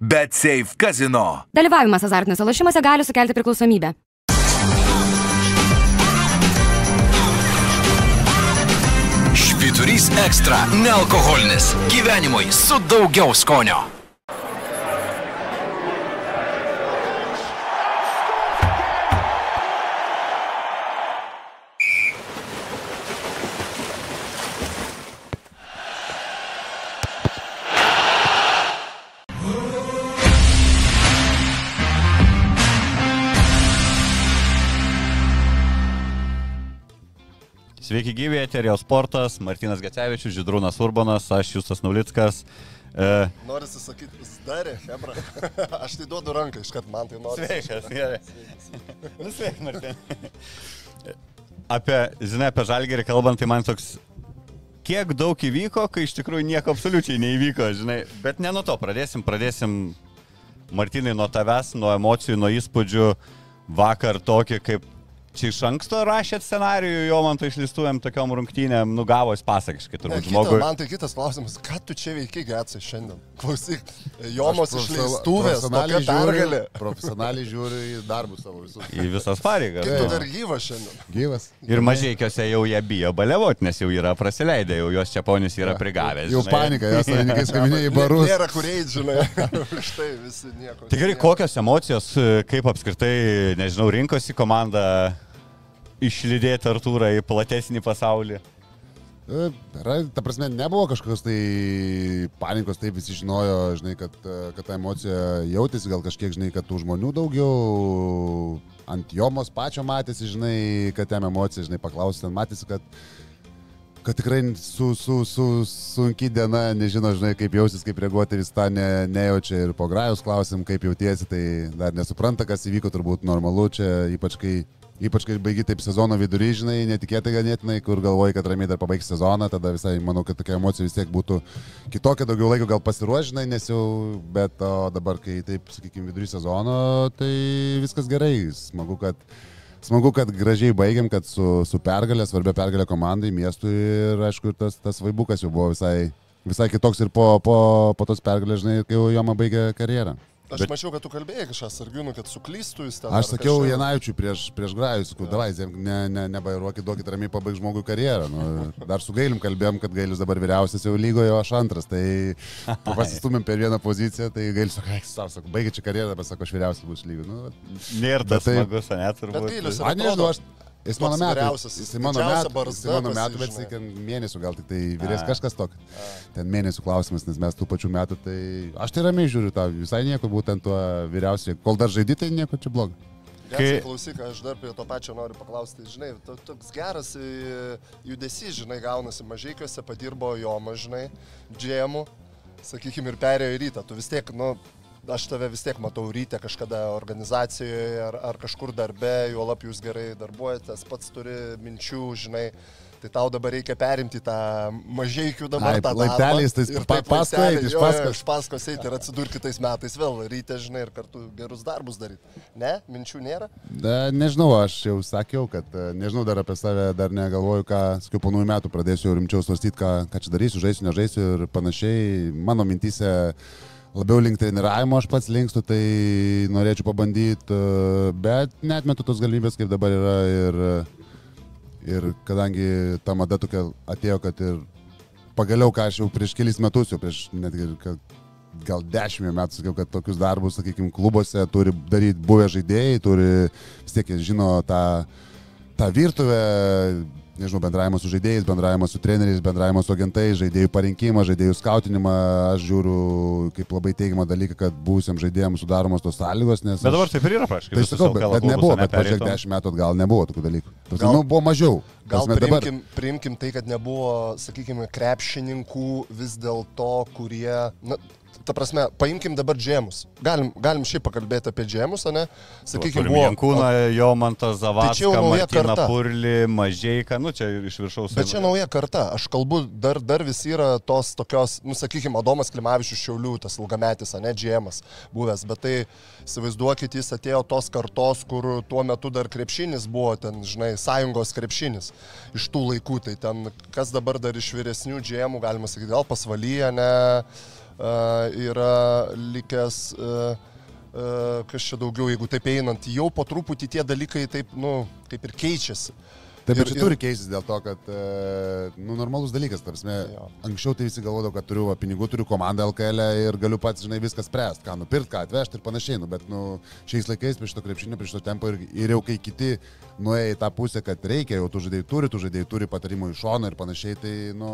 Bet Safe Casino. Dalyvavimas azartiniuose lošimuose gali sukelti priklausomybę. Špiturys ekstra - nealkoholinis. Gyvenimui su daugiau skonio. Sveiki gyvi, Eterio sportas, Martinas Gecevičius, Židrūnas Urbanas, aš Justas Naulickas. E, Noriu sakyti, zdarė, Hebra. Aš tai duodu ranką, iškart man tai nori. Sveikas, gerai. Nu, sveik, Martin. Apie, žinai, apie žalgerį kalbant, tai man toks, kiek daug įvyko, kai iš tikrųjų nieko absoliučiai neįvyko, žinai. Bet ne nuo to pradėsim, pradėsim, Martinai, nuo tavęs, nuo emocijų, nuo įspūdžių. Vakar tokį kaip Čia iš anksto rašėt scenarijų, jo man to išlistuvėm tokiom rungtynėm, nugavos pasakiškai turbūt Ne, žmogui. man tai kitas klausimas, ką tu čia veiki, Getsai, šiandien? Klausyk, Jomos išleistuvės, tokia pergalė. Profesionaliai žiūriu į darbus savo visus. Į visas pareigas. Kaip tu dar gyvas šiandien? Gyvas. Ir mažiekiuose jau jie bijo balevot, nes jau yra praleidę, jau juos čia ponis yra prigavęs. Jau žinai. panika, jos savininkai skaminė į barus. Nėra kur eiti, žinai. Štai visi nieko. Tai gerai, kokios emocijos, kaip apskritai, nežinau, rinkosi komanda išlydėti Artūrą į platesnį pasaulį? E, ta prasme, nebuvo kažkokios tai panikos, taip visi žinojo, žinai, kad, e, kad ta emocija jautėsi, gal kažkiek, žinai, kad tų žmonių daugiau, ant jomos pačio matėsi, žinai, kad ten emocija, žinai, paklausė, ten matėsi, kad kad tikrai su, su, su, sunki diena, nežino, žinai, kaip jausis, kaip reaguoti ir jis tą ne, nejaučia ir po grajus klausim, kaip jautiesi, tai dar nesupranta, kas įvyko, turbūt normalu čia, ypač kai, ypač kai baigi taip sezono vidury, žinai, netikėtai ganėtinai, kur galvoji, kad ramiai dar pabaigs sezoną, tada visai manau, kad tokia emocija vis tiek būtų kitokia, daugiau laiko gal pasiruošinai, nes jau, bet o dabar, kai taip, sakykime, vidury sezono, tai viskas gerai, smagu, kad Smagu, kad gražiai baigiam, kad su, su pergalė, svarbia pergalė komandai, miestui ir aišku, tas, tas vaibukas jau buvo visai, visai kitoks ir po, po, po tos pergalės, žinai, kai jau Joma baigė karjerą. Aš bet... mačiau, kad tu kalbėjai kažką sargiūnų, kad suklystų jis ten. Aš ar sakiau kažką. Janaičiui prieš, prieš grajus, sakau, davai, Zem, ne, ne, nebairuokit, duokit ramiai pabaig žmogui karjerą. Nu, dar su Gailim kalbėjom, kad Gailis dabar vyriausias jau lygoje, o aš antras. Tai pasistumėm per vieną poziciją, tai Gailis sako, eik, savo, sako, baigit čia karjerą, bet sako, aš vyriausias bus lygiai. Nu. Nėra tas Bet tai- smagus, ne, Bet turbūt. Gailius A, nežinau, aš. Jis mano metų. Jis mano metų, jis mano metų, bet jis ten mėnesių gal tik tai vyres kažkas tokio. Ten mėnesių klausimas, nes mes tų pačių metų, tai aš tai ramiai žiūriu tą, visai nieko būtent tuo vyriausiai. Kol dar žaidži, tai nieko čia blogo. Kai... Klausyk, aš dar prie to pačio noriu paklausti. Žinai, to, toks geras e, judesys, žinai, gaunasi mažykiuose, padirbo Joma, žinai, džemų, sakykime, ir perėjo į rytą. Tu vis tiek, nu, aš tave vis tiek matau ryte kažkada organizacijoje ar, ar kažkur darbe, juolap jūs gerai darbuojatės, pats turi minčių, žinai. Tai tau dabar reikia perimti tą mažiekių dabar Ai, tą laipteliais tais taip paskui iš paskos. Iš paskos eiti ir atsidurti kitais metais vėl ryte, žinai, ir kartu gerus darbus daryti. Ne, minčių nėra? Da, nežinau, aš jau sakiau, kad e, nežinau dar apie save, dar negalvoju, ką, sakiau, po naujų metų pradėsiu rimčiau svarstyti, ką, ką čia darysiu, žaisiu, nežaisiu ir panašiai. Mano mintise labiau link treniravimo aš pats linkstu, tai norėčiau pabandyti, e, bet net metu tos galimybės, kaip dabar yra ir, ir kadangi ta mada tokia atėjo, kad ir pagaliau, ką aš jau prieš kelis metus, jau prieš netgi gal dešimt metų sakiau, kad tokius darbus, sakykime, klubuose turi daryti buvę žaidėjai, turi vis tiek žino tą, tą virtuvę, nežinau, bendravimą su žaidėjais, bendravimą su treneriais, bendravimą su agentais, žaidėjų parinkimą, žaidėjų skautinimą, aš žiūriu kaip labai teigiamą dalyką, kad būsiam žaidėjams sudaromos tos sąlygos, nes... Bet dabar taip ir yra, praškai. Tai sakau, bet, bet nebuvo, bet pažiūrėk, dešimt metų atgal nebuvo tokių dalykų. Gal, Gal- nu, buvo mažiau. Gal dabar- priimkim, priimkim tai, kad nebuvo, sakykime, krepšininkų vis dėlto, kurie, na, ta prasme, paimkim dabar džemus. Galim, galim šiaip pakalbėti apie džemus, ne? Sakykime, buvo... Jankūną, Jomantą, Tai čia jau nauja Martiną karta. Purlį, Mažieką, nu čia iš viršaus. Bet čia nauja karta. Aš kalbu, dar, dar vis yra tos tokios, nu, sakykime, Adomas Klimavičius Šiaulių, tas ilgametis, ne, džemas buvęs. Bet tai, įsivaizduokit, jis atėjo tos kartos, kur tuo metu dar krepšinis buvo, ten, žinai, sąjungos krepšinis iš tų laikų. Tai ten, kas dabar dar iš vyresnių džemų, galima sakyti, gal pasvalyje, ne. Yra likęs, kas čia daugiau, jeigu taip einant, jau po truputį tie dalykai taip, nu, kaip ir keičiasi. Taip, Ir- čia turi keistis dėl to, kad, e, nu, normalus dalykas, tarsi, anksčiau tai visi galvodavo, kad turiu va, pinigų, turiu komandą LKL ir galiu pats, žinai, viską spręsti, ką nupirkti, ką atvežti ir panašiai, nu, bet, nu, šiais laikais prieš to krepšinio, prieš to tempo ir, ir jau kai kiti nuėjo į tą pusę, kad reikia, jau tų žaidėjų turi, tų žaidėjų turi patarimų iš šono ir panašiai, tai, nu,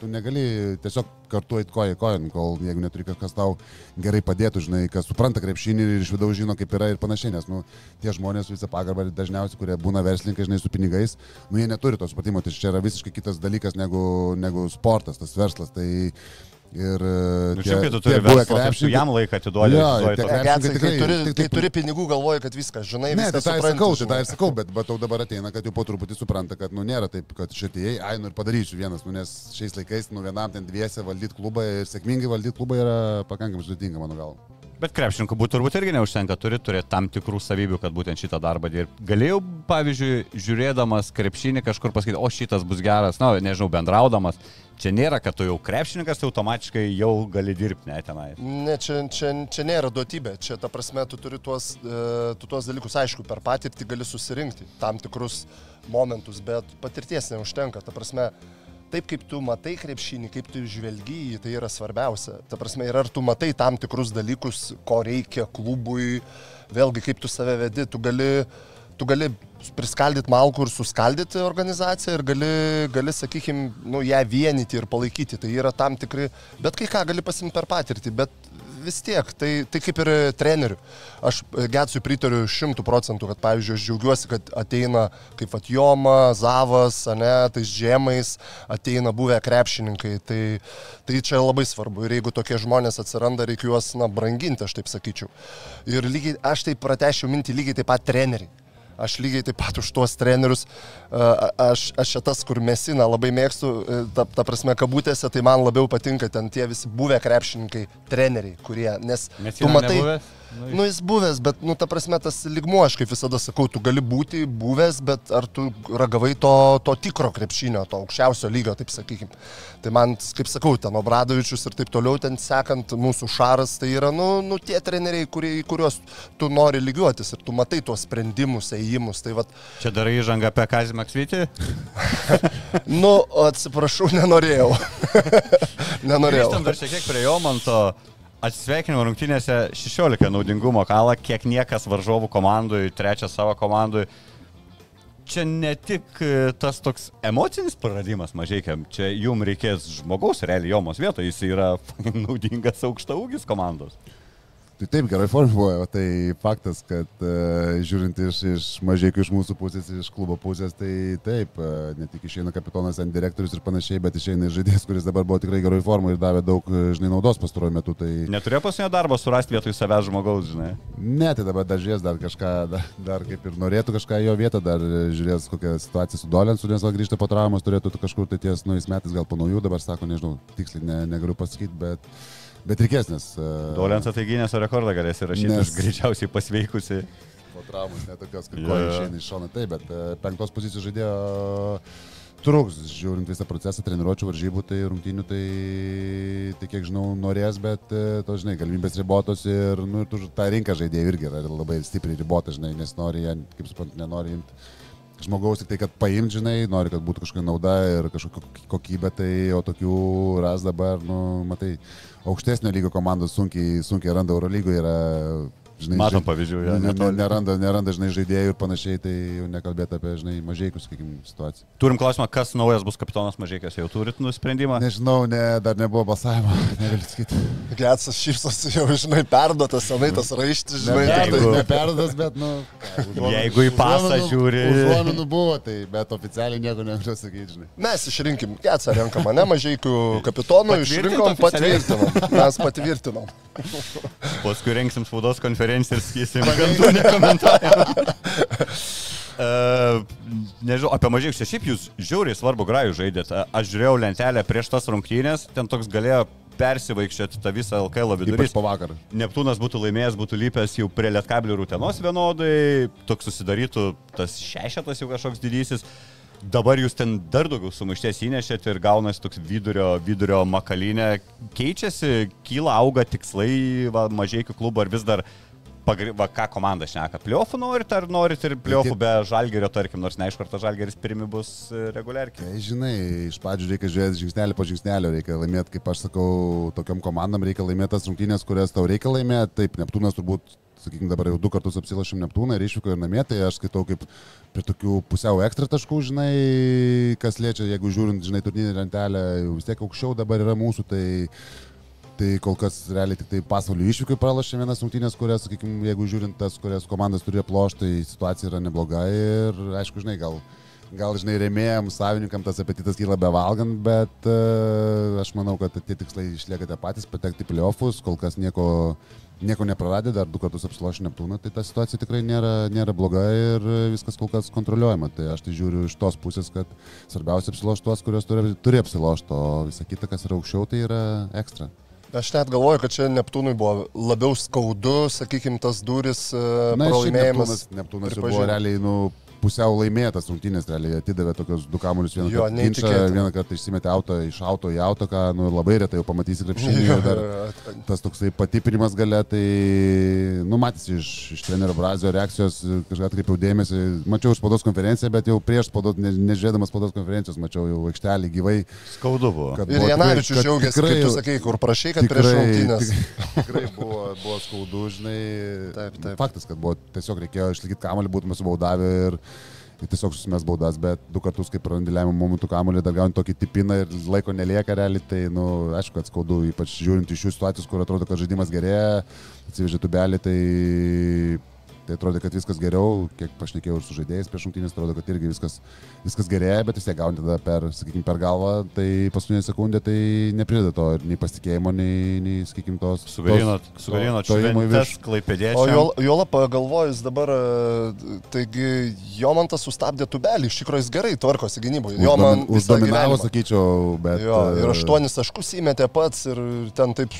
tu negali tiesiog kartu eiti koja į koją, kol jeigu neturi kažkas tau gerai padėtų, žinai, kas supranta krepšinį ir iš vidaus žino, kaip yra ir panašiai, nes, nu, tie žmonės visą pagarbą dažniausiai, kurie būna verslininkai, žinai, su pinigais, nu, jie neturi to supratimo, tai čia yra visiškai kitas dalykas negu, negu sportas, tas verslas. Tai ir... Nu, šiaip, kai tu turi verslą, tai tu jam laiką atiduodi. Jo, atiduodi tie krepšininkai Getsai, kai tikrai- turi, tik- kai tik- turi pinigų, galvoji, kad viskas, žinai, Ne, tai viskas tą ir supranti, sakau, tai tą ir sakau, bet, bet jau dabar ateina, kad jau po truputį supranta, kad, nu, nėra taip, kad šitie, ai, nu ir padarysiu vienas, nu, nes šiais laikais, nu, vienam ten dviese valdyti klubą ir sėkmingai valdyti klubą yra pakankamai sudėtinga, mano galva. Bet krepšininkų būtų turbūt irgi neužtenka, turi turėti tam tikrų savybių, kad būtent šitą darbą dirbti. Galėjau, pavyzdžiui, žiūrėdamas krepšinį kažkur pasakyti, o šitas bus geras, na, nežinau, bendraudamas. Čia nėra, kad tu jau krepšininkas, tai automatiškai jau gali dirbti, ne tenai. Ne, čia, čia, čia nėra duotybė. Čia, ta prasme, tu turi tuos, e, tu tuos dalykus, aišku, per patirtį gali susirinkti tam tikrus momentus, bet patirties neužtenka. Ta prasme, taip kaip tu matai krepšinį, kaip tu žvelgi į jį, tai yra svarbiausia. Ta prasme, ir ar tu matai tam tikrus dalykus, ko reikia klubui, vėlgi kaip tu save vedi, tu gali, tu gali priskaldyti malkų ir suskaldyti organizaciją ir gali, gali sakykime, nu, ją vienyti ir palaikyti. Tai yra tam tikri, bet kai ką gali pasimti per patirtį, bet vis tiek, tai, tai kaip ir trenerių. Aš e, Getsui pritariu šimtų procentų, kad, pavyzdžiui, aš džiaugiuosi, kad ateina kaip Atjoma, Zavas, ne, tais žemais, ateina buvę krepšininkai. Tai, tai čia labai svarbu. Ir jeigu tokie žmonės atsiranda, reikia juos, na, branginti, aš taip sakyčiau. Ir lygiai, aš taip pratešiau mintį lygiai taip pat treneriai. Aš lygiai taip pat už tuos trenerius, aš, aš čia tas, kur mesina labai mėgstu, e, ta, ta prasme, kabutėse, tai man labiau patinka ten tie visi buvę krepšininkai, treneriai, kurie, nes tu matai, nu jis buvęs, bet, nu, ta prasme, tas ligmuo, aš kaip visada sakau, tu gali būti buvęs, bet ar tu ragavai to, to tikro krepšinio, to aukščiausio lygio, taip sakykim. Tai man, kaip sakau, ten Obradovičius ir taip toliau, ten sekant mūsų šaras, tai yra, nu, nu tie treneriai, kurie, į kuriuos tu nori lygiuotis ir tu matai tuos sprendimus, ėjimus. Tai vad, Čia darai įžangą apie Kazimą Ksvitį? nu, atsiprašau, nenorėjau. nenorėjau. Grįžtam dar šiek tiek prie Jomanto. Atsisveikinimo rungtynėse 16 naudingumo kalą, kiek niekas varžovų komandui, trečias savo komandui. Čia ne tik e, tas toks emocinis praradimas mažiekiam, čia jum reikės žmogaus realiai Jomos vietoje, jis yra naudingas aukšta ūgis komandos. Tai taip, gerai formuoja, tai faktas, kad uh, žiūrint iš, iš mažiekių iš mūsų pusės, iš klubo pusės, tai taip, uh, ne tik išeina kapitonas ant direktorius ir panašiai, bet išeina žaidėjas, kuris dabar buvo tikrai geroj formui ir davė daug, e, žinai, naudos pastaruoju metu. Tai Neturėjo pasinio darbo surasti vietoj savęs žmogaus, žinai. ne, tai dabar dar žiūrės, dar kažką, dar, dar kaip ir norėtų kažką jo vietą, dar žiūrės kokią situaciją su Dolensu, nes gal grįžta po traumos, turėtų kažkur tai ties naujais metais, gal po naujų, dabar sako, nežinau, tiksliai ne, negaliu pasakyti, bet, bet reikės, nes... Uh, Dolensą tai gynėsio rekordą galės įrašyti, Nes- greičiausiai pasveikusi. po traumos, net tokios, kad Jo, koja išeina iš šono. Taip, bet e, penktos pozicijos žaidėjo truks, žiūrint visą procesą, treniruočio varžybų, tai rungtynių, tai, tai kiek žinau, norės, bet e, to, žinai, galimybės ribotos ir, nu, ir tu, ta rinka žaidėjų irgi yra labai stipriai ribota, žinai, nes nori, ją, kaip suprantu, nenori imti žmogaus tik tai, kad paimt, žinai, nori, kad būtų kažkokia nauda ir kažkokia kokybė, tai o tokių ras dabar, nu, matai, aukštesnio lygio komandos sunkiai, sunkiai randa Euro lygoje, yra, žinai, Matom pavyzdžių, jo, ne, ne, neranda, neranda, žinai, žaidėjų ir panašiai, tai jau nekalbėti apie, žinai, mažiekius, sakykime, situaciją. Turim klausimą, kas naujas bus kapitonas mažiekas, jau turit nusprendimą? Nežinau, ne, dar nebuvo balsavimo, negaliu sakyti. Getsas šypsosi jau, žinai, perduotas, senai tas raištis, žinai. Ne, jeigu- tai- neperdas, bet, nu. ką, užuominų- Jeigu į pasą žiūri. Užuominų buvo, tai, bet oficialiai nieko negaliu sakyti, žinai. Mes išrinkim, Getsą renkam, ne mažaikių kapitonų, išrinkom, patvirtinom. Mes patvirtinom. Paskui rengsim spaudos konferenciją ir skysim, kad nekomentuojam. Uh, nežinau, apie mažiekus, šiaip jūs žiauriai svarbu grajų žaidėte. Aš žiūrėjau lentelę prieš tas rungtynės, ten toks galėjo persivaikščioti tą visą LKL vidurį. po vakar. Neptūnas būtų laimėjęs, būtų lypęs jau prie Lietkablio rūtenos vienodai, toks susidarytų tas šešetas jau kažkoks didysis. dabar jūs ten dar daugiau sumaišties įnešėte ir gaunasi toks vidurio, vidurio makalinė. Keičiasi, kyla, auga tikslai va, mažiekių klubo ar vis dar pagri... va, ką komanda šneka. Pliofų norit ar norit ir pliofų be žalgerio, tarkim, nors neaišku, ar tas žalgeris pirmi bus e, reguliarkiai. Tai žinai, iš pradžių reikia žiūrėti žingsnelį po žingsnelio, reikia laimėti, kaip aš sakau, tokiam komandam reikia laimėti tas rungtynės, kurias tau reikia laimėti. Taip, Neptūnas turbūt, sakykime, dabar jau du kartus apsilašėm Neptūną ir išvyko ir namie, tai aš skaitau kaip prie tokių pusiau ekstra taškų, žinai, kas liečia, jeigu žiūrint, žinai, turnyrinę lentelę, vis tiek aukščiau dabar yra mūsų, tai Tai kol kas realiai tik tai pasaulio išvykai pralašė vienas rungtynės, kurias, sakykime, jeigu žiūrint tas, kurias komandas turėjo plošti, tai situacija yra nebloga ir, aišku, žinai, gal, gal žinai, rėmėjams, savininkam tas apetitas kyla be valgant, bet uh, aš manau, kad tie tikslai išlieka tie patys, patekti playoffus, kol kas nieko, nieko nepraradė, dar du kartus apsilošė Neptūną, tai ta situacija tikrai nėra, nėra bloga ir viskas kol kas kontroliuojama. Tai aš tai žiūriu iš tos pusės, kad svarbiausia apsilošti tuos, kuriuos turi, turi apsilošti, o visa kita, kas yra aukščiau, tai yra ekstra. Aš net galvoju, kad čia Neptūnui buvo labiau skaudu, sakykime, tas duris e, Na, pralaimėjimas. Neptūnas, Neptūnas buvo realiai, nu, pusiau laimėtas rungtynės, realiai atidavė tokius du kamuolius vieną Jo, kartą. Ginčą, vieną kartą išsimetė auto iš auto į auto, ką nu, labai retai jau pamatysi krepšinį. Tas toksai patiprinimas gale, tai, nu, matysi iš, iš trenerio Brazio reakcijos, kažką atkreipiau dėmesį, mačiau spaudos konferenciją, bet jau prieš spaudos, ne, nežiūrėdamas spaudos konferencijos, mačiau jau aikštelį gyvai. Skaudu buvo. kad Ir Janavičius tikrai- kad džiaugiasi, tikrai- kaip tu sakai, kur prašai, kad prieš rungtynės. tik- Tikrai buvo, buvo skaudu, žinai. Taip, taip. Faktas, kad buvo tiesiog reikėjo išlaikyti kamuolį, būtume subaudavę ir, ir tiesiog susimės baudas, bet du kartus, kaip randėliavimo momentų kamuolį, dar gauni tokį tipiną ir laiko nelieka realiai, tai, na, nu, aišku, kad skaudu, ypač žiūrint iš šių situacijų, kur atrodo, kad žaidimas gerėja, atsivežė tubelį, tai Tai atrodo, kad viskas geriau, kiek pašnekėjau ir su žaidėjais prieš rungtynės, atrodo, kad irgi viskas, viskas gerėja, bet vis tiek gauni tada per, sakykime, per galvą, tai paskutinė sekundė tai neprideda to ir nei pasitikėjimo, nei, nei sakykime, tos... Ėjimo į šventės klaipėdėčiai. O jo, jo pagalvojus dabar, e, taigi Jomantas sustabdė tubelį, iš tikrųjų jis gerai tvarkosi gynyboje. Jo man Uždominavo, sakyčiau, bet... Jo, ir e, aštuonis taškus įmetė pats ir ten taip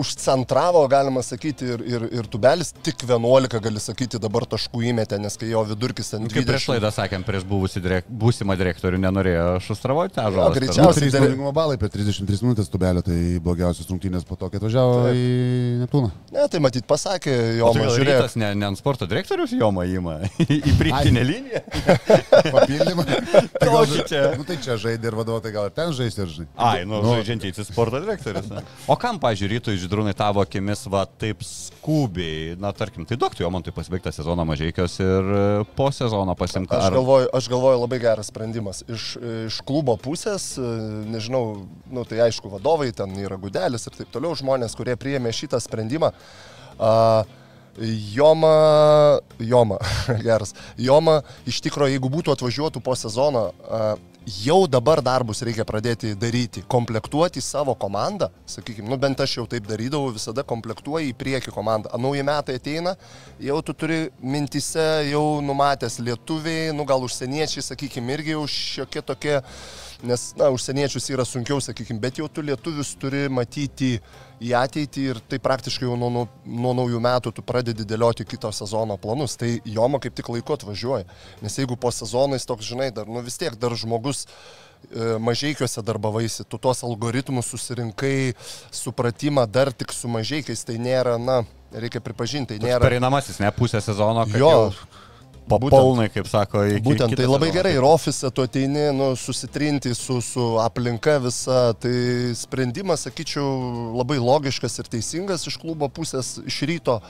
užcentravo, galima sakyti, ir, ir, ir tubelis tik 11, gali sakyti, dabar taškų įmetė, nes kai jo vidurkis ten Nu, Kaip prieš 20. laidą sakėm, prieš direk, būsimą direktorių nenorėjo šustravoti tą Jo, žodį. Greičiausiai. naudingumo balai per 33 minutės tubelio, tai blogiausias rungtynės po to, kai atvažiavo Taip. į Neptūną. Ne, tai matyt pasakė, jo tai man gal žiūrėjo. rytas ne, ne ant sporto direktorius jo įima į priekinę liniją. Papildymą. Tai gal-? Nu tai čia žaidė ir vadovai, tai gal ir ten žais ir žinai. Ai, nu, nu žaidžiantysis sporto direktorius. ne. O kam, pažiūrėtų, žydrūnai tavo akimis, va, taip skubiai, na, tarkim, tai duok tu jo man tai pasibaigtą sezoną mažiekios ir e, po sezono pasimti. Aš galvoju, aš galvoju labai geras sprendimas. Iš, iš klubo pusės, e, nežinau, nu, tai aišku, vadovai, ten yra gudelis ir taip toliau, žmonės, kurie priėmė šitą sprendimą. A, Joma, Joma, geras. Joma, iš tikrųjų, jeigu būtų atvažiuotų po sezono, jau dabar darbus reikia pradėti daryti, komplektuoti savo komandą, sakykime, nu bent aš jau taip darydavau, visada komplektuoji į priekį komandą. Nauji metai ateina, jau tu turi mintise, jau numatęs lietuviai, nu gal užsieniečiai, sakykime, irgi jau šiokie tokie, nes, na, užsieniečius yra sunkiau, sakykime, bet jau tu lietuvius turi matyti į ateitį ir tai praktiškai jau nuo, nuo, nuo naujų metų tu pradedi dėlioti kito sezono planus. Tai Joma kaip tik laiku atvažiuoja. Nes jeigu po sezono jis toks, žinai, dar, nu vis tiek dar žmogus e, mažiekiuose darbavaisi, tu tuos algoritmus susirinkai, supratimą dar tik su mažiekiais, tai nėra, na, reikia pripažinti, tai nėra... Pereinamasis, ne pusę sezono, Jo, jau papalnai, kaip sako, iki Būtent tai labai gerai ir ofise tu ateini, nu, susitrinti su, su aplinka visa, tai sprendimas, sakyčiau, labai logiškas ir teisingas iš klubo pusės iš ryto.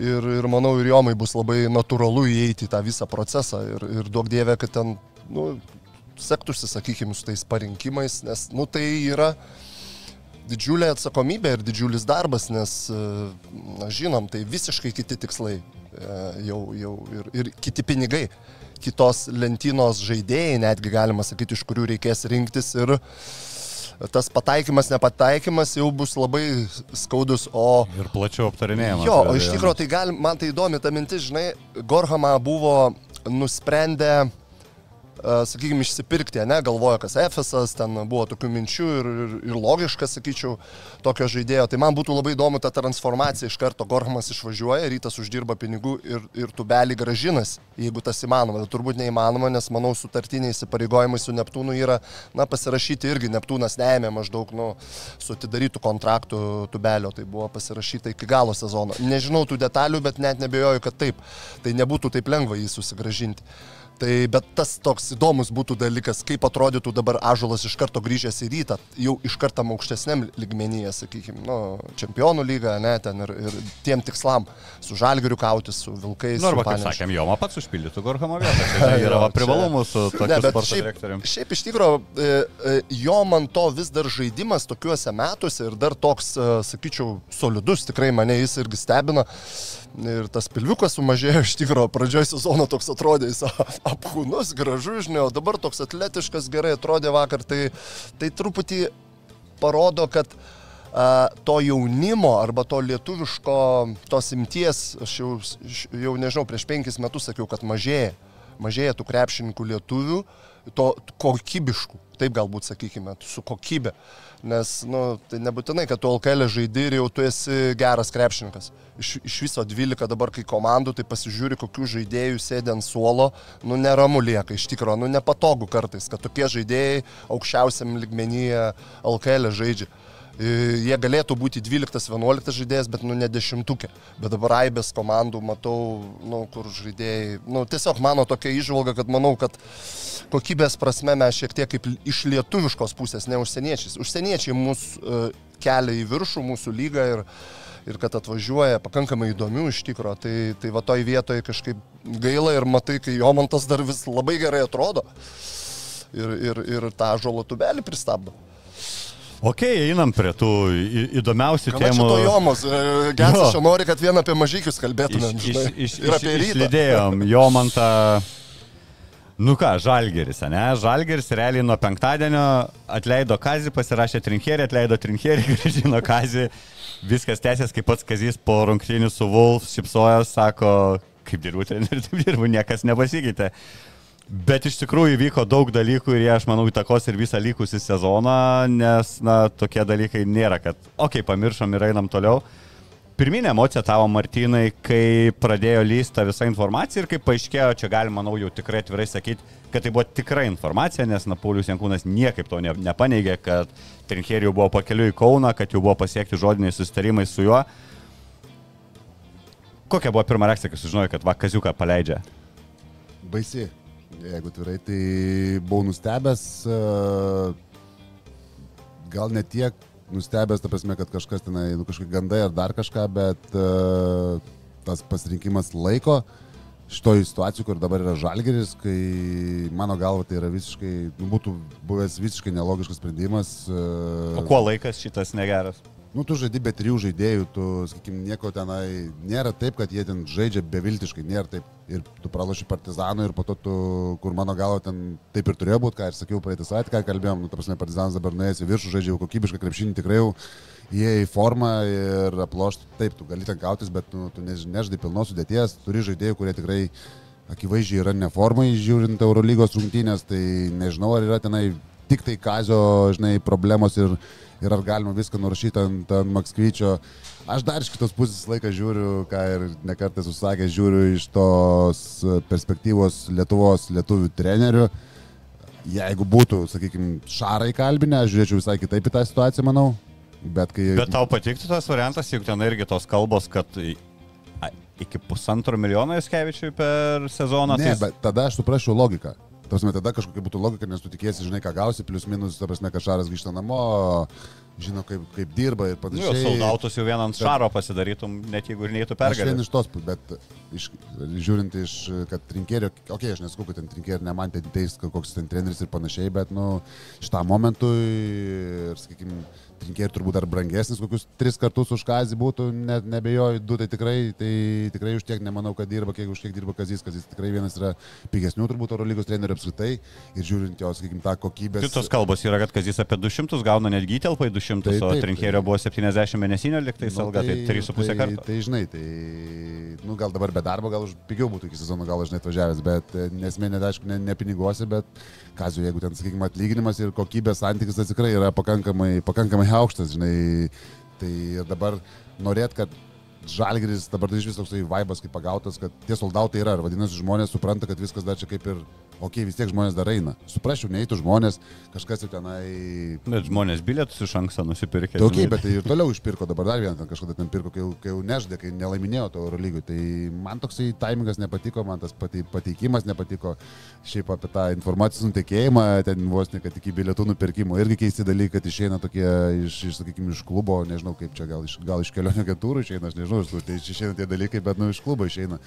Ir, ir manau, ir jomai bus labai natūralu įeiti į tą visą procesą ir, ir duok dievė, kad ten, nu, sektųsi, sakykime, su tais parinkimais, nes, nu, tai yra didžiulė atsakomybė ir didžiulis darbas, nes, na, žinom, tai visiškai kiti tikslai jau, jau ir, ir kiti pinigai, kitos lentynos žaidėjai, netgi galima sakyti, iš kurių reikės rinktis ir tas pataikymas, nepataikymas jau bus labai skaudus, o Ir plačiau aptarinėjamas. Jo, o iš tikrųjų, tai gal, man tai įdomi ta mintis, žinai, Gorhama buvo nusprendę, sakykime, išsipirkti, ne, galvoja, kas Efesas, ten buvo tokių minčių ir, ir, ir logiška, sakyčiau, tokio žaidėjo. Tai man būtų labai įdomu ta transformacija, iš karto Gorhamas išvažiuoja, rytas uždirba pinigų ir, ir tubelį gražinas, jeigu tas įmanoma. Tai turbūt neįmanoma, nes manau, sutartiniai įsipareigojimai su Neptūnu yra, na, pasirašyti irgi, Neptūnas neėmė maždaug, nu, su atidarytų kontraktų tubelio, tai buvo pasirašyta iki galo sezono. Nežinau tų detalių, bet net nebejoju, kad taip. Tai nebūtų taip lengva jį susigražinti. Tai bet tas toks įdomus būtų dalykas, kaip atrodytų dabar Ažulas iš karto grįžęs į rytą, jau iš karto aukštesniam lygmenyje, sakykime, nu, čempionų lyga, ne, ten ir, ir tiem tikslam, su žalgiriu kautis, su vilkais. Nu, arba, su kaip sakėm, Joma pats užpildytų Gorhamo vietą. Tai yra va, privalumų su tokiu sporto direktoriumi. šiaip iš tikrųjų, e, e, jo man to vis dar žaidimas tokiuose metuose ir dar toks, e, sakyčiau, solidus, tikrai mane jis irgi stebina. Ir tas pilviukas sumažėjo iš tikrųjų, pradžioje sezono toks atrodė, jis apkūnus, gražus, žinai, o dabar toks atletiškas, gerai atrodė vakar, tai, tai truputį parodo, kad a, to jaunimo arba to lietuviško, tos imties, aš jau, jau nežinau, prieš penkis metus sakiau, kad mažėja mažėja tų krepšininkų lietuvių, to kokybiškų, taip galbūt sakykime, su kokybė. Nes, nu, tai nebūtinai, kad tu LKL žaidži ir jau tu esi geras krepšininkas. Iš, iš viso 12 dabar, kai komandų, tai pasižiūri, kokių žaidėjų sėdė ant suolo, nu neramu lieka, iš tikrųjų, nu nepatogu kartais, kad tokie žaidėjai aukščiausiam ligmenyje LKL žaidžia. E, Jie galėtų būti 12-11 žaidėjas, bet nu ne dešimtukė. Bet dabar aibės komandų matau, nu, kur žaidėjai. Nu, tiesiog mano tokia išvalga, kad manau, kad kokybės prasme mes šiek tiek kaip iš lietuviškos pusės, ne užsieniečiais. Užsieniečiai mūsų uh, kelia į viršų, mūsų lygą ir, ir kad atvažiuoja pakankamai įdomių iš tikro. Tai, tai va toj vietoje kažkaip gaila ir matai, kai Jomantas dar vis labai gerai atrodo. Ir, ir, ir tą žolo tubelį pristabdo. Ok, einam prie tų įdomiausių čia temų. to Jomos? Gesas Jo. čia nori, kad vien apie mažykius kalbėtumėm. Iš, iš, iš, ir apie rytą. išlydėjom Jomantą. Nu ką, Žalgeris, ne? Žalgeris realiai nuo penktadienio atleido Kazį, pasirašė Trinkerį, atleido Trinkerį, grįžino Kazį. Viskas tęsės, kaip pats Kazys po rungtynių su Wolf šipsojo, sako, kaip dirbu treneriu, taip dirbu, niekas nepasikeitė. Bet iš tikrųjų įvyko daug dalykų ir jie, aš manau, įtakos ir visą likusį sezoną, nes, na, tokie dalykai nėra, kad, okei, okay, pamiršom ir einam toliau. Pirminė emocija tavo, Martinai, kai pradėjo lysta visa informacija ir kaip paaiškėjo, čia galima, manau, jau tikrai atvirai sakyti, kad tai buvo tikra informacija, nes Napolius Jankūnas niekaip to ne, nepaneigė, kad Trinkerių buvo pakeliu į Kauną, kad jau buvo pasiekti žodiniai susitarimai su juo. Kokia buvo pirma reakcija, kai sužinojai, kad Vakaziuką paleidžia? Baisi. Jeigu tvirai, tai buvau nustebęs, e, gal ne tiek nustebęs, ta prasme, kad kažkas tenai, nu, kažkokie gandai ar dar kažką, bet uh, tas pasirinkimas laiko šitoje situacijoje, kur dabar yra žalgeris, kai mano galva tai yra visiškai, nu, būtų buvęs visiškai nelogiškas sprendimas. Uh, O kuo laikas šitas negeras? Nu, tu žaidži be trijų žaidėjų, tu, sakykime, nieko tenai nėra taip, kad jie ten žaidžia beviltiškai, nėra taip. Ir tu pralaši partizanų ir po to tu, kur mano galvo ten taip ir turėjo būti, ką ir sakiau praeitą savaitę, ką kalbėjom, nu, ta prasme, partizanas dabar nuėjęs į viršų, žaidžia jau kokybišką krepšinį, tikrai jau jie į formą ir aplošti, taip, tu gali ten kautis, bet nu, tu než- nežaidai pilnos sudėties, turi žaidėjų, kurie tikrai akivaizdžiai yra neformai, žiūrint Eurolygos rungtynės, tai nežinau, ar yra tenai tik tai kazio, žinai, problemos ir, ir ar galima viską nurašyti ant, ant Makskvyčio. Aš dar iš kitos pusės laiką žiūriu, ką ir nekartą susakė, žiūriu iš tos perspektyvos Lietuvos lietuvių trenerių. Jeigu būtų, sakykime, šarai kalbinę, aš žiūrėčiau visai kitaip į tą situaciją, manau. Bet kai... Bet tau patiktų tas variantas, juk ten irgi tos kalbos, kad iki pusantro milijono Jaskevičiui per sezoną. Ne, tai- bet tada aš suprasčiau logiką. Tarsi tada kažkokia būtų logika, nes tu tikėsi, žinai, ką gausi, plus minus, ta prasme, kad Šaras grįžta namo, žino, kaip, kaip dirba ir Nu, panašiai. soldautus jau vieną ant šaro pasidarytum, net jeigu ir neįtų Aš vien pergalę. iš tos, bet iš, žiūrint iš, kad trinkėrio, okei, okay, aš nesakau, kad ten trinkėrio ne man ten teis, koks ten treneris ir panašiai, bet, nu, šitam momentui ir, sakykime, trinkėrio turbūt dar brangesnis, kokius tris kartus už kazį būtų, net nebejoju, du tai tikrai, tai tikrai už tiek nemanau, kad dirba, kiek už tiek dirba kazys, kazys tikrai vienas yra pigesnių turbūt Eurolygos trenerių apskritai ir žiūrint jo, sakykime, tą kokybę. Kitos kalbos yra, kad Kazis apie 200 gauna netgi įtelpa į 200 300, Tai o taip, Trinkėrio tai- buvo 70 mėnesinio liktais Nu, alga, tai 3,5 tai, karto. Tai žinai, tai, nu, gal dabar be darbo, gal už pigiau būtų iki sezono, gal aš net važiavęs, bet nesmė net aišku, ne, ne piniguose, bet kazio, jeigu ten, sakykime, atlyginimas ir kokybės santykis, tai tikrai yra pakankamai, pakankamai aukštas, žinai, tai dabar norėt, kad Žalgiris dabar tai iš vis toksai vaibas kaip pagautas, kad tie soldautai yra, ir vadinasi, žmonės supranta, kad viskas dar čia kaip ir, okei, okay, vis tiek žmonės dar eina. Suprasčiau, neįtų žmonės, kažkas jau tenai Bet žmonės bilietus iš anksto nusipirkė. Tai ok, žinai. bet tai ir toliau išpirko, dabar dar vieną kažkada ten pirko, kai, kai jau neždė, kai nelaiminėjo to Eurolygų. Tai man toksai taimingas nepatiko, man tas patei- pateikimas nepatiko, šiaip apie tą informacijos nutekėjimą, ten vos ne, kad iki bilietų nupirkimo. Irgi keisti dalykai, kad išeina tokie iš, iš sakykime, iš klubo, nežinau kaip čia, gal iš, gal iš kelionių agentūrų išeina, aš nežinau, iš kur tai išeina tie dalykai, bet nu iš klubo išeina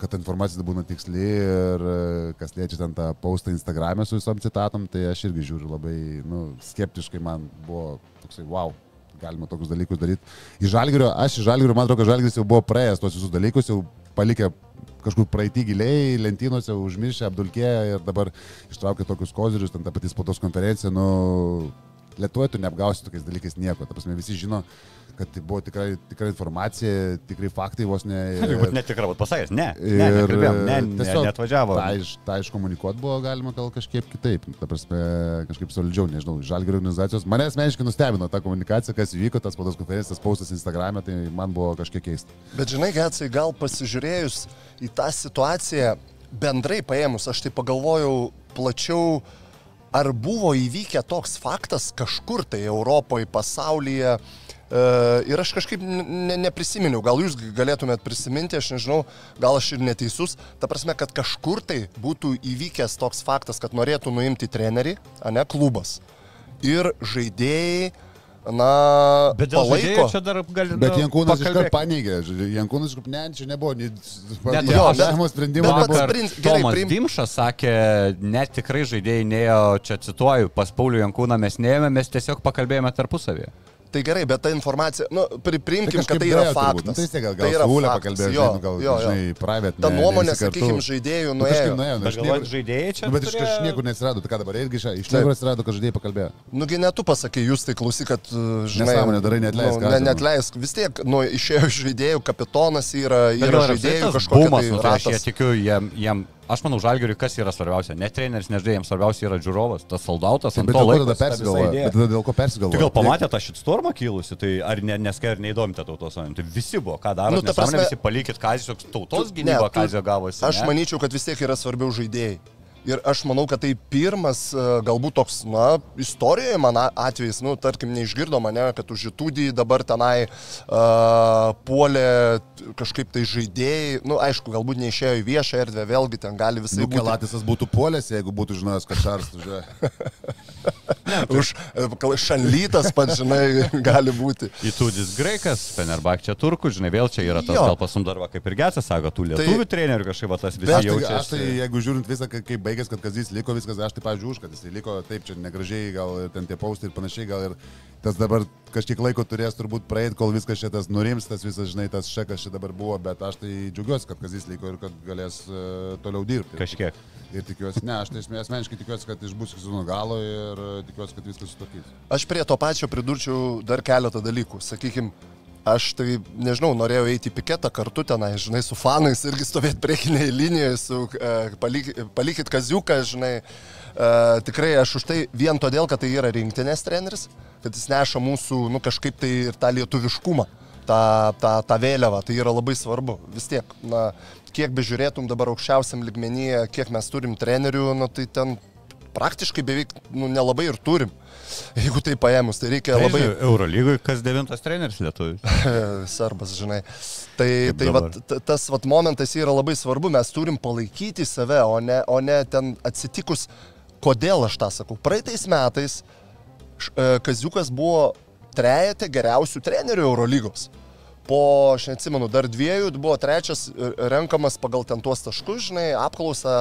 kad ta informacija būna tiksli ir e, kas liečia ten tą postą Instagram'e su visom citatom, tai aš irgi žiūriu labai nu, skeptiškai, man buvo toksai wow. Galima tokius dalykus daryti. Iš žalgerio, aš iš žalgerio, man atrodo, kad žalgeris jau buvo praėjęs tos visus dalykus, jau palikę kažkur praeitį giliai, lentynose užmiršę, apdulkėję ir dabar ištraukė tokius kozirius, ten ta pati spaudos konferencija, nu, Lietuvoje tu neapgausi tokiais dalykais nieko. Ta prasme, visi žino, kad tai buvo tikrai, tikra informacija, tikrai faktai vos ne. Gali būti netikra, bet pasakęs, ne. Ne, nekalbėjom, ne, ne, tiesiog neatvažiavo. Ta, iš, ta iškomunikuoti buvo galima gal kažkiek kitaip, ta prasme, kažkaip solidžiau, nežinau, žalgerio organizacijos. Mane asmeniškai nustebino ta komunikacija, kas įvyko, tas spaudos konferencijos postas Instagram'e, tai man buvo kažkiek keista. Bet žinai, Getsai, gal pasižiūrėjus į tą situaciją, bendrai paėmus, aš tai pagalvojau plačiau, ar buvo įvykę toks faktas kažkur tai Europoje, pasaulyje. E, ir aš kažkaip ne, neprisiminiau, gal jūs galėtumėt prisiminti, aš nežinau, gal aš ir neteisus, ta prasme, kad kažkur tai būtų įvykęs toks faktas, kad norėtų nuimti trenerį, a ne klubas. Ir žaidėjai, na, Bet palaiko. čia dar gali. Bet Jankūnas iškart paneigė, Jankūnas ne, čia nebuvo, nei Net jo, žaidimo bet- sprendimo bet nebuvo. pats prin- gerai, Tomas priim- Dimšas sakė, net tikrai žaidėjai neėjo, čia cituoju, pas Paulių Jankūną mes neėjome, mes tiesiog pakalbėjome tarpusavėje. Tai gerai, bet ta informacija, nu, pri, priimkim, kažkaip kad tai yra dėjo turbūt. faktas. Nu, tai tiek gal, Tai gal yra faktas, pakalbėjo, jo, žinai, nu, gal, jo, jo. žinai, private. Ta ne- nuomonė, sakykime, žaidėjų Nu, kažkaip nuėjo. nuėjo, nu, iš niekur- žaidėjai čia. Nu, bet iš turėjo- kažkur neatsirado, tai ką dabar irgi iš iš niekur atsirado, kad žaidėjai pakalbėjo. Nugi ne tu pasakai, jūs tai klausyk, kad, žinai, Nesąmonė darai, neatleisk, Nu, ne, žinau. neatleisk, vis tiek, nu, išėjo iš žaidėjų, kapitonas yra, yra gal žaidėjų kažkokia bumas, tai nu, tai aš tikiu, jiem, jiem, aš manau, žalgeriui kas yra svarbiausia, ne treneris, ne žaidėjams, svarbiausia yra žiūrovas, tas soldautas, ant Bet to dėl ko laiko. tada persigalvoja? Bet tada dėl ko persigalvoja? Tai gal pamatė tą šitstormą kilusi, tai ar ne, neskai ar neįdomite tautos sąjungą? Tai visi buvo, ką daro, Nu, ta prasme- visi palikit kazį, tautos gynyba kazio gavosi. Aš ne? manyčiau, kad vis tiek yra svarbiau žaidėjai. Ir aš manau, kad tai pirmas, e, galbūt toks, na, istorijoje man a- atvejis, nu, tarkim, neišgirdo mane, kad už žitūdį dabar tenai uh, puolė kažkaip tai žaidėjai, nu, aišku, galbūt neišėjo į viešą erdvę, vėlgi ten gali visai Nu, būti. Kelatisas būtų puolęs, jeigu būtų žinojęs, kad Šaras važiuoja. Už e, šanlytas, pats, žinai, gali būti. Įtūdis graikas, Fenerbak čia turkų, žinai, vėl čia yra tas Jo. gal pasumdarva, kaip ir Getsas sako, tų lietuvių tai, trenerių kažkaip va, tas visi aš tai, jaučiasi. aš tai, jeigu žiūrint visą, kai- kaip baigės, kad Kazys liko viskas, aš tai, pavyzdžiui, už, kad jis liko taip, čia negražiai, gal ir ten tie paustai ir panašiai, gal ir tas dabar kažkiek laiko turės turbūt praeiti, kol viskas šitas nurims, tas visas, žinai, tas šekas čia dabar buvo, bet aš tai džiaugiuosi, kad Kazys liko ir kad galės uh, toliau dirbti. Kažkiek. Ir tikiuosi, ne, aš tai asme- asmeniškai tikiuosi, kad išbus iki sezono galo ir e, tikiuosi, kad viskas sutvarkys. Aš prie to pačio pridurčiau dar keletą dalykų. Sakykime, aš tai, nežinau, norėjau eiti į piketą kartu tenai, žinai, su fanais irgi stovėti priekinėje linijoje, su, uh, palik, palikit kaziuką, žinai. Uh, tikrai aš už tai vien todėl, kad tai yra rinktinės treneris, kad jis neša mūsų, nu, kažkaip tai ir tą lietuviškumą, tą, tą, tą vėliavą, tai yra labai svarbu. Vis tiek, na, kiek bežiūrėtum dabar aukščiausiam ligmenyje, kiek mes turim trenerių, nu, tai ten praktiškai beveik nu, nelabai ir turim. Jeigu tai paėmus, tai reikia Tai, labai Eurolygui kas devintas treneris lietuvis. serbas, žinai. Tai, Kaip tai dabar. vat, tas vat, momentas yra labai svarbu, mes turim palaikyti save, o ne, o ne ten atsitikus, kodėl aš tą sakau. Praeitais metais e, Kaziukas buvo trejate geriausių trenerių Eurolygos. Po, aš neatsimenu, dar dviejų, buvo trečias e, renkamas pagal ten tuos taškus, žinai, apklausą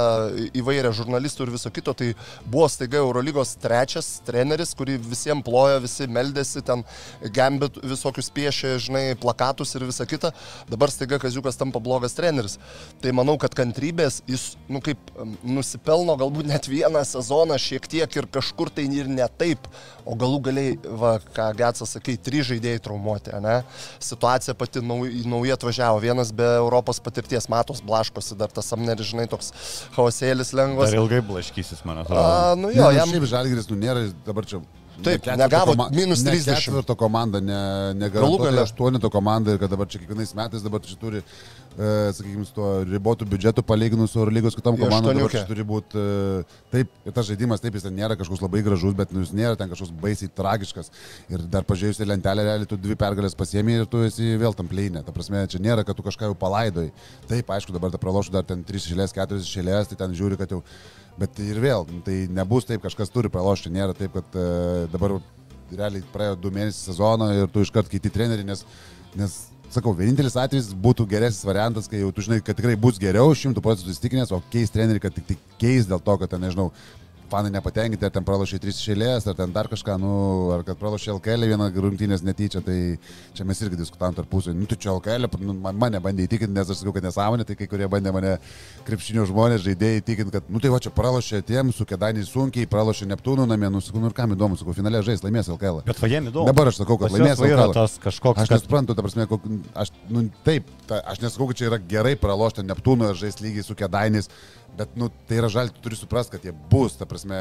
įvairią žurnalistų ir viso kito, tai buvo staiga Eurolygos trečias treneris, kurį visiems plojo, visi meldėsi, ten gambit visokius piešė, žinai, plakatus ir visa kita, dabar staiga Kaziukas tampa blogas treneris. Tai manau, kad kantrybės jis, nu kaip, nusipelno galbūt net vieną sezoną šiek tiek ir kažkur tai ir ne taip, o galų galiai, va, ką Getsas sakė, trys žaidėjai traumuoti, ne? Situacija pati nau, nauja atvažiavo, vienas be Europos patirties, matos blaškosi, dar tas amneris, žinai, toks chaosėlis lengvas. Dar ilgai blaškysis, man atrodo. A, nu Jo, ne, jam... nu, šiaip žalgeris, nu nėra dabar čia. Taip, ne negavo koma- minus ne 30. Ketvirto komanda, ne, ne Galų gale. aštuonito komanda ir kad dabar čia kiekvienais metais dabar čia turi, e, sakykime, su tuo ribotų biudžetu palyginus su Eurolygos kitom komandom, dabar čia turi būti, e, taip, ir tas žaidimas, taip, jis ten nėra kažkoks labai gražus, bet nu, jis nėra ten kažkoks baisiai tragiškas. Ir dar pažiūrėjus į lentelę, realiai tu dvi pergalės pasiemi ir tu esi vėl tam pleinė. Ta prasme, čia nėra, kad tu kažką jau palaidoj. Taip, aišku, dabar ta pralošiu dar ten 3 išėlės, 4 išėlės, tai ten žiūri, kad jau Bet ir vėl, nu, tai nebus taip, kažkas turi pralošti, nėra taip, kad e, dabar realiai praėjo du mėnesiai sezono ir tu iškart keiti trenerių, nes, nes, sakau, vienintelis atvejis būtų geresnis variantas, kai jau tu žinai, kad tikrai bus geriau, šimtų procentų įstikinęs, o keis trenerių, kad tik, tik keis dėl to, kad ten, nežinau, fanai nepatenkinti, ar ten pralošė tris išėlės, ar ten dar kažką, nu, ar kad pralošė LKL vieną rungtynės netyčia, tai čia mes irgi diskutavom tarpusai. Nu, tu čia LKL, nu, man, mane bandė įtikinti, nes aš sakau, kad nesąmonė, tai kai kurie bandė mane krepšinio žmonės, žaidėjai įtikinti, kad, nu tai va čia pralošė tiem, su kėdainiais sunkiai, pralošė Neptūnų namie, nu, sakau, nu ir kam įdomu, sakau, finale žais, laimės LKL. Bet va jiem įdomu. Dabar aš sakau, kad laimės LKL. Aš kad nesuprantu, ta prasme, kok, aš, nu, taip, ta, aš nesakau, kad čia yra gerai pralošti Neptūną ir žaisti lygiai su Kedainis, bet, nu, tai yra žalti, tu turi suprasti, kad jie bus, ta prasme,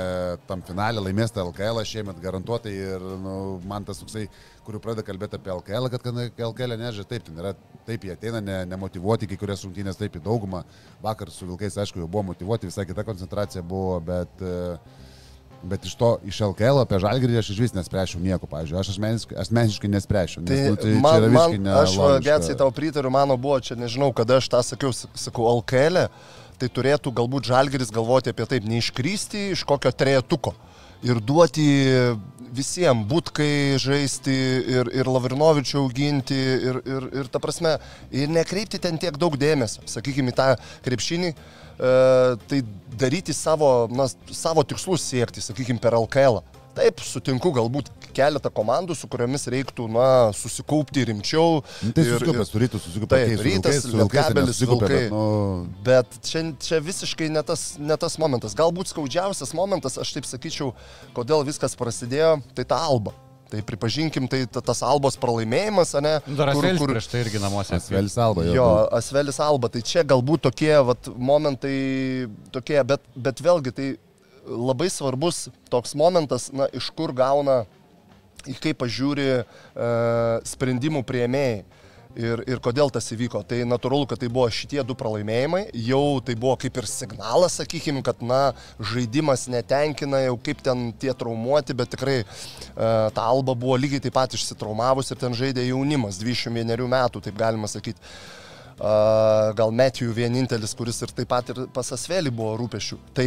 tam finale laimės tą LKL šiemet garantuotai ir, nu, man tas toksai, kuriuo pradeda kalbėti apie LKL, kad LKL nežaidžia, taip, ten yra, taip, jie ateina ne, nemotivuoti, kai kurias rungtynės taip į daugumą, vakar su Vilkais, aišku, jau buvo motivuoti, visai kita koncentracija buvo, bet... e, Bet iš to, iš LKL apie žalgirį aš iš vis nespręšiu nieko, pavyzdžiui. Aš asmeniškai, asmeniškai nespręšiu. Nes, Tai, nu, tai man, man, aš. Getsai tau pritariu, mano buvo čia, nežinau, kada aš tą sakiau, sakau, LKL, tai turėtų galbūt Žalgeris galvoti apie taip, neiškrysti iš kokio trejetuko ir duoti visiems būtkai žaisti ir, ir Lavrinovičių auginti ir, ir, ir ta prasme, ir nekreipti ten tiek daug dėmesio, sakykime, į tą krepšinį, e, tai daryti savo, na, savo tikslus siekti, sakykime, per LKL. -ą. Taip, sutinku, galbūt keletą komandų, su kuriomis reiktų, na, susikaupti rimčiau. Nu, tai susikupęs, su rytu susikupęs. Taip, rytas, Lietkabelis, Vilkai. Nu, Bet čia, čia visiškai ne tas, ne tas momentas. Galbūt skaudžiausias momentas, aš taip sakyčiau, kodėl viskas prasidėjo, tai ta alba. Tai pripažinkim, tai ta, tas albos pralaimėjimas, ne? Nu, Dar Asvelis prieš tai irgi namuose. Asvelis Alba. Jo, Jo, Asvelis Alba, tai čia galbūt tokie vat, momentai, tokie, bet, bet vėlgi tai labai svarbus toks momentas, na, iš kur gauna, į kaip pažiūri e, sprendimų prieimėjai. Ir, ir kodėl tas įvyko? Tai natūralu, kad tai buvo šitie du pralaimėjimai, jau tai buvo kaip ir signalas, sakykime, kad, na, žaidimas netenkina, jau kaip ten tie traumuoti, bet tikrai e, ta alba buvo lygiai taip pat išsitraumavus ir ten žaidė jaunimas, 21 metų, taip galima sakyti. Uh, gal Metijų vienintelis, kuris ir taip pat ir pas Asvelį buvo rūpešių. Tai,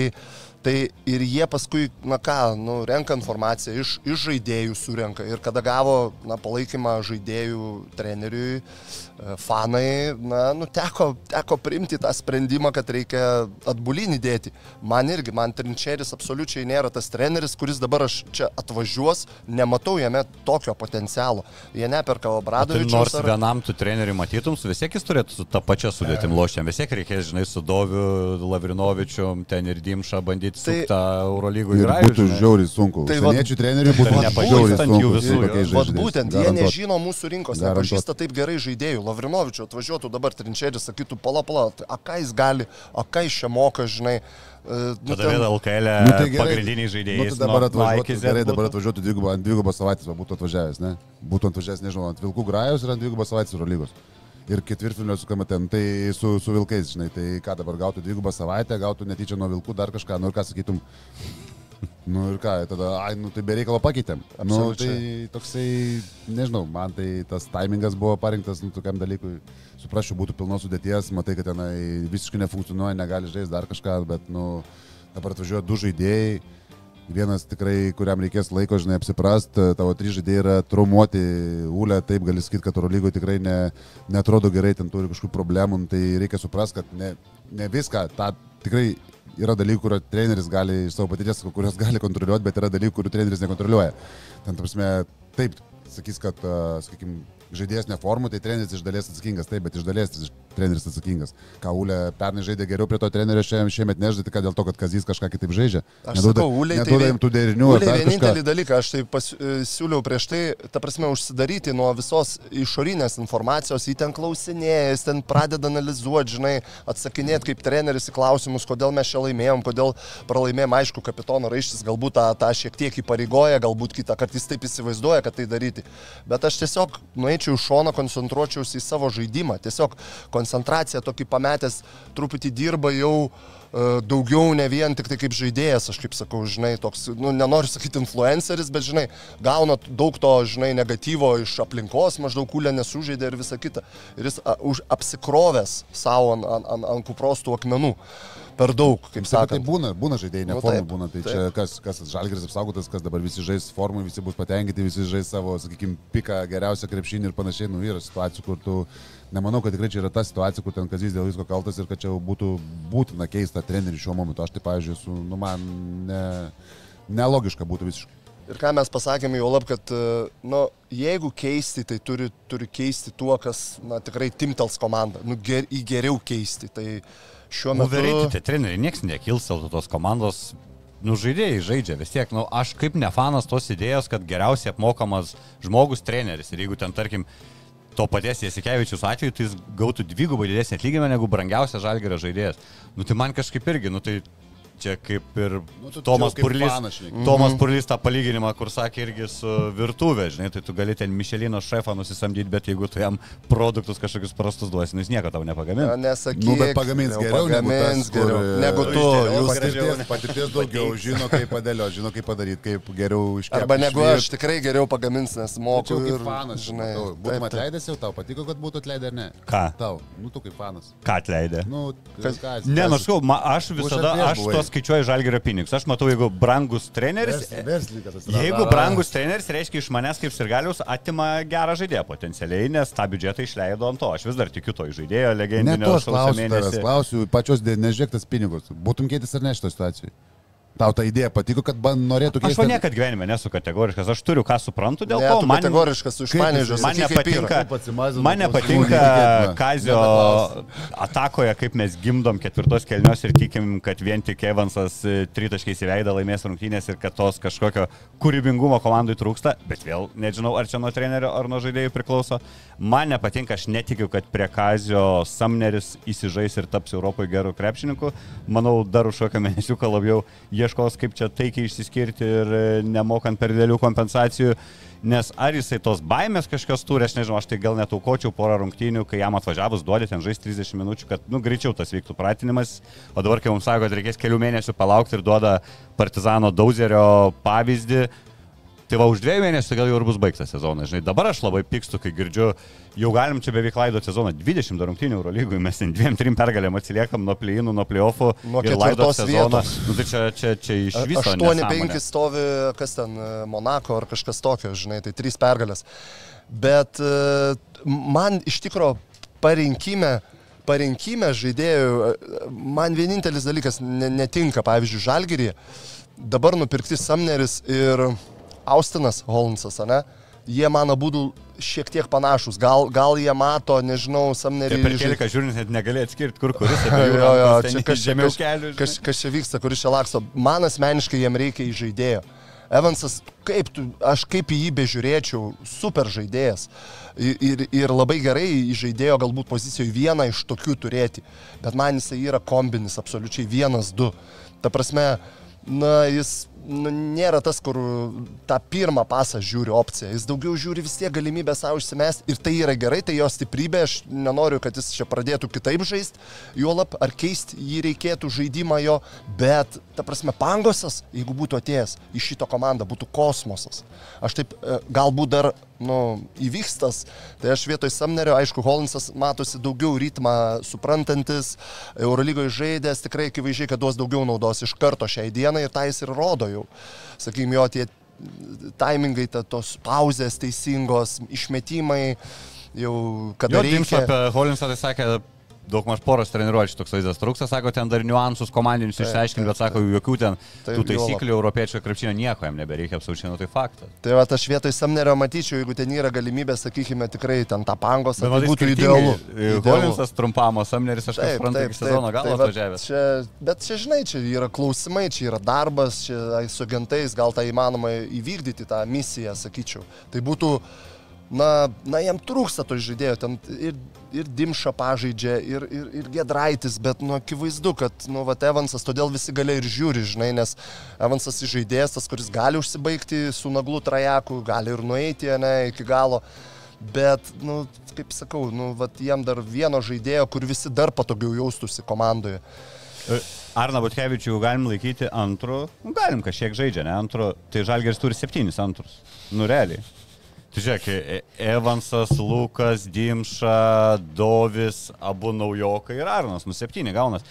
tai ir jie paskui, na ką, nu, renka informaciją iš, iš žaidėjų surenka. Ir kada gavo na, palaikymą žaidėjų treneriui, e, fanai, na, nu, teko, teko priimti tą sprendimą, kad reikia atbulinį dėti. Man irgi, man Trinčeris absoliučiai nėra tas treneris, kuris dabar aš čia atvažiuos, nematau jame tokio potencialo. Jie neperka Tai Obradovičius. nors vienam tu treneriui matytum, vis tiek jis turėtų su tą pačią sudėtim lošti. Vis tiek reikės, žinai, su Doviu, Lavrinovičiu, ten ir Dimša bandyti Tai- su tą Eurolygų Ir būtų žiauriai sunku. Tai Tai Užsieniečių treneriui būtų Tai žiauriai nepažįstant sunku. jų visų, Vat būtent, jie Garantuot. nežino mūsų rinkos, Garantuot. nepažįsta taip gerai žaidėjų. Lavrinovičių atvažiuotų dabar Trinčeris, sakytų, pala, pala, tai, a ką jis gali, a ką jis čia moka, žinai. e, nu, Tada vėl LKL Nu, tai pagrindiniai žaidėjai. Nu, tai dabar atvažiuotų, gerai, dabar atvažiuotų dvigubą, ant dvigubą savaitės, va, būtų atvažiavęs, ne? Būtų atvažiavęs, nežinau, ant Vilkų grajus ir ant dvigubą savaitės Eurolygos. Ir ketvirtfinalio su KMT, tai su, su Vilkais, žinai, tai ką dabar gautų dvigubą savaitę, gautų netyčia nuo Vilkų dar kažką, nu ir ką sakytum. Nu ir ką, tada, ai, nu tai be reikalo pakeitėm. Nu, tai toksai, nežinau, man tai tas taimingas buvo parinktas, nu, tokiam dalykui, suprasčiau, būtų pilnos sudėties, matai, kad tenai visiškai nefunkcionuoja, negali žaisti dar kažką, bet, nu, dabar atvažiuoja du žaidėjai, Vienas tikrai, kuriam reikės laiko, žinai, apsiprast, tavo trys žaidėjai yra traumuoti, Ule, taip gali sakyti, kad Euro lygoje tikrai ne, netrodo gerai, ten turi kažkokių problemų, nu, tai reikia suprasti, kad ne, ne viską, tą tikrai yra dalykų, kur treneris gali iš savo patirties, kurios gali kontroliuoti, bet yra dalykų, kurių treneris nekontroliuoja. Ten, prasme, taip, sakys, kad, sakykime, žaidėjas neformų, tai treneris iš dalies atsakingas, taip, bet iš dalies treneris atsakingas. Kaulė pernai žaidė geriau prie to trenerio, šiemet, šiemet nežaidė, tik dėl to, kad Kazys kažką kitaip žaidžia. Aš neduoda, sakau, neduoda tai jam tų derinių. Uliai vienintelį dalyką, aš tai pasiūliau prieš tai, ta prasme, užsidaryti nuo visos išorinės informacijos, jį ten klausinėja, jis ten pradeda analizuoti, žinai, atsakinėti kaip treneris į klausimus, kodėl mes čia laimėjom, kodėl pralaimėjom, aišku, kapitono raištis galbūt tą, tą šiek tiek įpareigoja, galbūt kitą kartą jis taip įsivaizduoja, kad tai daryti. Bet aš tiesiog nueičiau iš šono, koncentruočiausi į savo žaidimą, tiesiog koncentraciją tokį pametęs, truputį dirba jau uh, daugiau ne vien tik tai kaip žaidėjas, aš kaip sakau, žinai, toks, nu, nenoriu sakyti influenceris, bet, žinai, gauna daug to, žinai, negatyvo iš aplinkos, maždaug kūlė nesužaidė ir visa kita. Ir jis a, už, apsikrovęs savo ant, ant, ant, ant kuprostų akmenų per daug, kaip sakant. Tai būna, būna žaidėjai, ne Nu, būna. Tai taip. čia kas, kas žalgeris apsaugotas, kas dabar visi žais formų, visi bus patenkinti, visi žais savo, sakykime, piką geriausią krepšinį ir panašiai. Nu, yra situacijų, kur tu, nemanau, kad tikrai čia yra ta situacija, kur ten kazys dėl visko kaltas ir kad čia jau būtų būtina keista trenerių šiuo momentu. Aš tai, pavyzdžiui, su, nu, man ne, nelogiška būtų visiškai. Ir ką mes pasakėme jau lab, kad, e, nu, jeigu keisti, tai turi, turi keisti tuo, kas, na, tikrai timtels komanda. Nu, ger, į geriau keisti. Tai šiuo metu... Nuverėti tie treneriai, niekas nekils dėl tos komandos. Nu, žaidėjai žaidžia vis tiek. Nu, aš kaip ne fanas tos idėjos, kad geriausiai apmokamas žmogus treneris. Ir jeigu ten, tarkim, to paties Jasikevičius atveju, tai jis gautų dvigubai didesnį atlyginimą negu brangiausias žalgerio žaidėjas. Nu, tai man kažkaip irgi, nu, tai čia kaip ir Nu, tu Tomas jau kaip Purlys. fanas šneki. Tomas Purlys tą palyginimą, kur sakė irgi su virtuvė, žinai, tai tu gali ten Mišelino šefą nusisamdyti, bet jeigu tu jam produktus kažkokius prastus duosi, nu, jis nieko tau nepagamina. Na, Nesakyk, Nu, bet pagamins geriau negu, pagamins tas, kur, geriau negu e, tu. geriau, Jūs. Patirties, patirties daugiau, žino kaip padėlio, žino kaip padaryti, kaip geriau iškepti. arba negu išvirt. aš tikrai geriau pagamins, nes moku ir, fanas, žinai, Būtum atleidęs jau, tau patiko, kad būtų atleidę ar ne? Ką? Tau, nu tu kaip fanas. Ką atleidė? Nu, Kas- ką, Ne, kas- nu aš visada, aš buvai? To skaičiuoju žalgerio pinigus. Aš matau, jeigu brangus treneris, Vers- Verslininkas atsirado. jeigu brangus treneris, reiškia iš manęs kaip sirgaliaus atima gerą žaidėją potencialiai, nes tą biudžetą išleido ant to. Aš vis dar tikiu to žaidėjo Ne legendinio to aš klausiu, klausiu, pačios nežiūrėk tas pinigus. Būtum keitis ar ne šito situacijai? Tau ta idėja patiko, kad ban norėtų Aš keisti. va niekad gyvenime nesu kategoriškas, aš turiu ką suprantu dėl Ne, to. Man, kategoriškas kaip panežą. jisai- man nepatinka, man nepatinka. Kazio atakoje, kaip mes gimdom ketvirtos kelnios ir tikim, kad vien tik Evansas e, tritaškiais įveida laimės rungtynės ir kad tos kažkokio kūrybingumo komandai trūksta, bet vėl nežinau, ar čia nuo trenerio ar nuo žaidėjų priklauso. Man nepatinka, aš netikiu, kad prie Kazio Samneris įsižais ir taps Europoje gerų krepšininkų. Manau, dar už kokio mėnesiuką labiau ieškos, kaip čia taikiai išsiskirti ir e, nemokant per dėlių kompensacijų. Nes ar jisai tos baimės kažkokios turi, aš nežinau, aš tai gal netaukočiau porą rungtynių, kai jam atvažiavus duodi ten žaisti 30 minučių, kad, nu, greičiau tas vyktų pratinimas. O dabar, kai mums sako, kad reikės kelių mėnesių palaukti ir duoda Partizano Dauzerio pavyzdį, Tai va, už dviejų mėnesių gal jau ir bus baigtas sezonas. Žinai, dabar aš labai pykstu, kai girdžiu, jau galim čia beveik laido sezoną. 20 dar rungtynių Euro lygui, mes ten dviem, trim pergalėm atsiliekam nuo pleinų, nuo playoffų. Nuo ketvirtos sezoną. vietos. Nu, tai čia, čia, čia iš viso. 8-5 nesąmonė. stovi, kas ten, e, Monako ar kažkas tokio, žinai, tai 3 pergalės. Bet e, man iš tikro parinkime, parinkime žaidėjų, e, man vienintelis dalykas ne, netinka, pavyzdžiui, Žalgirį. Dabar nupirkti Samneris ir Austinas Holmsas, ne? Jie man būtų šiek tiek panašus. Gal, gal jie mato, nežinau, Samnerį. Per keliką žiūrint, net negali atskirti, kur kuris. Jo, jo, čia kas žemiau kas- kelių. Kas, kas čia vyksta, kuris čia laksto. Man asmeniškai jiem reikia į žaidėjo. Evansas, kaip tu, aš kaip į jį bežiūrėčiau, super žaidėjas. Ir, ir, ir labai gerai į žaidėjo galbūt pozicijoje vieną iš tokių turėti. Bet man jisai yra kombinis, absoliučiai vienas, du. Ta prasme, na, jis nu, nėra tas, kur tą pirmą pasą žiūri opciją. Jis daugiau žiūri vis tiek galimybę savo išsimesti ir tai yra gerai, tai jo stiprybė. Aš nenoriu, kad jis čia pradėtų kitaip žaisti, juolap ar keisti jį reikėtų žaidimą jo, bet, ta prasme, pangosas, jeigu būtų atėjęs į šito komandą, būtų kosmosas. Aš taip, e, galbūt dar, nu, įvyks tas, tai aš vietoj Samnerio, aišku, Holinsas matosi daugiau ritmą suprantantis, Eurolygoje žaidęs, tikrai akivaizdžiai, kad duos daugiau naudos iš karto šiai dienai ir tą jis ir rodo jau. Sakykime, jo tie taimingai, ta, tos pauzės teisingos, išmetimai, jau kada Jo, reikia. apie Holinsą tai sakė, daug maž poros treniruočių toks vaizdas trūksta, sako, ten dar niuansus komandinius Taip, išsiaiškinti, bet taip, sako, jokių ten Taip, tų taisyklių europiečio krepšinio nieko jam nebereikia, absoliučiai, nu tai faktas. Tai va, aš vietoj Samnerio matyčiau, jeigu ten yra galimybė, sakykime, tikrai ten tą pangos, tai būtų idealu. Holinsas trumpamo, Samneris, aš kaip suprantu, iki sezono galo va, atvažiavęs. Bet čia, žinai, čia yra klausimai, čia yra darbas, čia su agentais gal tai įmanoma įvykdyti tą misiją, sakyčiau. Tai būtų, na, na jam trūksta to žaidėjo, ten ir, ir Dimša pažaidžia, ir, ir, ir Gedraitis, bet, nu, akivaizdu, kad, nu, va, Evansas, todėl visi galia ir žiūri, žinai, nes Evansas žaidėjas, tas, kuris gali užsibaigti su naglu trajeku, gali ir nueiti, ne, iki galo. Bet, nu, kaip sakau, nu, vat, jam dar vieno žaidėjo, kur visi dar patogiau jaustųsi komandoje. Arna Butkevičių galim laikyti antru, nu, galim kažkiek žaidžia, ne antru, tai Žalgeris turi septynis antrus. Nu, realiai. Tai žiūrėk, E- Evansas, Lukas, Dimša, Dovis, abu naujokai ir Arnas, nu septyni gaunas.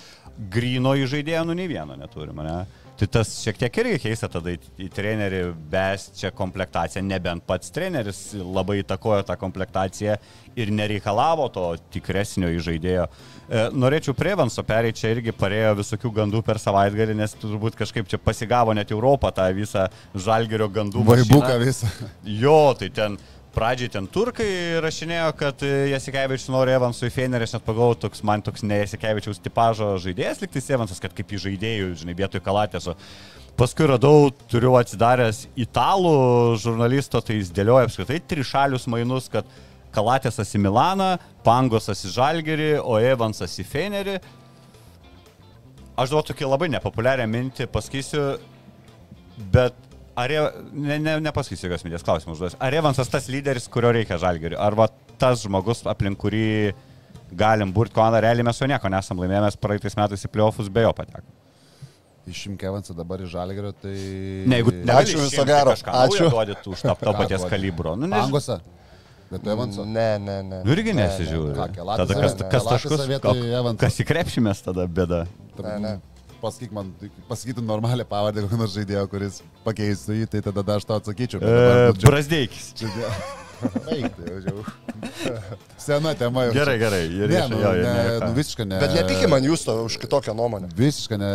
Grino į žaidėją, nu nei vieno neturime, ne? Tai tas šiek tiek irgi keista tada į, į trenerį best čia komplektaciją, nebent pats treneris labai įtakojo tą komplektaciją ir nereikalavo to tikresnio į žaidėjo. E, norėčiau prie Evanso pereiti, čia irgi parėjo visokių gandų per savaitgalį, nes turbūt kažkaip čia pasigavo net Europą tą visą žalgerio gandų. Vaibuką visą. Jo, tai ten pradžiai ten turkai rašinėjo, kad e, Jasikevičius nori Evansui Fenerį, aš net pagalvojau, toks man toks ne Jasikevičiaus tipažo žaidėjas, liktais Evansas, kad kaip į žaidėjų, žinai, vietoj kalatėso. Paskui radau, turiu atsidaręs italų žurnalisto, tai jis dėlioja apskritai trišalius mainus, kad kalatėsas į Milaną, Pangosas į Žalgerį, o Evansas į Fenerį. Aš duodu tokį labai nepopuliarią mintį, pasakysiu, bet ar, Re- ne, ne, nepasakysiu jokios minties klausimus užduosiu. Ar Evansas tas lyderis, kurio reikia Žalgeriui? Ar va tas žmogus, aplink kurį galim burti komandą, realiai mes jo nieko nesam laimėję, mes praeitais metais į playoffus be jo pateko. Išimk Evansą dabar iš Žalgerio, tai... Ne, jeigu Ačiū viso gero. Ačiū. Ačiū. Duodyt už tą, paties kalibro. Nu, nežinau. Pangose. Bet Evanso. Ne, ne, ne. Nu irgi Ne, nesižiūri. Ką, Kelatis Tada kas, ne? kas taškus, kas įkrepšimės tada bėda. Ne, ne. Pasakyk man, pasakytum normalią pavardę kokio nors žaidėjo, kuris pakeistų jį, tai tada aš tau atsakyčiau. bet dabar, E, nu, čia- Brasdeikis. čia tai jau čia. Sena tema jau. Gerai, gerai. ir Ne, nu, jo, ir ne, ne- nu, visiškai ne. Bet nepykė man jūs to už kitokią nuomonę. Visiškai ne.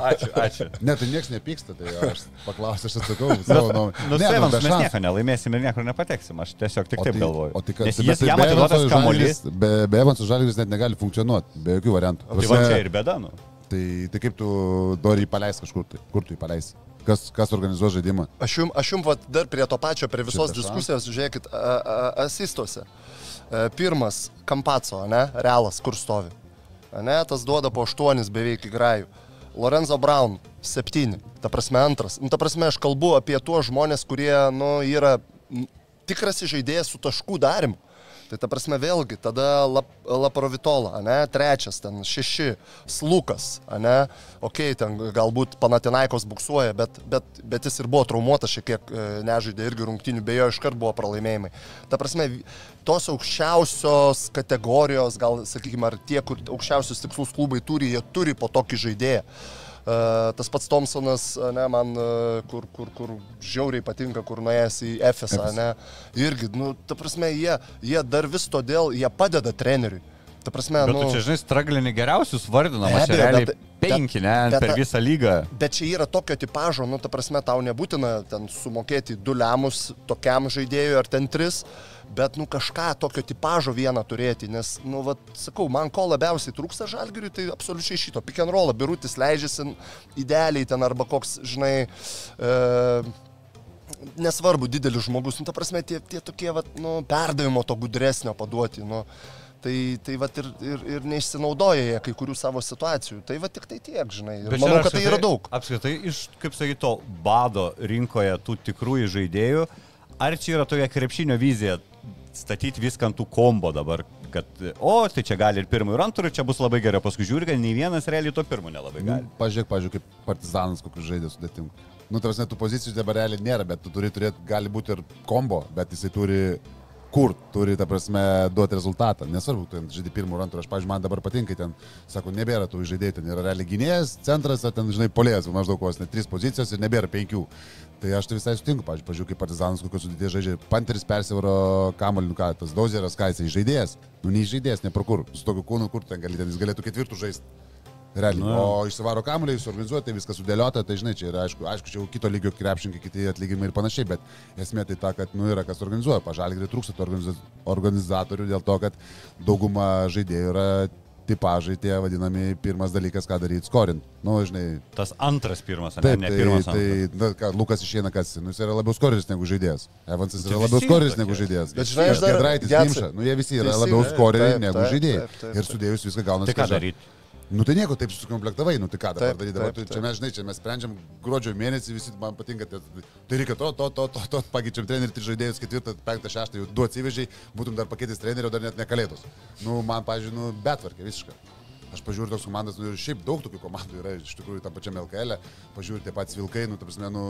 Ačiū, ačiū. Ne, tai niekas nepyksta, tai aš paklausiu, aš atsakau savo nuomonę. Nu, Ne, be mes nieko nelaimėsim ir niekur nepateksim. Aš tiesiog tik taip tai- galvoju. O tai kas? Nes jis jam atiduotas kamuolys. Be, be Evanso žalgris net negali funkcionuoti, be jokių variantų. Tai va čia ir bėda, nu. Tai, tai kaip tu nori jį paleisti kažkur, tai kur tu jį paleisi? Kas, kas organizuos žaidimą? Aš jums, aš jums vat, dar prie to pačio, prie visos Šitą diskusijos, žiūrėkit, a, a, asistuose. E, Pirmas, Kampaco, ne, realas, kur stovi. A, Ne, tas duoda po aštuonis beveik į grajų. Lorenzo Brown, septyni. Ta prasme, antras. Nu, ta prasme, aš kalbu apie tuos žmonės, kurie, nu, yra m, tikras žaidėjas su taškų darimu. Tai ta prasme vėlgi, tada lap, Laprovitola, ne, trečias, ten šeši, Slukas, ne, okei, okay, ten galbūt Panatinaikos buksuoja, bet, bet, bet jis ir buvo traumuotas šiek tiek, e, nežaidė irgi rungtinių, beje, iškart buvo pralaimėjimai. Ta prasme, tos aukščiausios kategorijos, gal sakykime, ar tie, kur aukščiausius tikslus klubai turi, jie turi po tokį žaidėją. Uh, tas pats Thompsonas, ne, man, uh, kur, kur, kur žiauriai patinka, kur nuėjęs į FSA, ne, irgi, nu, ta prasme, jie, jie dar vis todėl, jie padeda treneriui. Ta prasme, Bet nu, tu čia, žinai, straglinį geriausius vardinam, Be aš abejo, realiai bet- penki, ne, bet- per visą lygą. Bet čia yra tokio tipožo, nu, ta prasme, tau nebūtina ten sumokėti du lemus tokiam žaidėjui ar ten tris, bet, nu, kažką tokio tipožo vieną turėti, nes, nu, vat, sakau, man ko labiausiai trūksta žalgiriui, tai absoliučiai šito. Pick and roll, birutis leidžiasi idealiai ten arba koks, žinai, e, nesvarbu, didelis žmogus, nu, ta prasme, tie, tie tokie, vat, nu, perdavimo to gudresnio paduoti, nu. Tai, tai vat ir, ir, ir neišsinaudoja jie kai kurių savo situacijų. Tai va tik tai tiek, žinai. Ir Bet manau, kad tai yra daug. Apskritai, iš, kaip sakyt, to bado rinkoje tų tikrųjų žaidėjų, ar čia yra tokia krepšinio vizija statyti viską ant tų kombo dabar, kad, o, tai čia gali ir pirmų, ir antrų, čia bus labai gerai, paskui žiūri, kad nei vienas realiai to pirmų nelabai gali. Nu, Pažiūrėk, pažiūrėk, kaip partizanas kokius žaidė sudėtingų. Nu, tarsi tų pozicijų dabar realiai nėra, bet tu turi turėti, gali būti ir kombo, bet jisai turi kur turi, ta prasme, duoti rezultatą. Nesvarbu, tu žaidži pirmų ir antrų, aš, pavyzdžiui, man dabar patinka, ten, sako, nebėra tų žaidėjų, ten yra realiai gynėjas, centras, ar ten, žinai, polėjas, maždaug vos net trys pozicijos ir nebėra penkių. Tai aš tai visai sutinku, pavyzdžiui, pažiūrėjau, kaip partizanas kokios sudėties žaidžia. Panteris persivaro kamuolį, nu ką, tas dozeras, ką jisai žaidėjas. Nu, nei žaidėjas, ne pro kur. Su tokiu kūnu, kur ten gali, ten jis galėtų ketvirtų žaisti. Realiai. Nu. O išsivaro kamuolį, jūs organizuojate, tai viskas sudėliota, tai žinai, čia yra aišku, aišku, čia jau kito lygio krepšininkai, kiti atlyginimai ir panašiai, bet esmė tai ta, kad, nu, yra kas organizuoja. Pažalgiai trūksta organizatorių dėl to, kad dauguma žaidėjų yra tipažai tie vadinami pirmas dalykas, ką daryti, skorint. Nu, žinai, Tas antras pirmas, Taip, ne, ne tai, pirmas. tai antras. na, ką, Lukas išeina kas, nu, jis yra labiau skoris negu žaidėjas. Evansas Tai yra labiau tokie. negu žaidėjas. Bet žinai, aš dar- Gedraitis, Nimša, nu jie visi yra labiau skoriai taip, negu žaidėjai. Ir sudėjus viską gaunasi. Tai ką daryti? Nu tai nieko, taip sukomplektavai, nu tai ką dabar Taip, daryti, dabar taip, taip. čia mes, žinai, čia mes sprendžiam gruodžio mėnesį, visi man patinka, tai, tai reikia to, to, to, to, to pakeičiam trenerių, tris žaidėjus, ketvirtą, penktą, šeštą, jau du atsivežiai, būtum dar pakeitęs trenerių, dar net nekalėdos. Nu, man, pažiūrėjau, nu, betvarkė visiškai. Aš pažiūriu tos komandas, nu ir šiaip daug tokių komandų yra, iš tikrųjų, tam pačiam LKL, pažiūriu tie patys Vilkai, nu, ta prasme, nu,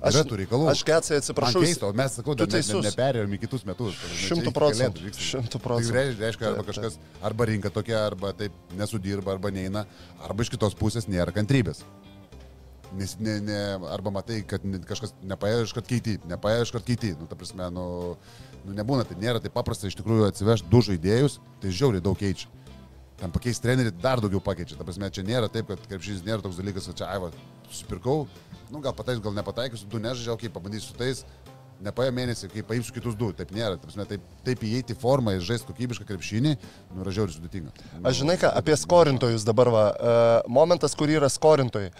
Aš- tų reikalų. Aš Getsai Man atsiprašau. keista, o mes, sakau, dar ne, ne, neperėjom į kitus metus. Šimtų procentų, vyksta. šimtų Tai procentų. reiškia, reiškia, arba kažkas, arba rinka tokia, arba taip nesudirba, arba neina, arba iš kitos pusės nėra kantrybės. Nes ne, ne, arba matai, kad kažkas nepaėjo iškart keiti, nepaėjo iškart keiti. Nu, ta prasme, nu, nu nebūna, tai nėra taip paprasta iš tikrųjų atsivežti du žaidėjus, tai žiauriai daug keičia. Tam pakeisti trenerių dar daugiau pakeičia. Ta prasme, čia nėra taip, kad kaip šis nėra toks dalykas, kad čia, ai, va, susipirkau, nu gal pataiks, gal nepataikysiu, du nežaidžiau, kaip pabandysiu su tais, nepaėjo mėnesį, kai paimsiu kitus du, taip nėra. Ta prasme, taip, taip įeiti į formą ir žaisti kokybišką krepšinį, nu, yra žiauriai sudėtinga. Nu, Aš žinai ką, apie skorintojus dabar va. Uh, momentas, kur yra skorintojai.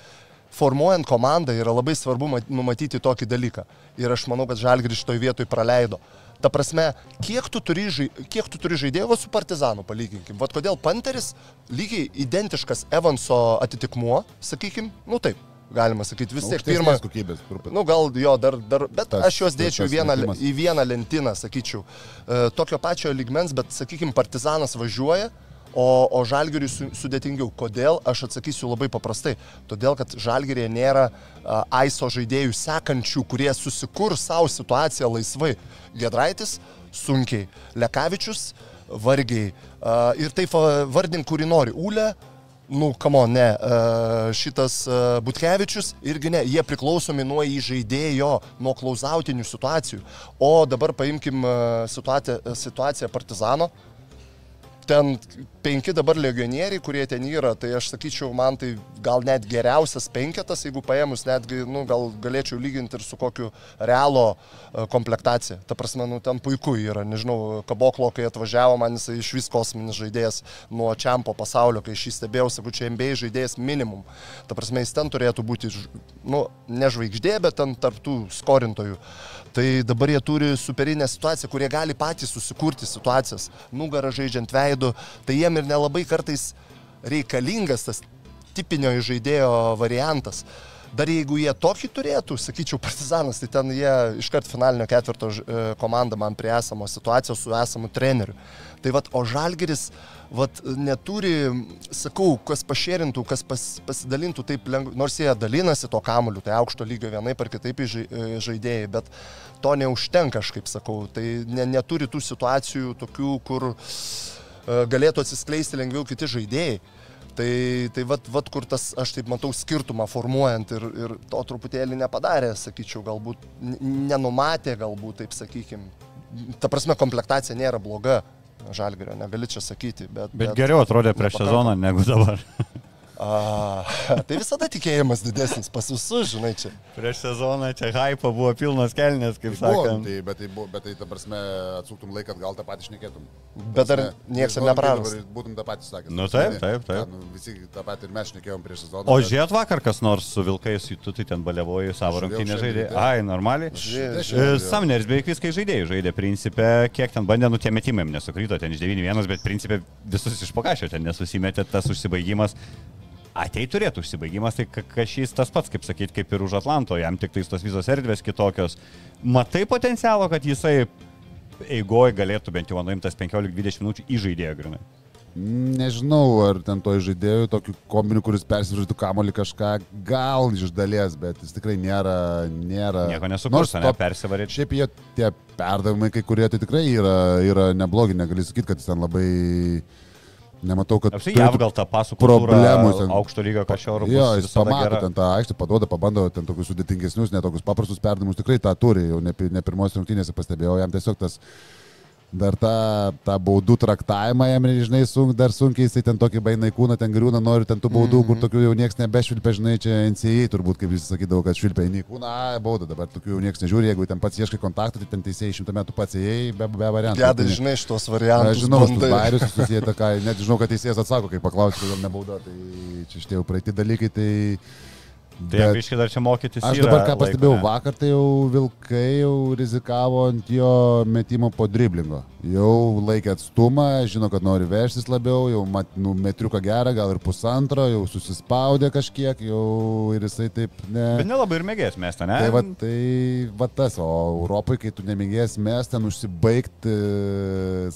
Formuojant komandą yra labai svarbu mat- numatyti tokį dalyką. Ir aš manau, kad Žalgris šitoj vietoj praleido. Ta prasme, kiek tu turi, žai, kiek tu turi žaidėjų va, su Partizanu, palyginkim. Vat kodėl Panteris lygiai identiškas Evanso atitikmuo, sakykim, nu taip, galima sakyti, vis tiek pirmas. kokybės. truputį. Nu, gal jo dar, dar bet Tas- aš juos dėčiau tas vieną, metimas. į vieną lentyną, sakyčiau. E, tokio pačio ligmens, bet, sakykime, partizanas važiuoja, o, o žalgiriui su, sudėtingiau. Kodėl? Aš atsakysiu labai paprastai. Todėl, kad žalgirėje nėra a, aiso žaidėjų sekančių, kurie susikurs savo situaciją laisvai. Gedraitis sunkiai, Lekavičius vargiai. A, ir taip va, vardink, kurį nori. Ūlė, Nu, kamo, ne, šitas Butkevičius irgi ne, jie priklausomi nuo įžaidėjo, nuo klausautinių situacijų. O dabar paimkim situaciją, situaciją Partizano. Ten penki dabar legionieriai, kurie ten yra, tai aš sakyčiau, man tai gal net geriausias penketas, jeigu paėmus netgi, nu, gal galėčiau lyginti ir su kokiu realo e, komplektacija. Ta prasme, nu, ten puiku yra, nežinau, kaboklo, kai atvažiavo, man jisai iš vis kosminis žaidėjas nuo čiampo pasaulio, kai aš jį stebėjau, sakau, čia MBA žaidėjas minimum. Ta prasme, jis ten turėtų būti, nu, ne žvaigždė, bet ten tarptų skorintojų. Tai dabar jie turi superinę situaciją, kurie gali patys susikurti situacijas, nugarą žaidžiant veidų, tai jiem ir nelabai kartais reikalingas tas tipinio žaidėjo variantas. Dar jeigu jie tokį turėtų, sakyčiau, partizanas, tai ten jie iškart finalinio ketvirto e, komanda man prie esamos situacijos su esamu treneriu. Tai vad, o Žalgeris, vad, neturi, sakau, kas pašėrintų, kas pas, pasidalintų taip lengvai, nors jie dalinasi to kamuoliu, tai aukšto lygio vienaip ar kitaip e, žaidėjai, bet to neužtenka, aš kaip sakau, tai ne, neturi tų situacijų tokių, kur e, galėtų atsiskleisti lengviau kiti žaidėjai. Tai, tai vat, vat kur tas, aš taip matau, skirtumą formuojant ir, ir to truputėlį nepadarė, sakyčiau, galbūt nenumatė, galbūt, taip sakykim. Ta prasme, komplektacija nėra bloga. Žalgerio, negali čia sakyti, bet... Bet geriau atrodė prieš sezoną negu dabar. A, tai visada tikėjimas didesnis pas visus, žinai, čia. Prieš sezoną čia hypo buvo pilnas kelnes, kaip Tai buvo, sakant. tai, bet, tai buvo, bet tai, ta prasme, atsuktum laiką, gal tą patį šnekėtum. Bet Prasme, nieks ir nepraras. Būtum tą patį sakęs. Nu, Ta taip, taip, taip. ką, Nu, visi tą patį ir mes šnekėjom prieš sezoną. O bet- žiūrėt vakar kas nors su Vilkais, tu tai ten balevoji savo rungtynę šiandien žaidė. ryte. Ai, normaliai. E. Samneris beveik viską žaidėjai žaidė, principė, kiek ten bandė, nu tie metimai nesukryto, ten iš 9-1, bet principė visus išpakašė, ten nesusimetė tas užsibaigimas. Atei turėtų užsibaigimas, tai ka- kažys tas pats, kaip sakyt, kaip ir už Atlanto, jam tik tais tos visos erdvės kitokios. Matai potencialo, kad jisai eigoje galėtų bent jau nuimtas 15-20 minučių į žaidėją grinai. Nežinau, ar ten to žaidėjų, tokių kombinių, kuris persivaržytų kamolį kažką, gal iš dalies, bet jis tikrai nėra... nėra Nieko nesukurs, ne, persivaryti. Šiaip jie tie perdavimai, kai kurie tai tikrai yra, yra neblogi, negali sakyti, kad jis ten labai... Nematau, kad... Apsi, turėtų jav gal tą pasų problemų aukšto lygio kažkio Jo, jis pamato ten tą aikštę, paduoda, pabando ten tokius sudėtingesnius, netokius paprastus perdavimus, tikrai tą turi, jau ne, ne pirmos rungtynėse pastebėjau, jam tiesiog tas dar tą, tą baudų traktavimą jam, žinai, sunk, dar sunkiai jisai ten tokį bainai kūną, ten griūna, nori ten tų baudų, mm -hmm. kur tokių jau niekas nebešvilpia, žinai, čia NCA turbūt, kaip jis sakydavo, kad švilpia į kūną, a, bauda, dabar tokių jau niekas nežiūri, jeigu ten pats ieškai kontaktų, tai ten teisėjai šimtą metų pats įėjai, be, be variantų. Gedai, Tai- žinai, šitos variantus. žinau, aš tus bandai. bairius susiję tą ką, net žinau, kad teisėjas atsako, kai paklausiu, kodėl nebauda, tai čia šitie jau praeiti dalykai, tai... Tai jam biškai dar čia mokytis. Aš dabar ką laiko, pastebėjau ne? vakar, tai jau Vilkai jau rizikavo ant jo metimo po driblingo. Jau laikė atstumą, žino, kad nori vežtis labiau, jau mat, nu, metriuką gerą, gal ir pusantro, jau susispaudė kažkiek, jau ir jisai taip ne... Bet nelabai ir mėgės mes ten, ne? Tai va, tai va tas, o Europai, kai tu nemėgės mes ten užsibaigti,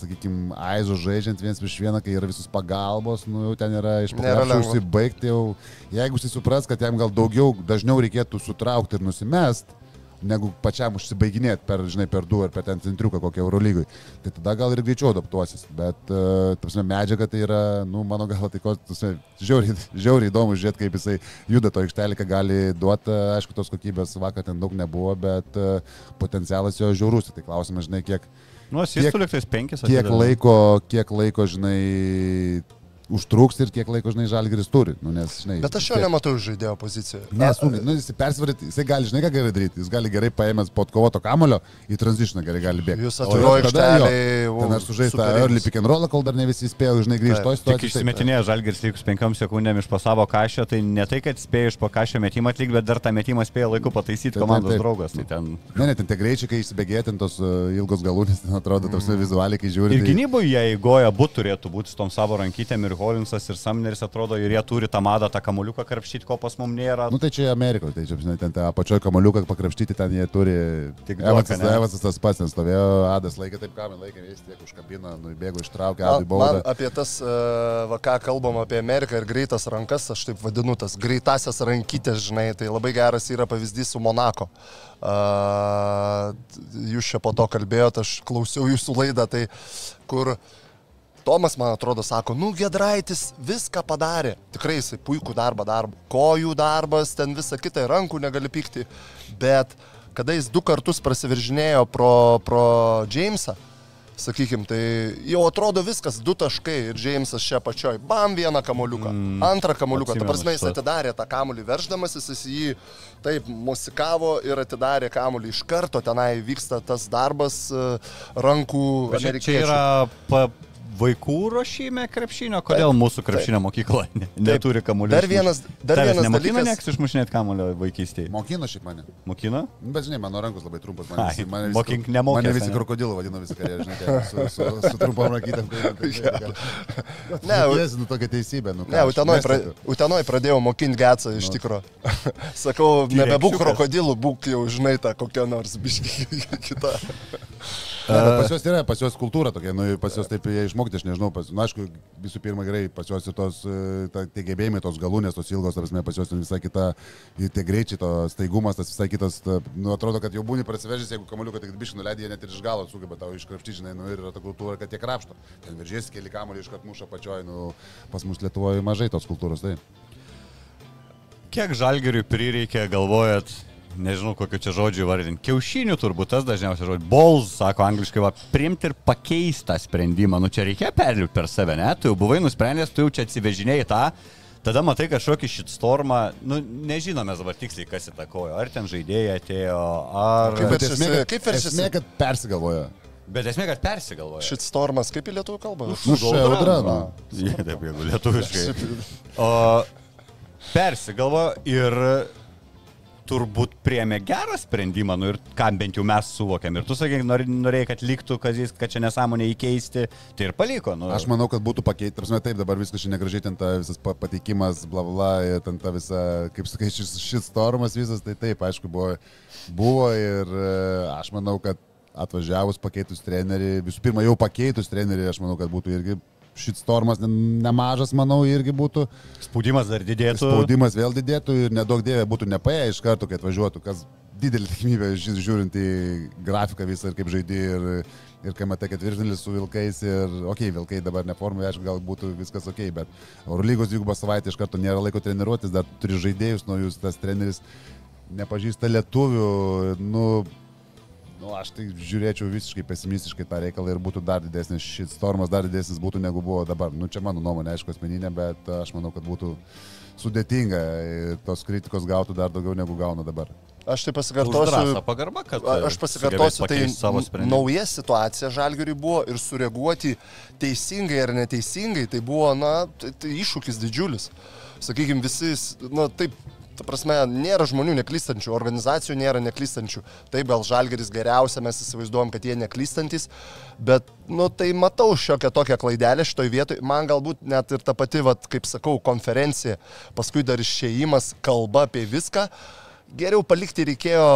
sakykime, aizo žaidžiant viens prieš vieną, kai yra visus pagalbos, nu jau ten yra iš pagalbos užsibaigti, jau jeigu jis supras, kad jam gal daugiau, dažniau reikėtų sutraukti ir nusimest, negu pačiam užsibaiginėti per, žinai, per du ar per ten centriuką kokią Eurolygui. Tai tada gal ir greičiau adaptuosis. Bet, uh, tarsi, medžiaga tai yra, nu, mano galva, tai ko, tarsi, žiauriai, žiauriai įdomu žiūrėti, kaip jisai juda to aikštelį, ką gali duoti. Aišku, tos kokybės vakar ten daug nebuvo, bet uh, potencialas jo žiaurus. Tai klausimas, žinai, kiek, Nu, kiek- liktais penkis. kiek laiko, kiek laiko, žinai, užtruks ir kiek laiko, žinai, žalgris turi. Nu, nes, žinai, Bet aš jo kiek- nematau iš žaidėjo pozicijoje. Nesunkiai, nu, jis persvaryti, jisai gali, žinai, ką gali daryti, jis gali gerai paėmęs po atkovoto kamulio į tranzitioną gerai gali bėgti. Jūs O atviroj tada jo, aikštelėj, Ten aš sužaistą superinis. early pick and roll, kol dar ne visi spėjo, žinai, grįžti Taip. to Tik situaciją. išsimetinėjo žalgeris likus penkiom sekundėm iš pasavo kažio, tai ne tai, kad spėjo iš po kažio metimą atlikti, bet dar tą metimą spėjo laiku pataisyti Taip, komandos taip. draugas. Tai ten... Ne, ne, ten tie greičiai, kai įsibėgėti tos uh, ilgos galūnės, ten atrodo, tarsi vizualiai, kai žiūri. Ir tai- gynyboje jie įgoja abu turėtų būti su tom savo rankytėm ir Holinsas ir Samneris atrodo ir jie turi tą madą, tą kamuliuką karpštyti, ko pas mums nėra. Nu tai čia Amerikoje, tai čia, žinai, ten tą apačioje kamaliuką pakrapštyti, ten jie turi... Tik Evansas? Evansas tas pats, nes stovėjo, Adas laikė taip kamerą, laikė, vis tiek užkabino, nubėgo, ištraukė, man baudą. apie tas, e, va ką kalbam apie Ameriką ir greitas rankas, aš taip vadinu tas greitasias rankytės, žinai, tai labai geras yra pavyzdys su Monako. A, Jūs čia po to kalbėjote, aš klausiau jūsų laidą, tai kur Tomas, man atrodo, sako, nu Gedraitis viską padarė. Tikrai jisai puikų darbą darbo. Kojų darbas, ten visa kita, rankų negali pykti. Bet kada jis du kartus prasiveržinėjo pro, pro Jamesą, sakykime, tai jau atrodo viskas, du taškai ir Džeimsas čia pačioj, bam vieną kamoliuką, mm, antrą kamoliuką, ta prasme jis atidarė tą kamolį verždamasis, jis jį taip musikavo ir atidarė kamolį, iš karto tenai vyksta tas darbas e, rankų Čia, čia yra pa, vaikų ruošime krepšinio, kodėl mūsų krepšinio mokykla ne, neturi kamuolio? Dar vienas- dar vienas Nemokina dalykas- nieks išmušinėti kamulio vaikystėje. Mokino šiaip mane. Mokina? Nu, Bet žinai, mano rankos labai trumpas. Mane, visi- mane visi- mokink nemokęs, Mane visi ane? krokodilų vadino visą karjerą, žinai, tie, su, su, su trumpom rankytėm. Ne, u- Jėzinu tokia teisybė. Nu, ką, Ne, Utenoj, pra. Utenoj pradėjau mokinti Getsą iš tikro. Sakau, nebebūk krokodilų, būk jau, žinai, tą kokią nors biškį kitą. Ne, pas juos yra, pas juos kultūra tokia, nu, pas juos taip jie išmokti, aš nežinau, pas, nu, aišku, visų pirma gerai, pas juos ir tos, e, ta, tie gebėjimai, tos galūnės, tos ilgos, tarsi pas juos visai kita, ir tie greičiai, to staigumas, tas visai kitas, ta, nu, atrodo, kad jau būni prasivežęs, jeigu kamuoliuką tik biškį nuleidai, jie net ir iš galo sugeba tau iškrapštyti, žinai, nu, ir yra ta kultūra, kad tie krapšto. Ten veržės keli kamuolį iškart muša pačioj, nu, pas mus Lietuvoje mažai tos kultūros, tai. Kiek žalgeriui prireikė, galvojat, nežinau kokiu čia žodžiu vardinti, kiaušinių turbūt tas dažniausiai žodžiu, balls, sako angliškai, va, priimti ir pakeisti tą sprendimą, nu čia reikia perlipti per save, ne, tu jau buvai nusprendęs, tu jau čia atsivežinėjai tą, tada matai kažkokį šitstormą, nu nežinome dabar tiksliai, kas įtakojo, ar ten žaidėjai atėjo, ar... Kaip verčiasi- esmė, kaip kad, verčiasi? esmė, kad persigalvojo. Bet esmė, kad persigalvoja. Šit stormas, kaip į lietuvių kalbą? Nu, šeudra, nu. Taip, jeigu lietuviškai. O persigalvo ir turbūt priemė gerą sprendimą, nu ir ką bent jau mes suvokiam. Ir tu nor- norėjai, kad liktų, kad, jis, kad čia nesąmonė įkeisti, tai ir paliko. Nu. Aš manau, kad būtų pakeitę, prasme, taip, dabar viskas čia negražiai, ten ta visas pa- pateikimas, bla bla, ten ta visa, kaip sakai, šis, šis stormas visas, tai taip, aišku, buvo, buvo ir e, aš manau, kad atvažiavus pakeitus trenerį, visų pirma, jau pakeitus trenerį, aš manau, kad būtų irgi šitstormas ne- nemažas, manau, irgi būtų. Spaudimas dar didėtų. Spaudimas vėl didėtų ir nedaug dievė būtų nepaėję iš karto, kai atvažiuotų, kas didelė tikimybė, ži- žiūrint į grafiką visą ir kaip žaidži ir, ir kai matai ketvirtinalis su vilkais ir, okei, okay, vilkai dabar neformai, aišku, gal būtų viskas ok, bet Eurolygos dvigubą savaitę iš karto nėra laiko treniruotis, dar turi žaidėjus naujus, tas treneris nepažįsta lietuvių, nu, Nu, aš tai žiūrėčiau visiškai pesimistiškai tą reikalą ir būtų dar didesnis šit stormas, dar didesnis būtų negu buvo dabar. Nu, čia mano nuomonė, aišku, asmeninė, bet aš manau, kad būtų sudėtinga ir tos kritikos gautų dar daugiau negu gauna dabar. Aš tai pasikartosiu. pagarba, kad A- Aš pasikartosiu, tai nauja situacija žalgeriui buvo ir sureaguoti teisingai ar neteisingai, tai buvo, na, tai, tai iššūkis didžiulis. Sakykime, visi, na, taip, ta prasme, nėra žmonių neklystančių, organizacijų nėra neklystančių. Taip, gal žalgeris geriausia, mes įsivaizduojam, kad jie neklystantis, bet, nu, tai matau šiokią tokią klaidelę šitoj vietoj. Man galbūt net ir ta pati, vat, kaip sakau, konferencija, paskui dar išėjimas, kalba apie viską geriau palikti reikėjo,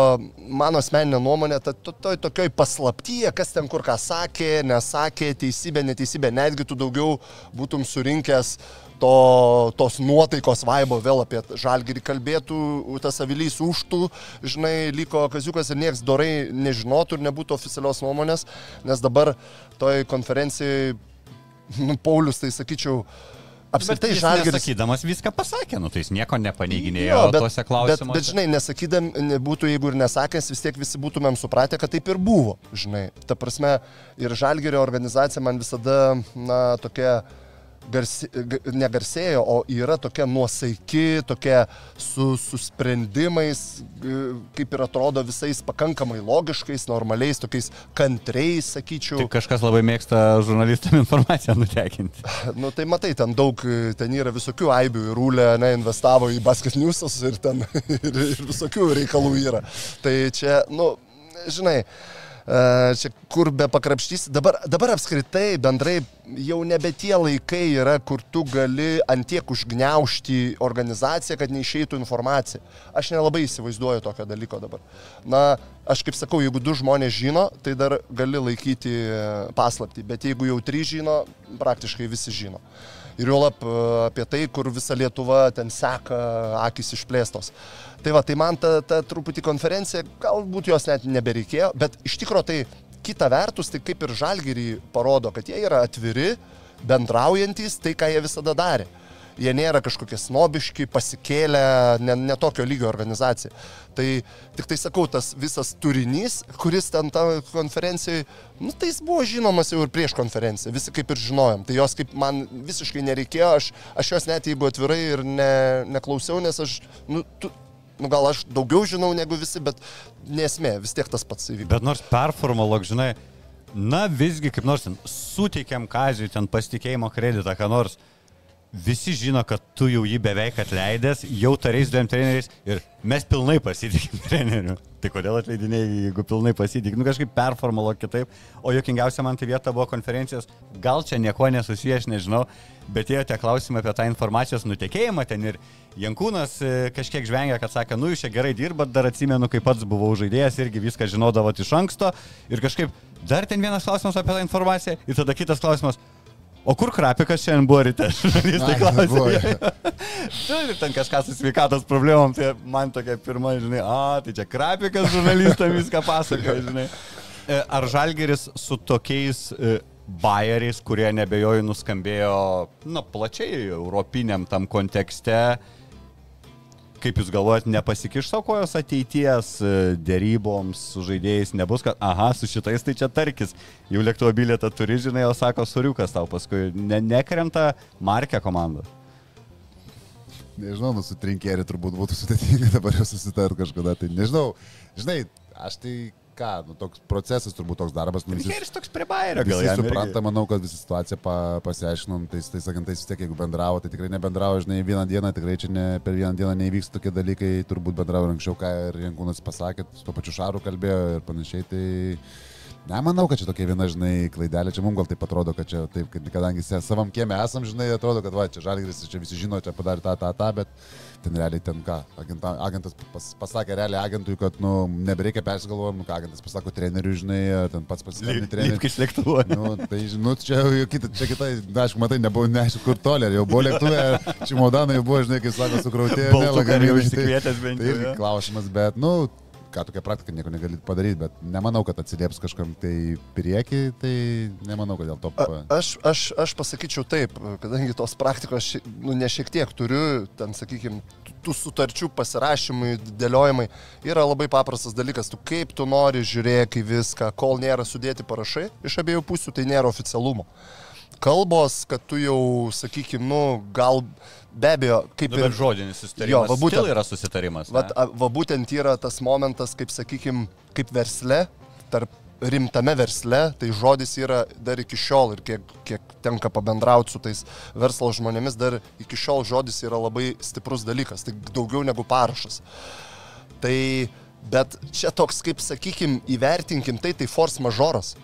mano asmeninė nuomonė, ta, to, to, tokioj paslaptyje, kas ten kur ką sakė, nesakė, teisybė, neteisybė, netgi tu daugiau būtum surinkęs to, tos nuotaikos vaibo vėl apie žalgirį kalbėtų, tas avilys užtų, žinai, liko kaziukas ir nieks dorai nežinotų ir nebūtų oficialios nuomonės, nes dabar toj konferencijai, nu, Paulius, tai sakyčiau, apskritai Bet jis žalgiris. Nesakydamas viską pasakė, nu tai jis nieko nepaneiginėjo Jo, bet- tuose Bet, klausimuose. bet žinai, nesakydam, nebūtų, jeigu ir nesakęs, vis tiek visi būtumėm supratę, kad taip ir buvo, žinai. Ta prasme, ir Žalgerio organizacija man visada, na, tokia garsi, g- negarsėjo, o yra tokia nuosaiki, tokia su, su sprendimais, kaip ir atrodo visais pakankamai logiškais, normaliais, tokiais kantriais, sakyčiau. Tik kažkas labai mėgsta žurnalistam informaciją nutekinti. Nu tai matai, ten daug, ten yra visokių aibių ir rūlė, ne, investavo į basket newsus ir ten ir, ir visokių reikalų yra. Tai čia, nu, žinai, e, čia kur be pakrapštysi, dabar, dabar apskritai bendrai jau nebe tie laikai yra, kur tu gali antiek užgneušti organizaciją, kad neišeitų informacija. Aš nelabai įsivaizduoju tokio dalyko dabar. Na, aš kaip sakau, jeigu du žmonės žino, tai dar gali laikyti paslapti, bet jeigu jau trys žino, praktiškai visi žino. Ir jau lab apie tai, kur visa Lietuva ten seka, akis išplėstos. Tai va, tai man ta, ta truputį konferencija, galbūt jos net nebereikėjo, bet iš tikrųjų tai kita vertus, tai kaip ir žalgerį parodo, kad jie yra atviri, bendraujantis, tai ką jie visada darė. Jie nėra kažkokie snobiški, pasikėlę, ne, ne tokio lygio organizacija. Tai tik tai sakau, tas visas turinys, kuris ten tą konferencijai, nu tai jis buvo žinomas jau ir prieš konferenciją, visi kaip ir žinojom. Tai jos kaip man visiškai nereikėjo, aš, aš jos net jeigu atvirai ir ne, neklausiau, nes aš, nu, tu, nu gal aš daugiau žinau negu visi, bet nesmė, vis tiek tas pats įvyko. Bet nors performuolog, žinai, na visgi kaip nors ten suteikiam kazijui ten pasitikėjimo kreditą, ką nors. Visi žino, kad tu jau jį beveik atleidęs, jau tariais dviem treneriais ir mes pilnai pasitikim treneriu. Tai kodėl atleidinėjai, jeigu pilnai pasitikim? Nu kažkaip performuolo kitaip. O jokingiausia man tai vieta buvo konferencijos, gal čia nieko nesusiję, aš nežinau, bet ėjo tie klausimai apie tą informacijos nutekėjimą ten ir Jankūnas e, kažkiek žvengia, kad sakė, nu jūs čia gerai dirbat, dar atsimenu, kai pats buvau žaidėjas, irgi viską žinodavot iš anksto ir kažkaip dar ten vienas klausimas apie tą informaciją ir tada kitas klausimas. O kur krapikas šiandien buvo ryte? Žurnalistai klausė. Turi ten kažką su sveikatos problemom, tai man tokia pirma, žinai, a, tai čia krapikas žurnalistam viską pasakoja, žinai. E, Ar Žalgeris su tokiais e, bayeriais, kurie nebejoju nuskambėjo, na, plačiai europiniam tam kontekste, kaip Jūs galvojat, nepasikiš savo kojos ateities e, dėryboms su žaidėjais, nebus, kad, aha, su šitais tai čia tarkis, jau lėktuvo bilietą turi, žinai, o sako, suriukas tau paskui, ne, nekrenta markė komanda. Nežinau, nu su trinkėri turbūt būtų sudėtinga dabar jau susitart kažkada. Tai nežinau, žinai, aš tai ką, nu, toks procesas turbūt toks darbas. Nu, visi, Trinkėris toks prie bairio, gal visi jam irgi. supranta, manau, kad visą situaciją pa, pasiaiškinom, tai, tai sakant, tai vis tiek, jeigu bendravo, tai tikrai nebendravo, žinai, vieną dieną, tikrai čia ne, per vieną dieną neįvyks tokie dalykai, turbūt bendravo ir anksčiau, ką ir Jankūnas pasakė, su to pačiu Šaru kalbėjo ir panašiai. Tai, Nemanau, kad čia tokia viena, žinai, klaidelė, čia mums gal taip atrodo, kad čia taip, kad kadangi savam kieme esam, žinai, atrodo, kad va, čia žalgris, čia visi žino, čia padarė tą, tą, tą, bet ten realiai ten ką, agenta, agentas pas, pasakė realiai agentui, kad, nu, nebereikia persigalvojimų, ką agentas pasako treneriui, žinai, ar ten pats pasiskambinti treneriui. Lipk iš lėktuvo. Nu, tai, nu, čia jau kita, čia kita, aš matai, nebuvo, neaišku, kur toli, ar jau buvo lėktuvė, čimodanai jau buvo, žinai, kaip sako, sukrauti. ne, Baltuką lagaminai, jau tai- išsikvietęs bent Tai jau, jo. klausimas, bet, nu, ką tokia praktika nieko negali padaryti, bet nemanau, kad atsilieps kažkam tai prieki, tai nemanau, kad dėl to... A, aš, aš, aš pasakyčiau taip, kadangi tos praktikos, nu, ne šiek tiek turiu, ten, sakykime, tų sutarčių pasirašymai, dėliojimai, yra labai paprastas dalykas. Tu kaip tu nori žiūrėk į viską, kol nėra sudėti parašai iš abiejų pusių, tai nėra oficialumo. Kalbos, kad tu jau, sakykime, nu, gal be abejo, kaip Nu, ir... žodinis susitarimas. Jo, va būtent. Still yra susitarimas. Vat, ne? a, va būtent yra tas momentas, kaip sakykim, kaip versle, tarp rimtame versle, tai žodis yra dar iki šiol ir kiek, kiek tenka pabendrauti su tais verslo žmonėmis, dar iki šiol žodis yra labai stiprus dalykas, tai daugiau negu parašas. Tai, bet čia toks, kaip sakykim, įvertinkim tai, tai force majoras.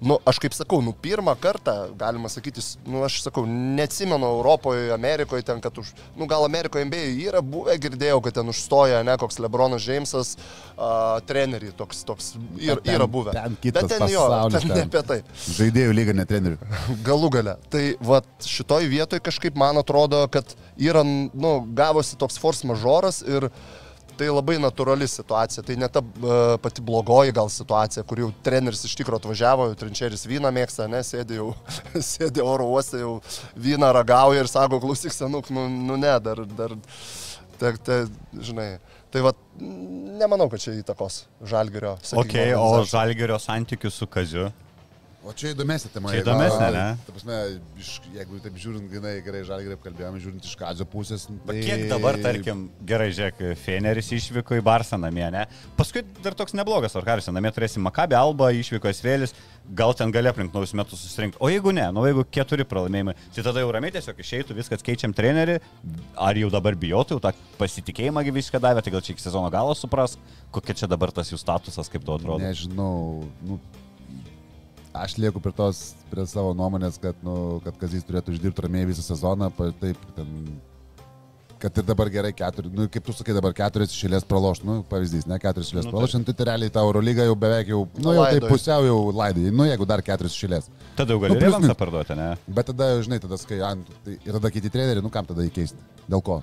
Nu, aš kaip sakau, nu, pirmą kartą, galima sakyti, nu, aš sakau, neatsimenu Europoje, Amerikoje ten, kad už, nu, gal Amerikoje MBA yra buvę, girdėjau, kad ten užstoja, ne, koks Lebronas Džeimsas, uh, treneriai, toks, toks, ir, ten- yra buvę. ten kitas Bet ten jo, ten ten. ne apie tai. Žaidėjų lyga, ne trenerių. Galų gale. Tai vat šitoj vietoj kažkaip man atrodo, kad yra, nu, gavosi toks force majoras ir tai labai natūrali situacija. Tai ne ta e, pati blogoji gal situacija, kur jau treneris iš tikrųjų atvažiavo, jau trenčeris vyną mėgsta, ne, sėdė jau, sėdė oro uoste, jau vyną ragauja ir sako, klausyk, senuk, nu, nu ne, dar, dar, te, te, žinai. Tai va, nemanau, kad čia įtakos žalgerio. Ok, o žalgerio santykių su Kaziu. O čia įdomesnė tema. Čia įdomesnė, ne? Ta prasme, iš, jeigu taip žiūrint, grinai gerai žalgiai apkalbėjome, žiūrint iš kadzio pusės. Tai... kiek dabar, tarkim, gerai, žiūrėk, Feneris išvyko į Barsą namie, ne? Paskui dar toks neblogas Orkaris, namie turėsim Makabį Alba, išvyko Svėlis, gal ten gali aplink naujus metus susirinkti. O jeigu ne, nu jeigu keturi pralaimėjimai, tai tada jau ramiai tiesiog išeitų, viskas keičiam trenerį, ar jau dabar bijotų, jau tą pasitikėjimą viską davė, tai gal čia iki sezono galo supras, kokia čia dabar tas jų statusas, kaip to atrodo. Nežinau. Nu, aš lieku prie, tos, prie savo nuomonės, kad, nu, kad Kazys turėtų išdirbti ramiai visą sezoną. Taip, ten, kad ir dabar gerai keturi, nu, kaip tu sakai, dabar keturis išėlės praloš, nu, pavyzdys, ne keturis išėlės Nu, nu, praloš, tai realiai tą Eurolygą jau beveik jau, nu, jau taip pusiau jau laidai, nu, jeigu dar keturis išėlės. Tada jau gali Nu, revansą parduoti, ne? Bet tada, žinai, tada skai ant, tai ir tada kiti treneriai, nu, kam tada įkeisti? Dėl ko?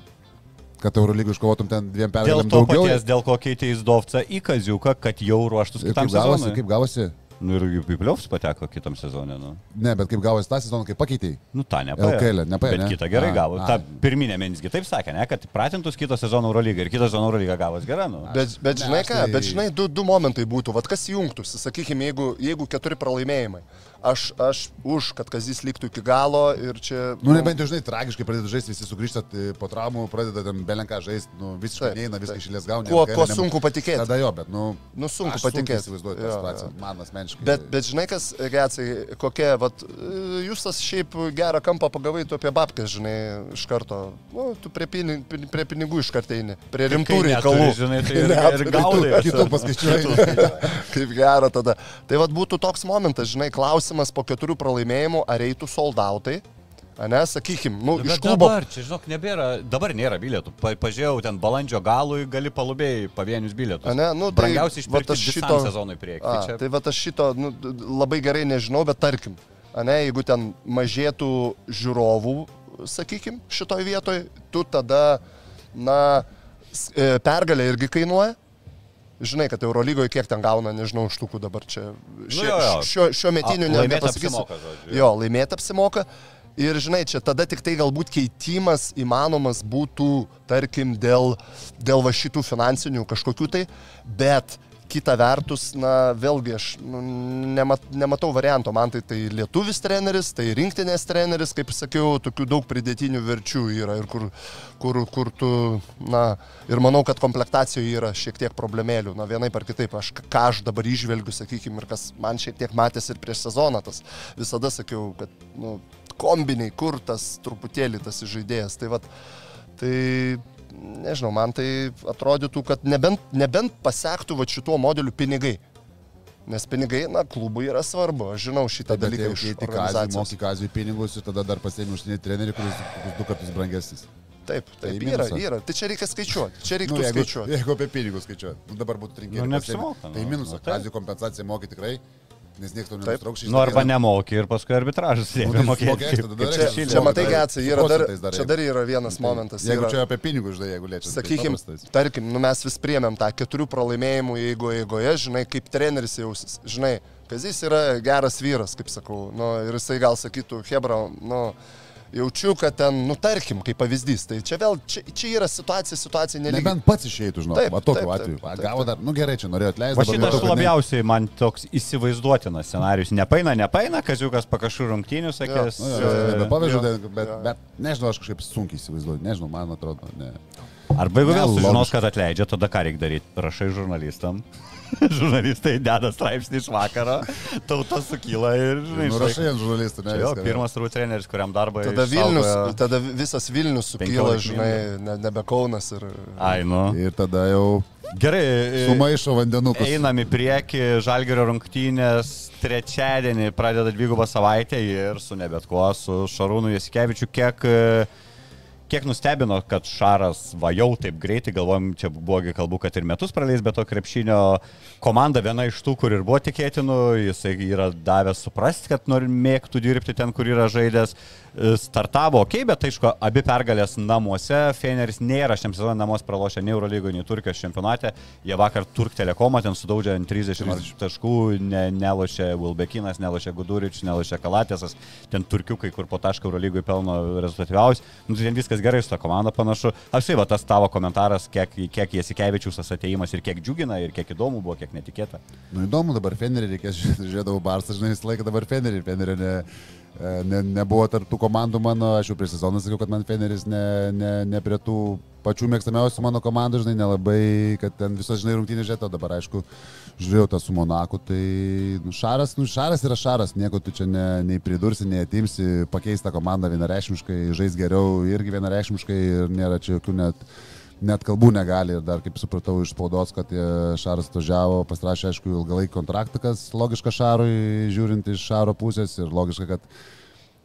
Kad Eurolygą iškovotum ten dviem Dėl pergalėm to daugiau. paties, dėl ko keitė Izdovca į Kaziuką, kad jau ruoštus kitam sezonui. kaip gavosi? Nu ir į Pliovs pateko kitam sezonui, nu. Ne, bet kaip gavosi tą sezoną, kaip pakeitėjai. Nu, tą nepaėjo. LKL, nepaėjo, Bet ne? kitą gerai A, gavo. a. Ta pirminė minsgi taip sakė, ne, kad pratintus kito sezono Eurolygą ir kitą sezono Eurolygą gavos gerą, nu. Bet, bet Ne, žinai ką, tai- bet žinai, du, du momentai būtų, vad kas jungtųsi, sakykime, jeigu, jeigu keturi pralaimėjimai. Aš, aš už, kad Kazis liktų iki galo ir čia... Nu, nebent jau, žinai, tragiškai pradeda žaisti, visi sugrįžta e, po traumų, pradeda ten belenką žaisti, nu, visiškai neina, viską išėlės gauna. Kuo, LKL kuo nem- sunku patikėti. Tada jo, bet, nu, Nu, sunku patikėti. įsivaizduoju tą situaciją, man asmeniškai. Bet, bet žinai, kas, Getsai, kokia, vat, jūs tas šiaip gerą kampą pagavai tu apie babkas, žinai, iš karto. Nu, tu prie, pini, prie pinigų iš karto eini, prie rimtų reikalų. žinai, tai ir- ir tų- Kitų paskaičiuoju. Kaip gera tada. Tai vad būtų toks momentas, žinai, klausimas po keturių pralaimėjimų, ar eitų soldautai, ne, sakykim, nu, Nu, iš Bet klubo. dabar, čia žinok, nebėra, dabar nėra bilietų. Pa, pažiūrėjau, ten balandžio galui gali palubėjai pavienius bilietus. Ane, nu, tai Brangiausiai išpirkti šito sezonui prieki. A, Tai čia... tai va aš šito nu, labai gerai nežinau, bet tarkim, ane, jeigu ten mažėtų žiūrovų, sakykim, šitoj vietoj, tu tada, na, e, pergalė irgi kainuoja. Žinai, kad Eurolygoje kiek ten gauna, nežinau, štukų dabar čia. Šie, jo, jo. Šio, šio metiniu ne, nepasakysiu. apsimoka. Jo, laimėti apsimoka. Ir žinai, čia tada tik tai galbūt keitimas įmanomas būtų, tarkim, dėl, dėl va šitų finansinių kažkokių tai, bet kita vertus, na, vėlgi aš nu, nemat, nematau varianto, man tai tai lietuvis treneris, tai rinktinės treneris, kaip sakiau, tokių daug pridėtinių verčių yra ir kur, kur, kur tu, na, ir manau, kad komplektacijoje yra šiek tiek problemėlių, na, vienai par kitaip, aš ką aš dabar išvelgiu, sakykime, ir kas man šiek tiek matėsi ir prieš sezoną, tas visada sakiau, kad, nu, kombiniai, kur tas truputėlį tas žaidėjas. Tai, vat, tai nežinau, man tai atrodytų, kad nebent, nebent pasiektų va šituo modeliu pinigai. Nes pinigai, na, klubui yra svarbu, aš žinau šitą Bet dalyką keiti kazį, organizacijos. moki kazį pinigus ir tada dar pasiemi užsienį trenerių, kuris bus du kartus brangesnis. Taip, Tai taip, yra, minusas. yra. Tai čia reikia skaičiuoti, čia reiktų Nu, jeigu, skaičiuoti. jeigu apie pinigus skaičiuoji, nu, dabar būtų trinkėjai. Nu, neapsimoka, Tai nu. minusas, Nu, taip. kazį kompensaciją moki tikrai, nes niekas to Taip. nenustrauks. Nu, arba nemoki ir paskui arbitražas Nu, sėdi tai mokėti. tada kaip dar Čia, šilė. čia matai, Getsai, yra dar, dar čia dar yra vienas momentas. Jeigu Yra, čia apie pinigus, žinai, jeigu lėčiau. Sakykime, tarkim, nu mes vis priemėm tą keturių pralaimėjimų, jeigu eigoje, žinai, kaip treneris jausis. Žinai, Kazis yra geras vyras, kaip sakau, nu, ir jisai gal sakytų, Hebra, nu, jaučiu, kad ten, nu, tarkim, kaip pavyzdys. Tai čia vėl, čia, čia yra situacija, situacija nelygi. Nebent pats išeitų, žinau, Taip, va tokiu taip, taip, atveju. Va, taip, Gavo dar, nu gerai, čia norėjo atleisti. Va šitas matau, labiausiai man toks įsivaizduotinas scenarius. Nepaina, nepaina, kaziukas pakašų rungtynių, sakės. Nu, jo, jo, jo, bet pavyzdžiui, bet, jo. bet nežinau, aš kažkaip sunkiai įsivaizduoju, nežinau, man atrodo, ne. Arba jeigu vėl sužinos, kad atleidžia, tada ką reikia daryti? Rašai žurnalistam. Žurnalistai deda straipsnį iš vakaro, tauta sukyla ir, Nu, rašai ant žurnalistų, ne? Jo, pirmas turbūt treneris, kuriam darbą. Tada Vilnius, išsaugojo- tada visas Vilnius sukyla, 15 žinai, ne, nebe Kaunas ir... Ai, nu. Ir tada jau Gerai. sumaišo vandenukus. Einam į priekį, Žalgerio rungtynės trečiadienį pradeda dvigubą savaitę ir su nebet kuo, su Šarūnu Jasikevičiu, kiek, e, kiek nustebino, kad Šaras va jau taip greitai, galvojom, čia buvogi kalbu, kad ir metus praleis, bet to krepšinio komanda viena iš tų, kur ir buvo tikėtinų, jisai yra davęs suprasti, kad nori mėgtų dirbti ten, kur yra žaidęs. E, Startavo ok, bet aišku, abi pergalės namuose. Feneris nėra šiam sezonui namuose pralošę nei Eurolygoje, nei Turkijos čempionate. Jie vakar Turk telekomą ten sudaužė ant 30 ar taškų, ne, nelošė Wilbekinas, nelošė Gudurič, nelošė Kalatėsas. Ten turkiukai, kur po tašką Eurolygoje pelno rezultatyviausiai. Nu, tai ten viskas gerai su ta komanda panašu. Apsiai, va tas tavo komentaras, kiek, kiek Jasikevičius ateimas ir kiek džiugina, ir kiek įdomu buvo, kiek netikėta. Nu įdomu, dabar Fenerį reikės žiūrėdavau Barsą, žinai, visą laiką dabar Fenerį. Fenerį ne, ne, nebuvo tarp tų komandų mano, aš jau prieš sezoną sakiau, kad man Feneris ne, ne, ne prie tų pačių mėgstamiausių mano komandų, žinai, nelabai, kad ten visos, žinai, rungtynės žiūrėto, dabar aišku, žiūrėjau tą su Monaku, tai nu, Šaras, nu, Šaras yra Šaras, nieko tu čia ne, nei pridursi, nei atimsi, pakeisti tą komandą vienareikšmiškai, žais geriau irgi vienareikšmiškai ir nėra čia jokių net net kalbų negali ir dar kaip supratau iš spaudos, kad e, Šaras atvažiavo, pasirašė aišku ilgalaikį kontraktą, kas logiška Šarui, žiūrint iš Šaro pusės ir logiška, kad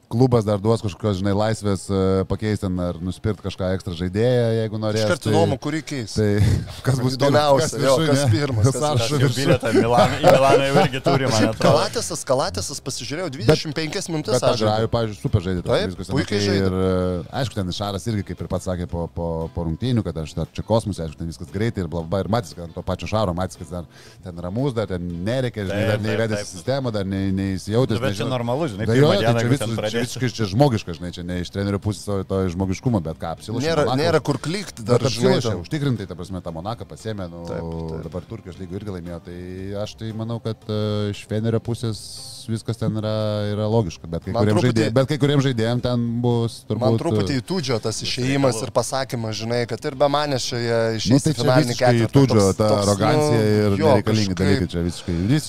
klubas dar duos kažkokios, žinai, laisvės e, pakeisti ten ar nusipirkti kažką ekstra žaidėją, jeigu norės. Iš karto įdomu, kurį keis. Tai kas bus Įdomiausia, pirmas, jo, viršuj, kas pirmas, kas Sąrašo Jau bilietą Milaną, į Milaną jau irgi turi, man atrodo. Kalatėsas, Kalatėsas pasižiūrėjau 25 minutės. Bet aš žaidžiu, pavyzdžiui, super žaidė. Taip, viskas puikiai žaidė. Ir e, aišku, ten Šaras irgi, kaip ir pats sakė po, po, po rungtynių, kad aš dar čia kosmose, aišku, ten viskas greitai ir blabba. Ir matys, kad ant to pačio Šaro, matys, kad ten, ten ramus, dar ten nereikia, žinai, dar neįvedęs sistemą, dar ne- neįsijautęs. Nu, bet čia normalu, žinai, Tai pirmą tai čia, jeigu vis, ten čia visiškai čia žmogiška, žinai, čia ne iš trenerių pusės to, to žmogiškumo, bet ką apsilošė. Nėra, Monakas. nėra kur klikti dar, apsilošė, ten. užtikrintai, ta prasme, tą Monaką pasėmė, nu, Taip, taip. dabar Turkijos lygų irgi laimėjo, tai aš tai manau, kad e, iš Fenerio pusės viskas ten yra, yra logiška, bet kai, kuriem truputį- žaidėjim, bet kai kuriems žaidėjim ten bus turbūt... Man truputį įtūdžio tas išėjimas ir pasakymas, žinai, kad ir be manęs čia jie Nu, tai čia visiškai ketvirtį. tūdžio, Toks- ta toks, arogancija nu, ir jo, nereikalingi kažkaip- dalykai čia visiškai. Vis,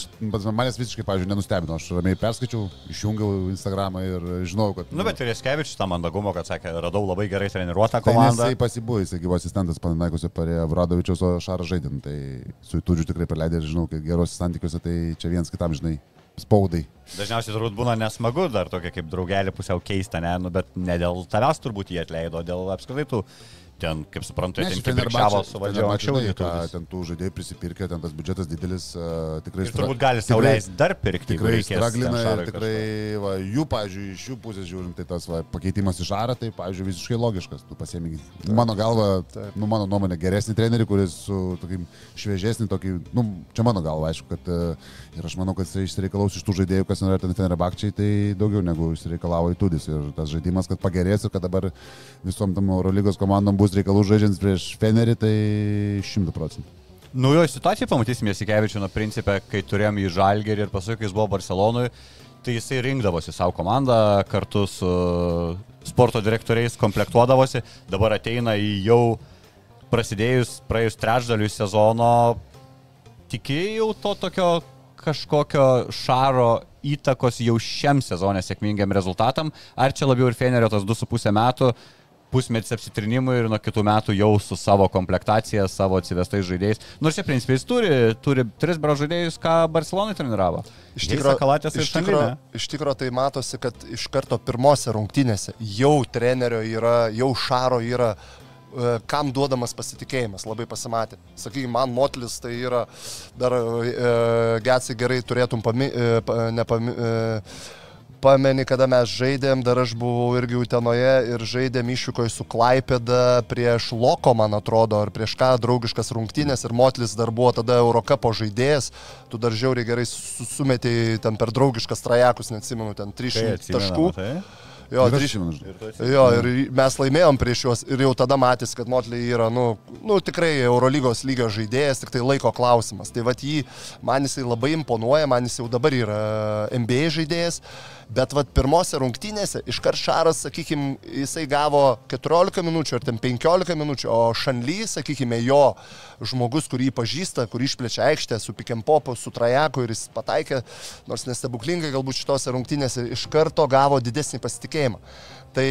manęs visiškai, pavyzdžiui, nenustebino. Aš ramiai perskaičiau, išjungiau Instagramą ir žinau, kad... Nu, bet ir Jaskevičius tą mandagumo, kad sakė, radau labai gerai treniruotą Tai komandą. jisai pasibūjo, jisai gyvo asistentas Pananaikose parėjo Vradovičiaus, o Šarą žaidėm. Tai su Tudžiu tikrai praleidė ir žinau, kad gerose santykiuose tai čia viens kitam, žinai, spaudai. Dažniausiai turbūt būna nesmagu dar tokia kaip draugelį pusiau keista, ne, nu, bet ne dėl tavęs turbūt jie atleido, dėl apskritai tų, ten, kaip suprantu, jie ten kibirkščiavo su valdžia anksčiau. ten tų žaidėjų prisipirkė, ten tas biudžetas didelis, uh, tikrai Ir turbūt gali sauliais dar pirkti, Tikrai straglina ir tikrai, va, jų, pavyzdžiui, iš jų pusės žiūrint, tai tas va, pakeitimas į žarą, tai, pavyzdžiui, visiškai logiškas. Tu pasiemi, mano galva, nu, mano nuomonė, geresnį trenerį, kuris su tokim šviežesnį, tokį, nu, čia mano galva, aišku, kad e, ir aš manau, kad jis išsireikalaus iš tų žaidėjų, kas nori ten Fenerbakčiai, tai daugiau negu išsireikalavo įtudis. Ir tas žaidimas, kad pagerės ir kad dabar visom tam Eurolygos komandom bus reikalų žaidžiant prieš Fenerį, tai šimtų procentų. Naujoje situacijoje pamatysim Jasikevičių nuo principę, kai turėjom į Žalgerį ir paskui, kai jis buvo Barcelonui, tai jisai rinkdavosi savo komandą kartu su sporto direktoriais, komplektuodavosi, dabar ateina į jau prasidėjus, praėjus trečdaliui sezono, tikėjau to tokio kažkokio šaro įtakos jau šiam sezonė sėkmingiam rezultatam, ar čia labiau ir Fenerio tas 2,5 metų, pusmetis apsitrinimui ir nuo kitų metų jau su savo komplektacija, savo atsivestais žaidėjais. Nors čia, principiai, jis turi, turi tris bro žaidėjus, ką Barcelonai treniravo. Iš tikrųjų, iš iš tikro tai matosi, kad iš karto pirmose rungtynėse jau trenerio yra, jau šaro yra, e, kam duodamas pasitikėjimas, labai pasimatė. Sakykime, man Motlis tai yra, dar e, Getsai gerai turėtum pami, e, pa, nepami, e, Pameni, kada mes žaidėm, dar aš buvau irgi Utenoje ir žaidėm išvykoje su Klaipėda prieš Loko, man atrodo, ar prieš ką draugiškas rungtynės ir Motlis dar buvo tada Eurocapo žaidėjas, tu dar žiauriai gerai su- sumetei ten per draugiškas trajekus, neatsimenu, ten 300 taškų. Tai? Jo, Ir aš 300 atsimenu, žinai. Jo, ir mes laimėjom prieš juos ir jau tada matys, kad Motley yra, nu, nu tikrai Eurolygos lygio žaidėjas, tik tai laiko klausimas. Tai vad jį, man jisai labai imponuoja, man jis jau dabar yra NBA žaidėjas, bet vad pirmose rungtynėse iškart Šaras, sakykime, jisai gavo 14 minučių ar ten 15 minučių, o Šanly, sakykime, jo žmogus, kurį pažįsta, kurį išplečia aikštę su Pikempopu, su Trajaku ir jis pataikė, nors nestebuklingai galbūt šitose rungtynėse iš karto gavo didesnį pasitikėjimą. Tai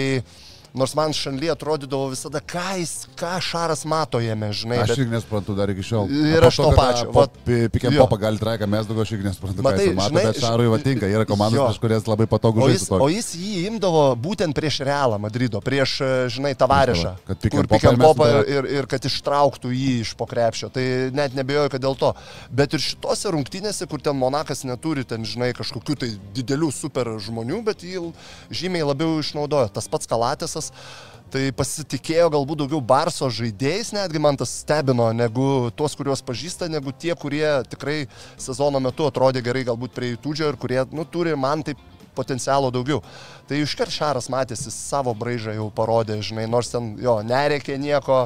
nors man Šanly atrodydavo visada, ką, jis, ką Šaras mato jame, žinai. Aš bet- irgi nesuprantu dar iki šiol. Ir aš to kada pačio, po vat- pi- Pick and jo. popą gali traiką, mes daugiau aš irgi nesuprantu, Matai, mato, žinai, bet Šarui va tinka, yra komandos, prieš kurias labai patogu žaisti. o jis jį imdavo būtent prieš Realą Madrido, prieš, e, žinai, Tavarešą. Kad and popą tave. ir, ir kad ištrauktų jį iš pokrepšio. Tai net nebejoju, kad dėl to. Bet ir šitose rungtynėse, kur ten Monakas neturi ten, žinai, kažkokių tai didelių super žmonių, bet jį žymiai labiau išnaudojo. Tas pats Kalatėsas. Tai pasitikėjo galbūt daugiau Barso žaidėjais, netgi man tas stebino, negu tuos, kuriuos pažįsta, negu tie, kurie tikrai sezono metu atrodė gerai galbūt prie įtūdžio ir kurie, nu, turi man taip potencialo daugiau. Tai iškart Šaras matėsi savo braižą jau parodė, žinai, nors ten jo nereikė nieko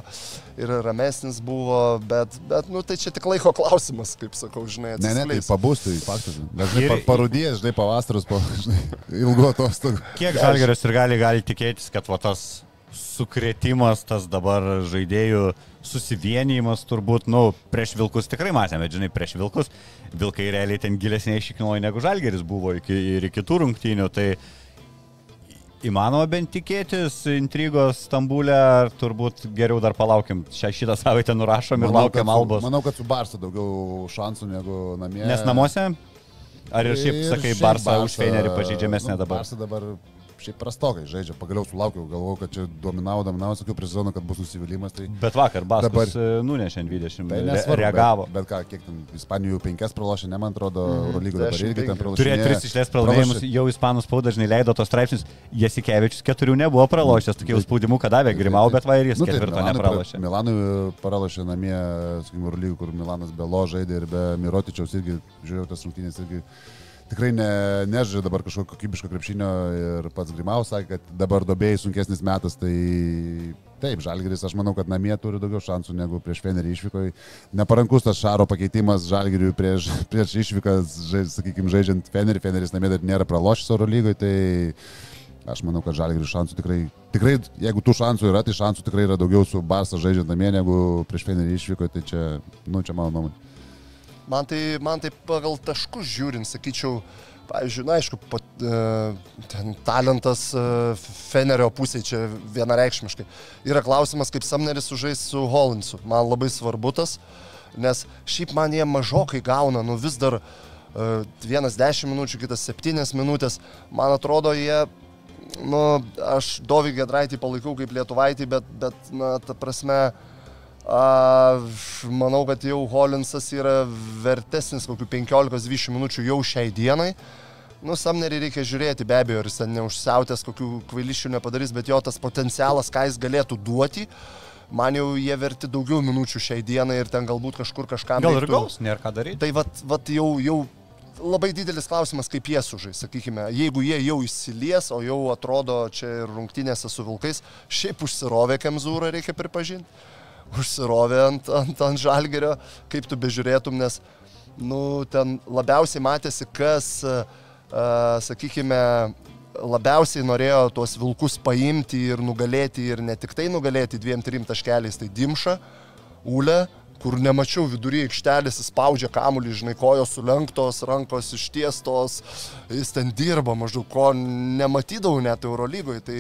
ir ramesnis buvo, bet, bet nu, tai čia tik laiko klausimas, kaip sakau, žinai, Ne, ne, tai atsiskleis. pabūs, tai faktas. Nes, žinai, Ir- pa- parudėjęs, žinai, pavasarus po, žinai, ilgo atostogų. Kiek Žalgeris ir gali, gali tikėtis, kad va, tas sukretimas, tas dabar žaidėjų susivienijimas turbūt, nu, prieš Vilkus tikrai matėme, žinai, prieš Vilkus Vilkai realiai ten gilesniai išiknojo negu Žalgeris buvo iki, ir iki tų rungtynių, tai įmanoma bent tikėtis intrigos Stambulė, ar turbūt geriau dar palaukim, šią šitą savaitę nurašom ir Manau, laukiam kad su- Albos. Manau, kad su Barsa daugiau šansų negu namie. Nes namuose? Ar ir šiaip, sakai, šiaip Barsa už Feinerį pažeidžiamesnė nu, dabar? Barsa dabar šiaip prastokai žaidžia, pagaliau sulaukiau, galvojau, kad čia dominavo, dominavo, sakiau prieš sezoną, kad bus nusivylimas. Tai... Bet vakar Baskas Dabar- dabar... nunešė 20, Tai re, nesvarbu, reagavo. Bet, bet ką, kiek ten Ispanijų penkias pralošė, ne man atrodo, Mhm. Eurolygo dabar irgi ten 15. pralošė. Turėjo tris išlės pralaimėjimus, jau ispanų spauda dažnai leido tos straipsnius. Jasikevičius keturių nebuvo pralošęs, tokie jau spaudimų, kad davė Grimau, bet va ir jis Nu, tai ketvirto Milanui nepralošė. pra- Milanui pralošė namie, sakykime, Eurolygų, kur Milanas be lo žaidė ir be Mirotičiaus irgi žiūrėjau tas rungtynės irgi. Tikrai ne, nežaidžia dabar kažkokio kokybiško krepšinio ir pats Grimaus sakė, kad dabar dobėjai sunkesnis metas, tai taip, Žalgiris, aš manau, kad namie turi daugiau šansų negu prieš Fenerį išvykoje. Neparankus tas Šaro pakeitimas Žalgiriui prieš, prieš išvykas, žai, sakykime, žaidžiant Fenerį, Feneris namie dar nėra pralošęs Eurolygoje, tai Aš manau, kad žalgirių šansų tikrai, tikrai, jeigu tų šansų yra, tai šansų tikrai yra daugiau su Barsa žaidžiant namie negu prieš Fenerį išvyko, tai čia, nu, čia mano nuomonė. Man tai, man tai pagal taškus žiūrint, sakyčiau, pavyzdžiui, na aišku, pat, e, ten talentas e, Fenerio pusėje čia vienareikšmiškai. Yra klausimas, kaip Samneris sužais su Hollandsu. Man labai svarbu tas, nes šiaip man jie mažokai gauna, nu vis dar e, vienas dešimt minučių, kitas septynias minutės. Man atrodo, jie nu, aš Dovį Gedraitį palaikau kaip Lietuvaitį, bet, bet na, ta prasme, a, manau, kad jau Holinsas yra vertesnis kokių 15-20 minučių jau šiai dienai. Nu, Samnerį reikia žiūrėti, be abejo, ir jis ten neužsiautęs, kokių kvailiščių nepadarys, bet jo tas potencialas, ką jis galėtų duoti, man jau jie verti daugiau minučių šiai dienai ir ten galbūt kažkur kažkam. Gal ir reiktų- gaus, nėra ką daryti. Tai vat, vat jau, jau labai didelis klausimas, kaip jie sužais, sakykime, jeigu jie jau įsilies, o jau atrodo čia ir rungtynėse su vilkais, šiaip užsirovė Kemzūrą, reikia pripažinti, užsirovė ant, ant, ant žalgerio, kaip tu bežiūrėtum, nes, nu, ten labiausiai matėsi, kas, uh, sakykime, labiausiai norėjo tuos vilkus paimti ir nugalėti, ir ne tik tai nugalėti dviem, trim taškeliais, tai Dimša, Ule, kur nemačiau vidury aikštelės, jis spaudžia kamuolį, žinai, kojos sulenktos, rankos ištiestos, jis ten dirba maždaug, ko nematydavau net Eurolygoje. Tai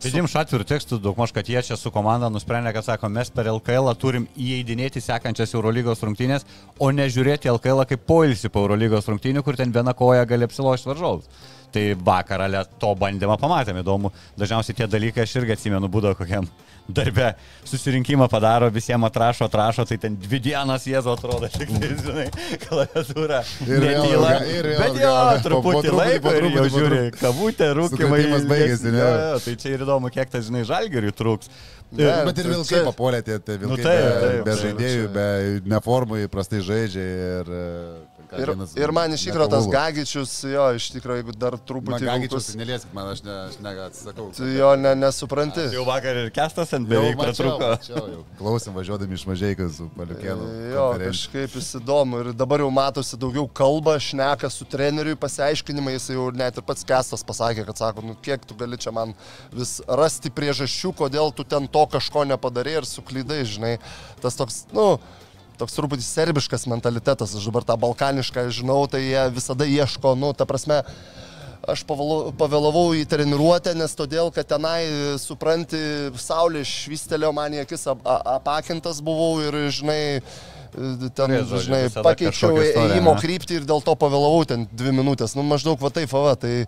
Vidim šatvirų tekstų daugmaž, kad jie čia su komanda nusprendė, kad sako, mes per LKL turim įeidinėti sekančias Eurolygos rungtynės, o ne žiūrėti LKL kaip poilsį po Eurolygos rungtynių, kur ten viena koja gali apsilošti varžovus. Tai vakar ale to bandymą pamatėme, įdomu. Dažniausiai tie dalykai aš irgi atsimenu, būdavo kokiam darbe susirinkimą padaro, visiems atrašo, atrašo, tai ten dvi dienas jėzo atrodo, tik tai, žinai, klaviatūra. Ir netyla. Bet jo, truputį laiko ir jau žiūri, kavutė, rūkimai. Baigėsi, ne? Tai čia ir įdomu, kiek tas, žinai, žalgeriui trūks. Ne, Bet ir tai vilkai čia- papolė, tie, tie vilkai Nu nu, taip, be, taip, be žaidėjų, be neformų, prastai žaidžia ir... Ir, vienas ir man iš tikrųjų tas. Gagičius, jo, iš tikrųjų, jeigu dar Man truputį... gagičius, vilkus- nelieskit man, aš, ne, aš ne, atsisakau. Tu jo ne, nesupranti. Jau vakar ir kestas ant beveik pratruko. Klausim važiuodami iš mažieikos su paliukėnu. Jo, kažkaip įsidomu ir dabar jau matosi daugiau kalba, šneka su treneriui, pasiaiškinimai, jis jau net ir pats kestas pasakė, kad sako, nu kiek tu gali čia man vis rasti priežasčių, kodėl tu ten to kažko nepadarė ir suklydai, žinai. Tas toks, nu, toks truputį serbiškas mentalitetas, aš dabar tą balkanišką žinau, tai jie visada ieško, nu, ta prasme, aš pavėlavau į treniruotę, nes todėl, kad tenai, supranti, saulė švystelėjo man į akis, ap, apakintas buvau ir, žinai, ten, žodžiu, žinai, pakeičiau ėjimo kryptį ir dėl to pavėlavau ten dvi minutės. Nu, maždaug va taip, va, tai,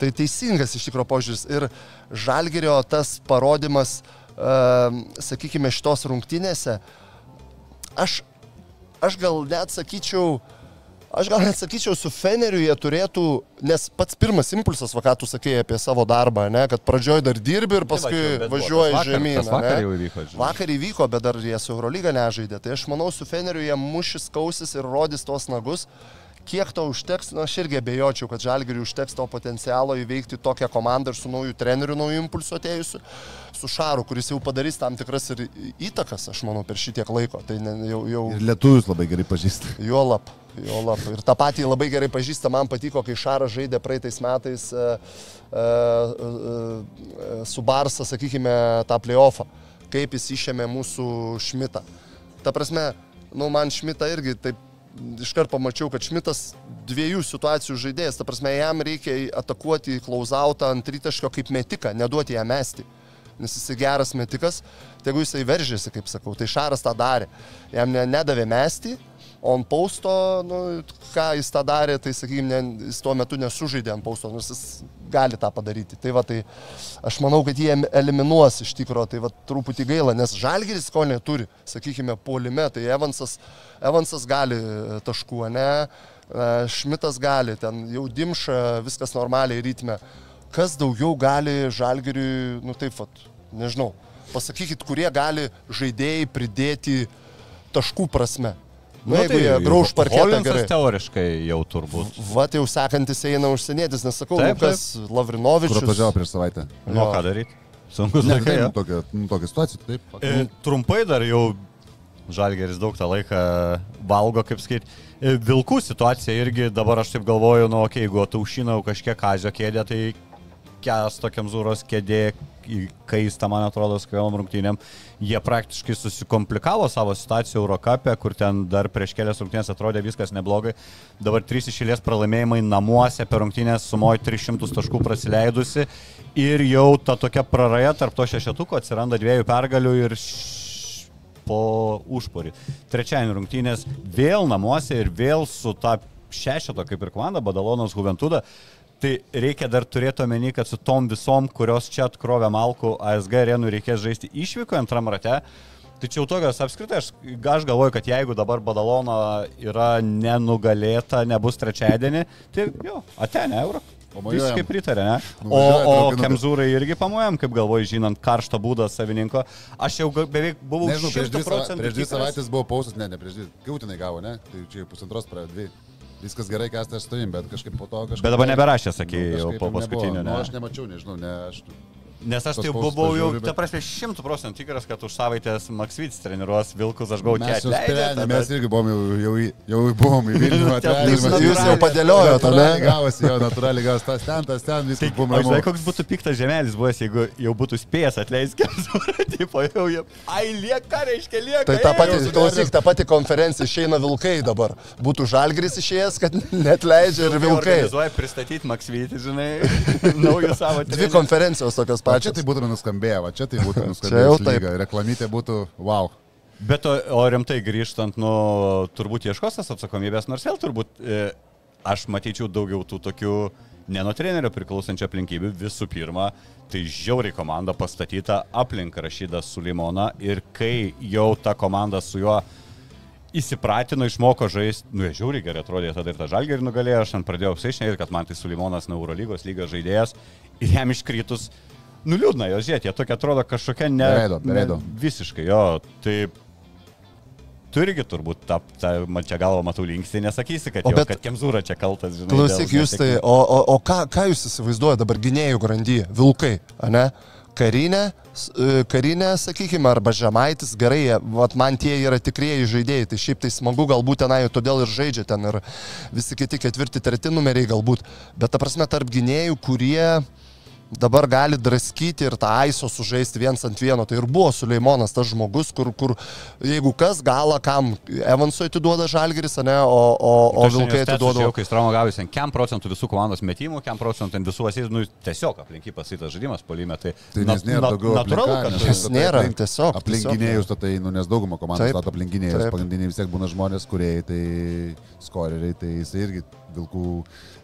tai teisingas iš tikrųjų požiūris. Ir Žalgerio tas parodimas, uh, sakykime, šitos rungtynėse, aš, aš gal net sakyčiau, Aš gal net sakyčiau, su Feneriu jie turėtų, nes pats pirmas impulsas, va ką tu sakėjai apie savo darbą, ne, kad pradžioj dar dirbi ir paskui Tai va, važiuoji žemyn. vakar jau įvyko, žinai. Vakar įvyko, bet dar jie su Eurolyga nežaidė. Tai aš manau, su Feneriu jie mušis kausis ir rodys tos nagus. Kiek to užteks, na aš irgi abejočiau, kad Žalgiriui užteks to potencialo įveikti tokią komandą ir su naujų treneriu, naujų impulsų atėjusiu, su Šaru, kuris jau padarys tam tikras ir įtakas, aš manau, per šitiek laiko. Tai ne, jau, jau Ir lietuvius labai gerai pažįsta. Juolap, juolap. Ir tą patį labai gerai pažįsta, man patiko, kai Šaras žaidė praeitais metais e, e, e, su Barsa, sakykime, tą playoffą, kaip jis išėmė mūsų Šmitą. Ta prasme, nu, man Šmitą irgi taip iškart pamačiau, kad Šmitas dviejų situacijų žaidėjas, ta prasme, jam reikia atakuoti klauzautą ant rytaškio kaip metiką, neduoti jam mesti nes jis geras metikas, tai jeigu jisai veržėsi, kaip sakau, tai Šaras tą darė. Jam ne, nedavė mesti, o ant pausto, nu, ką jis tą darė, tai sakykime, ne, jis tuo metu nesužaidė ant pausto, nors jis gali tą padaryti. Tai va, tai aš manau, kad jie eliminuos iš tikrųjų, tai va, truputį gaila, nes Žalgiris ko neturi, sakykime, polime, tai Evansas, Evansas gali e, taškų, ne, E, Šmitas gali, ten jau dimša, viskas normaliai ritme. Kas daugiau gali Žalgiriui, nu taip, vat, nežinau, pasakykit, kurie gali žaidėjai pridėti taškų prasme. Nu, nu, jeigu jie grauž parketą gerai. teoriškai jau turbūt. Vat jau sekantis eina užsienietis, nes sakau, Taip, taip, kas Kur Lavrinovičius. atvažiavo prieš savaitę. Nu, ką daryti? Sunkus laikai. kaip, jo. nu, tokia, nu, tokia situacija, taip. E, Trumpai dar jau Žalgeris daug tą laiką valgo, kaip sakyt. E, Vilkų situacija irgi dabar aš taip galvoju, nu, okei, okay, jeigu taušinau kažkiek kazio kėdė, tai kesto Kemzūros kėdė, kaista, man atrodo, su kvielom rungtynėm, jie praktiškai susikomplikavo savo situaciją Eurocapė, kur ten dar prieš kelias rungtynės atrodė viskas neblogai. Dabar trys išėlės pralaimėjimai namuose per rungtynės sumojo 300 taškų prasileidusi ir jau ta tokia praraja tarp to šešetuko atsiranda dviejų pergalių ir po užporį. Trečiadienį rungtynės vėl namuose ir vėl su ta šešeto kaip ir komanda, Badalonas Juventuda. Tai reikia dar turėti omeny, kad su tom visom, kurios čia atkrovė Malkų ASG arenų reikės žaisti išvyko antram rate. Tačiau tokios apskritai, aš, aš galvoju, kad jeigu dabar Badalona yra nenugalėta, nebus trečiadienį, tai jo, atenė euro. Pamojuojam. Visiškai pritarė, ne? O, o. Kemzūrai irgi pamuojam, kaip galvoju, žinant karštą būdą savininko. Aš jau beveik buvau Nežinau, prieš dvi, 100 sava, prieš dvi savaitės buvo pausas, ne, ne prieš dvi, kiautinai gavo, ne? Tai čia pusantros praėjo dvi. Viskas gerai, kas aš stovim, bet kažkaip po to kažkaip... Bet dabar neberašė, sakė, Nu, jau po paskutinio, Nu, ne? aš nemačiau, nežinau, ne, aš... Nes aš tai buvau jau, ta prasme, šimtų procentų tikras, kad už savaitės Maksvits treniruos Vilkus, aš Mes jau čia sprendėme, mes irgi buvom jau, jau, jau buvom į Vilnių atvežę. Jūs jau padėliojot, ar ne? Gavosi, jo, natūraliai gavosi tas ten, tas ten, viskas Tai, buvom o žinai, koks būtų piktas žemelis buvęs, jeigu jau būtų spėjęs atleisti tipo jau jie, ai lieka, reiškia lieka. Tai ta pati, klausyk, ta pati konferencija išeina Vilkai dabar. Būtų Žalgris išėjęs, kad net leidžia ir Vilkai. Organizuoja pristatyti Maksvitį, žinai, naujų savo Dvi konferencijos tokios Va čia tai būtų nuskambėję, va čia tai būtų Čia jau nuskambėję. taip. Reklamytė būtų, wow. Bet o, o rimtai grįžtant, nu, turbūt ieškos tas atsakomybės, nors vėl turbūt e, aš matyčiau daugiau tų tokių ne nuo trenerio priklausančių aplinkybių. Visų pirma, tai žiauriai komanda pastatyta aplink Rašydą Sulimoną ir kai jau ta komanda su juo įsipratino, išmoko žaisti, nu, jie žiauriai gerai atrodė, tada ir tą žalgerį nugalėjo, aš ant pradėjau apsaišnėti, kad man tai Sulimonas na Eurolygos lygos žaidėjas ir jam iškritus, nu liūdna jo žiūrėti, jie tokia atrodo kažkokia ne... Be veido, be veido. ne- Visiškai, jo, tai tu irgi turbūt, ta, ta, man čia galvo matau linksį, nesakysi, kad, O jo, bet- kad Kemzūra čia kaltas, žinai. Klausyk, jūs tai, o, o, o ką, ką jūs įsivaizduojate dabar gynėjų grandyje? Vilkai, ne? Karinė, e, karinė, sakykime, arba žemaitis, gerai, vat man tie yra tikrieji žaidėjai, tai šiaip tai smagu, galbūt tenai todėl ir žaidžia ten ir visi kiti ketvirti, treti numeriai galbūt, bet ta prasme tarp gynėjų, kurie dabar gali draskyti ir tą aiso sužaisti viens ant vieno. Tai ir buvo Suleimonas tas žmogus, kur, kur jeigu kas galą kam Evansui atiduoda Žalgeris, ne, o, o, o Tu Vilkai atiduoda. Jau kai Straumo gavus, kiam procentų visų komandos metimų, kiam procentų visų asys, nu tiesiog aplinky pasitas žaidimas polime, tai, Tai na- nes nėra na- daugiau natūralu, kad Nes statai nėra, aplink- tiesiog, Aplink tiesiog. gynėjus, tai, nu, nes dauguma komandų Taip, stato aplink gynėjus, taip. pagrindiniai vis tiek būna žmonės, kurie tai skoreriai, tai jis irgi vilkų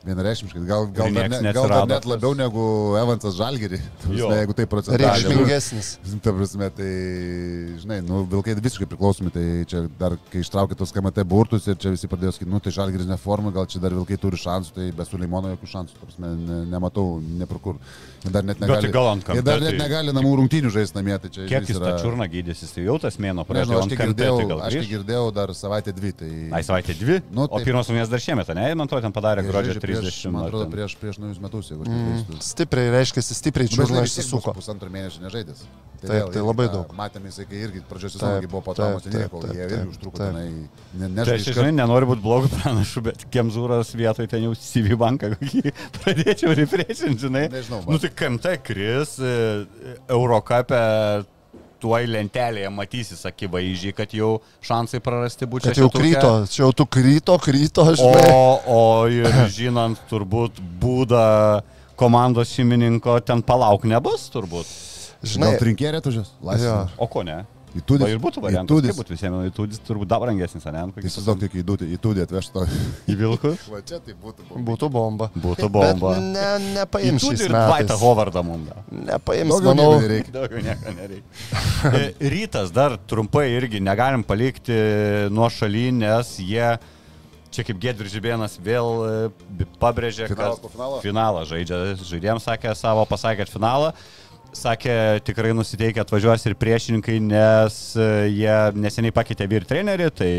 vienareikšmiškai. Gal, gal, dar, ne, gal dar net labiau negu Evansas Žalgerį. Jo. Jeigu tai procentaliai. Reikšmingesnis. Ta prasme, tai, žinai, nu, vilkai visiškai priklausomi, tai čia dar, kai ištraukė tos KMT burtus ir čia visi pradėjo sakyti, nu, tai žalgeris neforma, gal čia dar vilkai turi šansų, tai be Suleimono jokių šansų, ta prasme, ne, nematau, neprakur. Jie dar net negali, tai dar net tai- negali namų rungtynių žaisti namie, tai čia Kiek jis tą čiurną gydysis, tai jau tas mėno Nežinau, pradėjo aš ant kiek KMT, girdėjau, tai aš grįš. girdėjau dar savaitę dvi, tai... Ai, savaitė dvi, Nu, o taip. pirmas rungtynės dar šiemet, ne, man to ten padarė gruodžio žaidžia prieš, 30. Man atrodo, prieš, prieš naujus metus, jeigu aš Mm. neklystu. Stipriai, reiškia, stipriai Nu, tiek išsisuko. bus Pusantrų mėnesių nežaidęs. Taip, vėl tai labai daug. Matėme, jisai irgi pradžios Taip, sezono, buvo taip, taip, tai nieko, taip, jie taip, irgi užtruko taip. tenai. Ne, Tai nežaidė aš, žinai, nenoriu būti blogų pranašų, bet Kemzūros vietoj ten jau CV banką kokį pradėčiau refreshinti, žinai. Nežinau. Nu tai KMT kris, e, Eurocapė tuoj lentelėje matysis akivaizdžiai, kad jau šansai prarasti būtų Kad jau kryto, čia jau tu kryto, kryto, žinai. O, o ir žinant turbūt būdą komandos šeimininko, ten palauk nebus turbūt. Žinai, trinkėrė tužės? Jo. Laisvė. O ko ne? Įtūdis. O ir būtų variantas, Įtūdis. būtų visiems, įtūdis turbūt dar brangesnis, ne? Tai įsivaizduok, tik įdūdį, įtūdį atvežto. Į vilkus? Va čia tai būtų. būtų bomba. Būtų bomba. Bet ne, nepaims šiais ir metais. Hovardą mums. Nepaims, Daugiau manau. nieko nereikia. Daugiau nieko nereikia. E, Rytas dar trumpai irgi negalim palikti nuo šaly, nes jie, čia kaip Gedvirs Žibėnas vėl e, pabrėžė, Finalas kad po finalo? finalą žaidžia. Žaidėjams sakė savo, pasakė, finalą. Sakė, tikrai nusiteikia atvažiuos ir priešininkai, nes e, jie neseniai pakeitė vyr trenerį, tai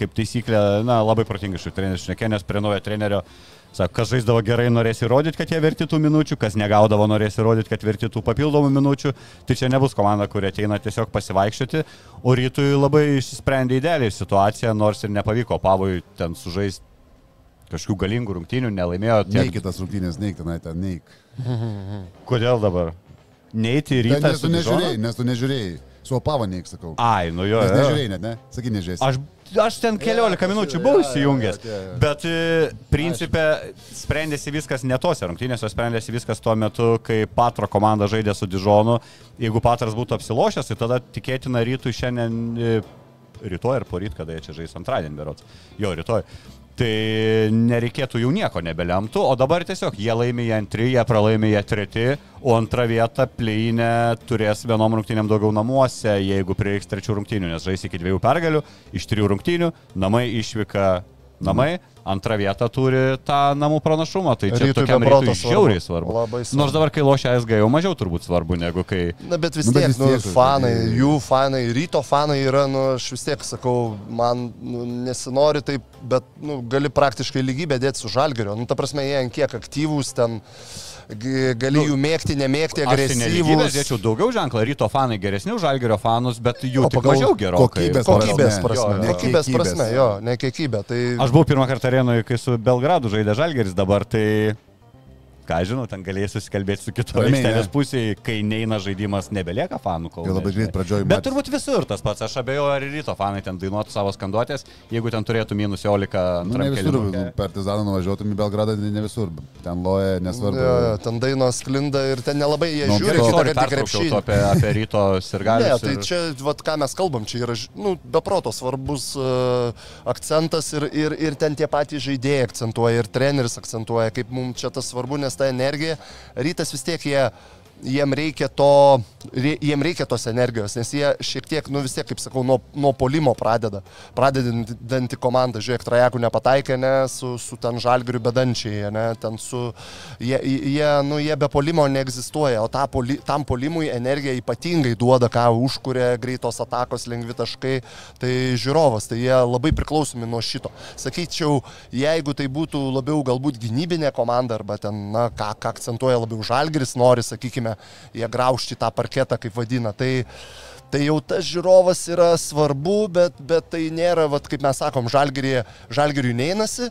kaip taisyklė, na, labai protingai šių trenerių šnekė, nes prie naujo trenerio Sako, kas žaisdavo gerai, norės įrodyti, kad jie verti tų minučių, kas negaudavo, norės įrodyti, kad verti tų papildomų minučių. Tai čia nebus komanda, kuri ateina tiesiog pasivaikščioti. O rytui labai išsprendė idealiai situaciją, nors ir nepavyko Pavui ten sužaisti kažkokių galingų rungtynių, nelaimėjo. tiek- Neik kitas rungtynės, neik tenai ten, neik. Kodėl dabar? Neiti rytą. nes tu nežiūrėjai, nes tu nežiūrėjai. Su opavo neik, sakau. Ai, nu jo. Nes nežiūrėjai net, ne? Sakai, nežiūrėjai. Aš, aš ten keliolika Jo, minučių buvau įsijungęs, jo, jo, jo. bet e, principė sprendėsi viskas ne tose rungtynėse, sprendėsi viskas tuo metu, kai Patro komanda žaidė su Dižonu. Jeigu Patras būtų apsilošęs, tai tada tikėtina rytui šiandien, e, rytoj ar poryt, kada jie čia žais antradienį berots. Jo, rytoj. Tai nereikėtų jau nieko nebelemtų, o dabar tiesiog jie laimė jie antri, jie pralaimė treti, o antrą vietą pleinė turės vienom rungtynėm daugiau namuose, jeigu prireiks trečių rungtynių, nes žais iki dviejų pergalių, iš trijų rungtynių, namai išvyka namai, antrą vietą turi tą namų pranašumą, tai čia Rytui tokiam rytui žiauriai svarbu. Labai svarbu. Nors dabar, kai lošia SG, jau mažiau turbūt svarbu negu kai... Na, bet vis Nu, bet tiek, vis nu, tiek, fanai, tai- jų fanai, ryto fanai yra, nu, aš vis tiek sakau, man nu, nesinori taip, bet, nu, gali praktiškai lygybę dėti su žalgeriu. Nu, ta prasme, jie ant kiek aktyvūs ten, g- gali jų mėgti, nemėgti, Nu, Aš tai dėčiau daugiau ženklą, ryto fanai geresni už žalgerio fanus, bet jų tik mažiau gerokai. kokybės Kokybės prasme. Jo, jo. kokybės prasme, jo, ne kiekybė. Tai Aš buvau pirmą kartą arenoje, kai su Belgradu žaidė Žalgeris dabar, tai ką žinau, ten galėjai susikalbėti su kitu Ramiai, aikštelės ne? pusėje, kai neina žaidimas, nebelieka fanų kol. Tai labai greit pradžioj Bet matėsi. turbūt visur tas pats, aš abejoju, ar ryto fanai ten dainuotų savo skanduotės, jeigu ten turėtų minus 11 Nu, ne visur, kelinuke. partizaną nuvažiuotum į Belgradą, ne ne visur, ten loja, nesvarbu. Jo, jo, ten dainos sklinda ir ten nelabai jie Nu, žiūri, pertraukiau krepšinį. tu apie, apie ryto Ne, sirgalius. tai ir- čia, vat, ką mes kalbam, čia yra nu, beproto svarbus uh, akcentas ir, ir, ir ten tie patys žaidėjai akcentuoja, ir treneris akcentuoja, kaip mums čia tas svarbu, nes ta energija, rytas vis tiek jie, jiem reikia to, jiem reikia tos energijos, nes jie šiek tiek, nu vis tiek, kaip sakau, nuo, nuo polimo pradeda. Pradedanti komanda, žiūrėk, trajekų nepataikė, ne, su, su ten žalgiriu bedančiai, ne, ten su, jie, jie, nu, jie be polimo neegzistuoja, o ta poli, tam polimui energiją ypatingai duoda, ką užkuria greitos atakos, lengvi taškai, tai žiūrovas, tai jie labai priklausomi nuo šito. Sakyčiau, jeigu tai būtų labiau galbūt gynybinė komanda arba ten, na, ką, ką akcentuoja labiau žalgiris, nori, sakykime, jie graužti tą parketą, kaip vadina, tai Tai jau tas žiūrovas yra svarbu, bet, bet tai nėra, vat, kaip mes sakom, žalgiriui neinasi,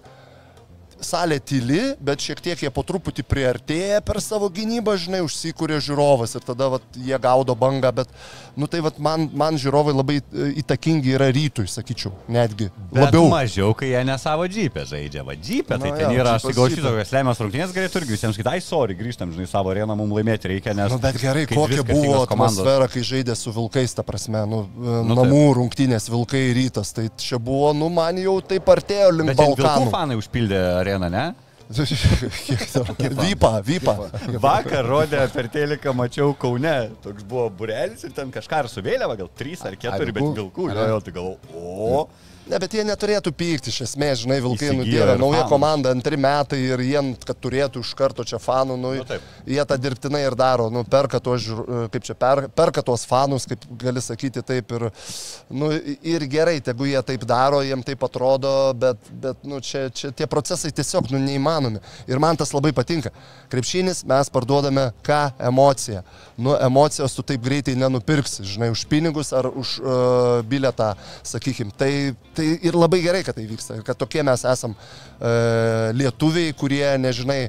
salė tyli, bet šiek tiek jie po truputį priartėja per savo gynybą, žinai, užsikūrė žiūrovas ir tada vat, jie gaudo bangą, bet, nu tai vat, man, man žiūrovai labai e, įtakingi yra rytui, sakyčiau, netgi. Bet Labiau. mažiau, kai jie ne savo džipę žaidžia. Va, džipė, tai Na ten jo, yra, aš gal šito, kas lemiamas rungtynės galėtų irgi visiems kitai, sorry, grįžtam, žinai, savo areną mums laimėti reikia, nes... Nu, bet gerai, kokia buvo atmosfera, kai žaidė su Vilkais, ta prasme, nu, Nu, nu namų rungtynės Vilkai rytas, tai čia buvo, nu, man jau taip artėjo link Bet ten vilkų Balkanų. fanai užpildė areną, ne? Vypa, vypa. Vakar rodė per teliką, mačiau Kaune, toks buvo burelis ir ten kažką ar su vėliava, gal trys ar keturi, bet vilkų? jo, jo, tai galvoju, o... Ne, bet jie neturėtų pykti, iš esmės, žinai, Vilkai ir nauja fanus. komanda, antri metai ir jie, kad turėtų iš karto čia fanų, nu, Nu, jie tą dirbtinai ir daro, nu, perka tuos, žiūr- kaip čia, per, perka tuos fanus, kaip gali sakyti taip ir, nu, ir gerai, tegu jie taip daro, jiem taip atrodo, bet, bet nu, čia, čia tie procesai tiesiog, nu, neįmanomi. Ir man tas labai patinka. Krepšinis mes parduodame ką? Emociją. Nu, emocijos tu taip greitai nenupirksi, žinai, už pinigus ar už uh, biletą, sakykim. Tai, tai ir labai gerai, kad tai vyksta. Ir kad tokie mes esam uh, lietuviai, kurie, nežinai,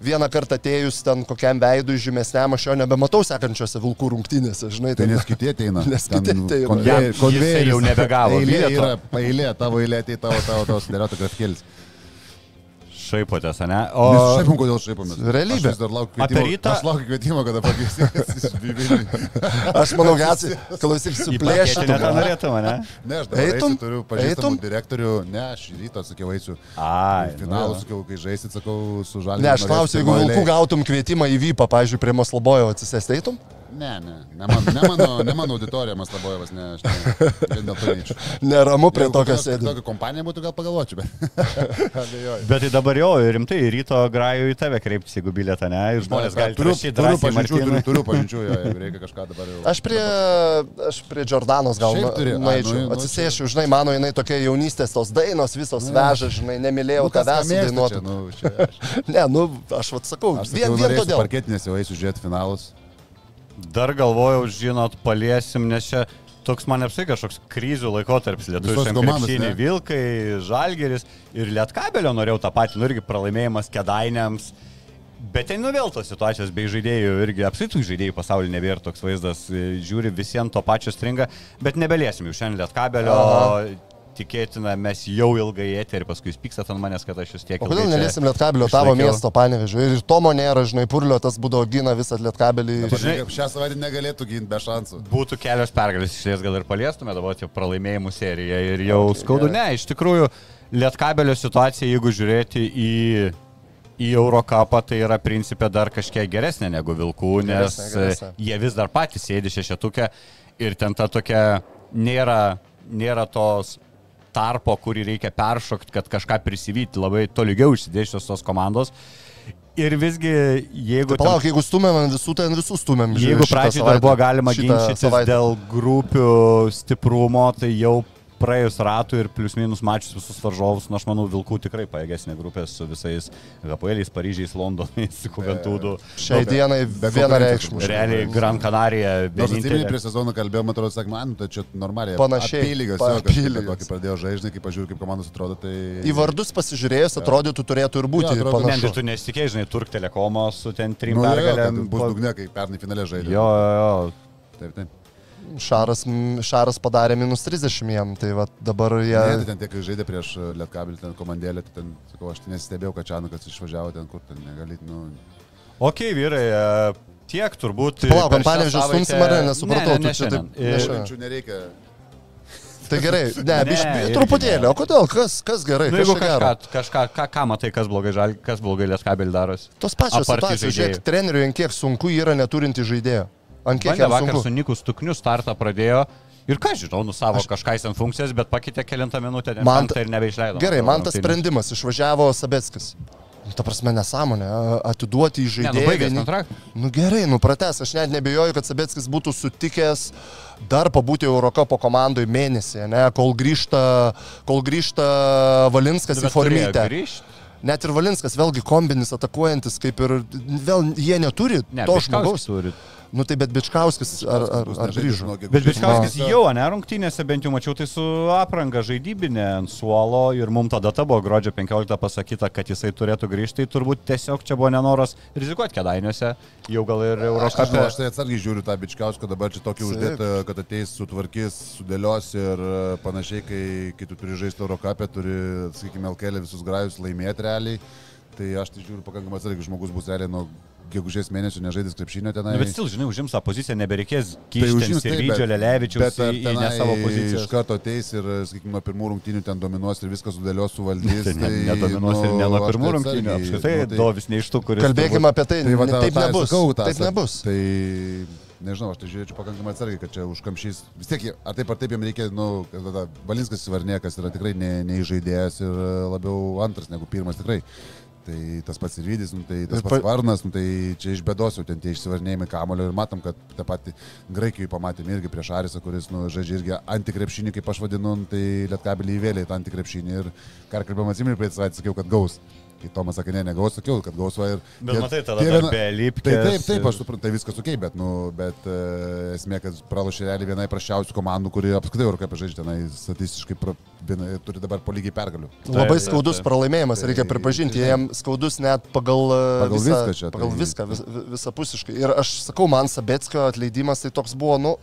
Vieną kartą atėjus ten kokiam veidui žymesniam, aš jo nebematau sekančiose vilkų rungtynėse, žinai. Tai ten- nes kiti ateina. Nes kiti Ten ateina. konvej- Jam- konvejeris. jisai jau nebegavo Eilė yra, eilė, tavo eilė, tai tavo, tavo, tavo sudėliotų grafkėlis. Šaipotės, ne? O O šiaip, kodėl šaipomės? Realybė. Aš vis dar laukiu kvietimo. rytą- Aš laukiu kvietimo, kada pakviesi. Aš manau, kad klausyk, suplėšti. paketinę tą norėtum, ne? Ne, aš dabar Eitum? eisiu, turiu pažįstamų direktorių. Ne, aš rytą sakiau, eisiu. Ai, Finalų sakiau, kai žaisit, sakau, su žaliu. Ne, aš klausiu, jeigu vilkų gautum kvietimą į Vypą, pavyzdžiui, prie Maslobojo atsisėsti, eitum? Ne, ne, ne, man, ne, mano, ne mano auditorija, Maslabojevas, ne, aš ne, dėl to neičiu. Neramu prie tokio kokia- sėdė. Tokia kompanija būtų, gal pagalvočiau, bet. Bet tai dabar jau rimtai, ryto grajų į tave kreiptis, jeigu bilietą, ne? Ir žmonės gali turiu, rašyti turiu drąsiai pažinčių, turiu, turiu pažinčių, jo, jeigu reikia kažką dabar jau. Aš prie, aš prie Jordanos gal nueičiau, nu, nu, atsisėšiu, žinai, mano jinai tokia jaunystės tos dainos visos veža, žinai, nemylėjau Nu, kas tavęs dainuoti. nu, Ne, nu, aš vad sakau, Aš vien, vien todėl. parketinės jau eisiu žiūrėti finalus. Dar galvojau, žinot, paliesim, nes čia toks man apsai kažkoks krizių laikotarpis lietuviškam komandos? Vilkai, Žalgeris ir Lietkabelio norėjau tą patį, nu irgi pralaimėjimas kedainiams. Bet ten nu vėl tos situacijos bei žaidėjų irgi apsitų žaidėjų pasaulyje nebėra toks vaizdas, žiūri visiems to pačio stringa, bet nebeliesim jau šiandien Lietkabelio. Tikėtina, mes jau ilgai eterį, paskui jūs pykstat ant manęs, kad aš jūs tiek O kodėl neliesim Lietkabelio tavo miesto panevežio? Ir Tomo nėra, žinai, Purlio tas būdavo gina visą Lietkabelį. Žinai- Šią savaitę negalėtų ginti be šansų. būtų kelios pergalės išlės gal ir paliestume, dabar jau pralaimėjimų serija ir jau okay, skaudu. Ne, iš tikrųjų, Lietkabelio situacija, jeigu žiūrėti į, į Eurocapą, tai yra principė dar kažkiek geresnė negu Vilkų, nes Geresnė, geresnė. jie vis dar patys sėdi šešetuke ir ten ta tokia nėra, nėra tos tarpo, kurį reikia peršokti, kad kažką prisivyti, labai tolygiau išsidėščios tos komandos. Ir visgi, jeigu... Tai palauk, jeigu stumėm ant visų, tai ant visų stumėm. Jeigu pradžioje dar buvo galima ginčytis savaitę. dėl grupių stiprumo, tai jau praėjus ratų ir plius minus mačius visus varžovus, nu aš manau, Vilkų tikrai pajėgesnė grupė su visais Gapueliais, Paryžiais, Londonais, Kuventūdu. Šiai dienai be vienareikšmiškai. Realiai Gran Canaria. Nors atsimeni, vienintelė- prieš sezoną kalbėjom, man atrodo, sakė, man, tai čia normaliai. Panašiai, apylygas. tokį pradėjo žaisti, kai pažiūrėjau, kaip komandos atrodo, tai... Į vardus pasižiūrėjus, atrodytų turėtų ir būti atrodo, Ne, tai tu nesitikėjai, žinai, Turk Telekomo su ten trim Nu, jo, jo, kad pergalėm. bus dugne, kai pernai finale žaidė. Jo, jo, jo. Taip, taip. Šaras, šaras padarė minus 30 jam, tai va dabar jie... Ne, tai ten tiek žaidė prieš Lietkabelį, ten komandėlę, tai ten, sakau, aš tai nesistebėjau, kad Čianakas išvažiavo ten, kur ten negalit, nu... Ok, vyrai, e, tiek turbūt. Palauk, Panevėžio savaitę- stumsim ar ne? Nesupratau, ne, ne, tu ne, čia taip- šiandien. ne E, šiandien. Minčių nereikia. Tai gerai, ne, Ne, irgi truputėlį, ne. o kodėl, kas, kas gerai, Nu, kas čia gero? kažką, kažką ką, ką matai, kas blogai, žal, kas blogai Lietkabelį darosi. Tos pačios situacijos, žiūrėk, treneriui kiek sunku yra neturinti žaidėjo. Ant kiek jam vakar sunku. su Niku Stukniu startą pradėjo. Ir ką žinau, nu savo aš... kažką ten funkcijas, bet pakeitė kilintą minutę, ten Man man ta- ir nebeišleido. Gerai, man tas sprendimas, išvažiavo Sabeckis. Nu, Ta prasme, nesąmonė, atiduoti į Ne, nu žaidėją. baigęs kontraktą. Nu gerai, nu prates, aš net nebejoju, kad Sabeckis būtų sutikęs dar pabūti Eurocapo komandoje mėnesį, ne, kol grįžta, kol grįžta Valinskas Nu, į grįžt. Net ir Valinskas, vėlgi kombinis atakuojantis, kaip ir vėl jie neturi Ne, to žmogaus. turi. Nu tai bet Bičkauskis ar, ar, ar grįžo? Bet Bičkauskis jau, ne, rungtynėse bent jau mačiau, tai su apranga žaidybinė ant suolo ir mums ta data buvo gruodžio 15 pasakyta, kad jisai turėtų grįžti, tai turbūt tiesiog čia buvo nenoras rizikuoti kedainiuose, jau gal ir Aš, nežinau, Eurokapė. aš tai atsargiai žiūriu tą bičkauską, dabar čia tokį uždėtą, kad ateis, sutvarkys, sudėlios ir e, panašiai, kai, tu turi žaisti Eurocapę, turi, sakykime, LKL visus grajus laimėti realiai. Tai aš tai žiūriu pakankamai atsargiai, žmogus bus realiai nuo gegužės mėnesio nežaidęs krepšinio tenai. Nu, bet stil, žinai, užims tą poziciją, nebereikės Tai kišti užims taip, bet- Lelevičiaus į, į ne savo poziciją. Iš karto ateis ir, sakykime, nuo pirmų rungtynių ten dominuos ir viską sudėlios, suvaldys. Tai ne, nedominuos ir ne nuo pirmų tai rungtynių. Apskritai, nu, tai- Dovis ne iš tų, kuris... Kalbėkime apie tai, Tai va, ne- tą- taip ir nebus. sakau, tą Taip sak- nebus. Tai nežinau, aš tai žiūrėčiau pakankamai atsargiai, kad čia užkamšys. Vis tiek, ar taip ar taip jiems reikia, nu, kad tada Valinskas įvarnėkas yra tikrai ne- neįžaidėjas ir e, labiau antras negu pirmas tikrai. Tai tas pats ir Vydis, nu, tai tas pats pa- Varnas, nu, tai čia iš bėdos jau ten tie išsivarnėjimai kamulio ir matom, kad tą patį Graikijoje pamatėme irgi prieš Arisą, kuris nu, žaidžia irgi antikrepšinį, kaip aš vadinu, nu, tai lietkabelį įvėlė į tą antikrepšinį ir ką kalbėjom praeitą savaitę sakiau, kad gaus. Kai Tomas sakė, ne, negaus, sakiau, kad gaus va ir... Bet tie- matai, tada tie viena- be Lipkės Tai taip, taip, aš suprantu, tai viskas ok, bet, nu, bet uh, esmė, kad pralošė realiai vienai prašiausių komandų, kuri apskritai ir kaip žaidžia tenai statistiškai pra, viena, turi dabar po lygiai pergalių. Labai skaudus taip. pralaimėjimas, reikia Tai- pripažinti, tai- jam skaudus net pagal, e, Pagal visą, viską čia, pagal tai- viską vis, vi- visapusiškai. Ir aš sakau, man Sabetskio atleidimas tai toks buvo, nu,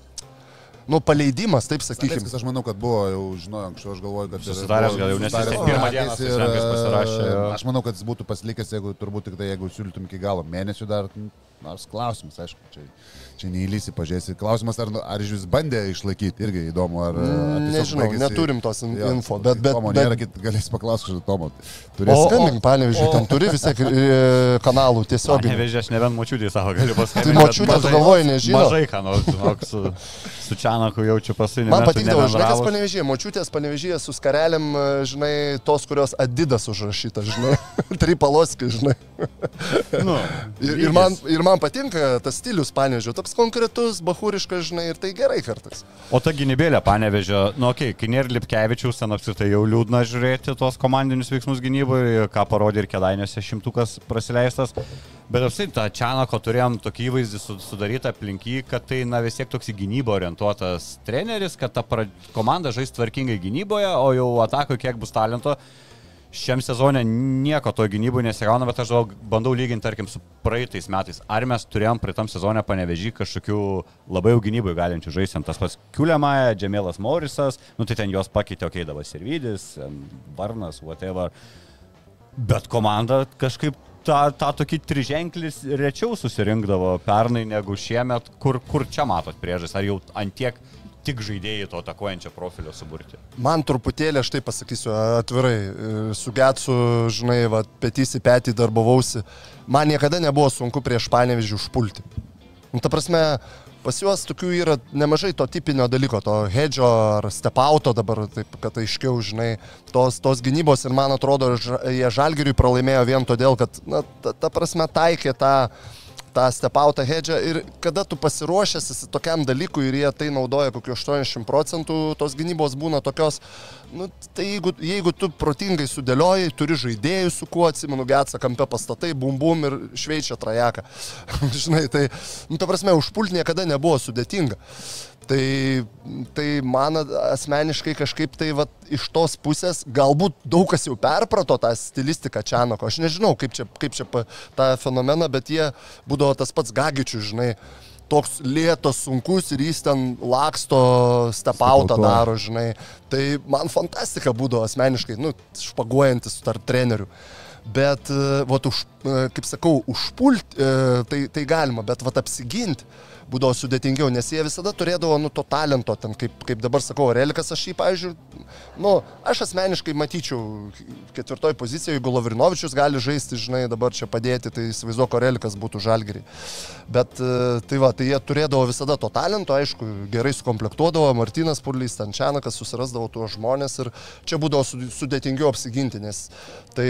nu paleidimas, taip sakykime. Sakykime, aš manau, kad buvo, jau žinojau, anksčiau aš galvoju, kad... buvo gal jau, nes susitaręs jis su pirmą dieną ir, pasirašė. Aš manau, kad jis būtų pasilikęs, jeigu turbūt tik tai, jeigu siūlytum iki galo mėnesių dar, nors klausimas, aišku, čia, čia neįlysi, pažiūrėsi. Klausimas, ar, ar iš vis bandė išlaikyti, irgi įdomu, ar... ar tiesiog Nežinau, baigėsi- neturim tos in- Jo, info, bet... bet, Tomo bet nėra, kit- galėsi paklausti, Tomo. Turės skambink, panevižiui, ten turi vis tiek e, kanalų tiesiog. Nevežė, aš nebent močiutį savo galiu pasakyti. Tai močiutė, tu galvoji, nežino. Mažai ką nors, žinok, su, su Čianaku jaučiu pasaulyje. Man patikdavo, žinai, kas panevežė, močiutės panevežė su skarelėm, e, žinai, tos, kurios Adidas užrašyta, žinai, tripaloski, žinai. Nu, Ir, ir, man, ir man patinka tas stilius panevežė, toks konkretus, bahūriškas, žinai, ir tai gerai kartais. O ta gynybėlė panevežė, nu, okei, okay, kai nėra Lipkevičiaus, ten apskritai jau liūdna žiūrėti tuos komandinius veiksmus gynyboje, ką parodė ir kedainiuose šimtukas prasileistas. Bet apsai tą Čianako turėjom tokį įvaizdį su- sudarytą aplink jį, kad tai, na, vis tiek toks į gynybą orientuotas treneris, kad ta pra... komanda žais tvarkingai gynyboje, o jau atakoje kiek bus talento. Šiam sezonė nieko to gynyboje nesigauna, bet aš gal bandau lyginti, tarkim, su praeitais metais. Ar mes turėjom praeitam sezonė panevežį kažkokių labai jau gynyboje galinčių žaisti. Tas pats Kiuliamaja, Džemėlas Morisas, nu tai ten jos pakeitė, okei, okay, dabar Servidis, Varnas, whatever. Bet komanda kažkaip tą, tą tokį triženklis rečiau susirinkdavo pernai negu šiemet. Kur, kur čia matot priežas? Ar jau antiek tik žaidėjai to atakuojančio profilio suburti? Man truputėlį, aš tai pasakysiu atvirai, su Getsu, žinai, va, petys į petį darbavausi. Man niekada nebuvo sunku prieš panevežį užpulti. Nu, ta prasme, pas juos tokių yra nemažai to tipinio dalyko, to hedžio ar stepauto dabar, taip, kad aiškiau, žinai, tos, tos gynybos ir man atrodo, jie žalgiriui pralaimėjo vien todėl, kad, na, ta, ta prasme, taikė tą tą stepautą hedžą ir kada tu pasiruošęs tokiam dalykui ir jie tai naudoja kokiu 80 procentų, tos gynybos būna tokios, nu, tai jeigu, jeigu tu protingai sudėlioji, turi žaidėjų su kuo, atsimenu, Getsa kampe pastatai, bum bum ir šveičia trajeką. Žinai, tai, nu, ta prasme, užpult niekada nebuvo sudėtinga. Tai, tai man asmeniškai kažkaip tai va, iš tos pusės, galbūt daug kas jau perprato tą stilistiką Čianoko, aš nežinau kaip čia, kaip čia pa, tą fenomeną, bet jie būdavo tas pats gagičių, žinai, toks lėtas, sunkus ir jis ten laksto, stepautą daro, žinai. Tai man fantastika būdavo asmeniškai, nu, špaguojantis tarp trenerių. Bet, e, vat, už, e, kaip sakau, užpulti tai, tai galima, bet vat, apsiginti būdavo sudėtingiau, nes jie visada turėdavo, nu, to talento, ten, kaip, kaip dabar sakau, Relikas, aš jį, pavyzdžiui, nu, aš asmeniškai matyčiau ketvirtoj pozicijoje, jeigu Lavrinovičius gali žaisti, žinai, dabar čia padėti, tai įsivaizduoju, Relikas būtų žalgeriai. Bet, e, tai va, tai jie turėdavo visada to talento, aišku, gerai sukomplektuodavo, Martinas Purlys, Tančianakas susirasdavo tuos žmonės ir čia būdavo su- sudėtingiau apsiginti, nes tai,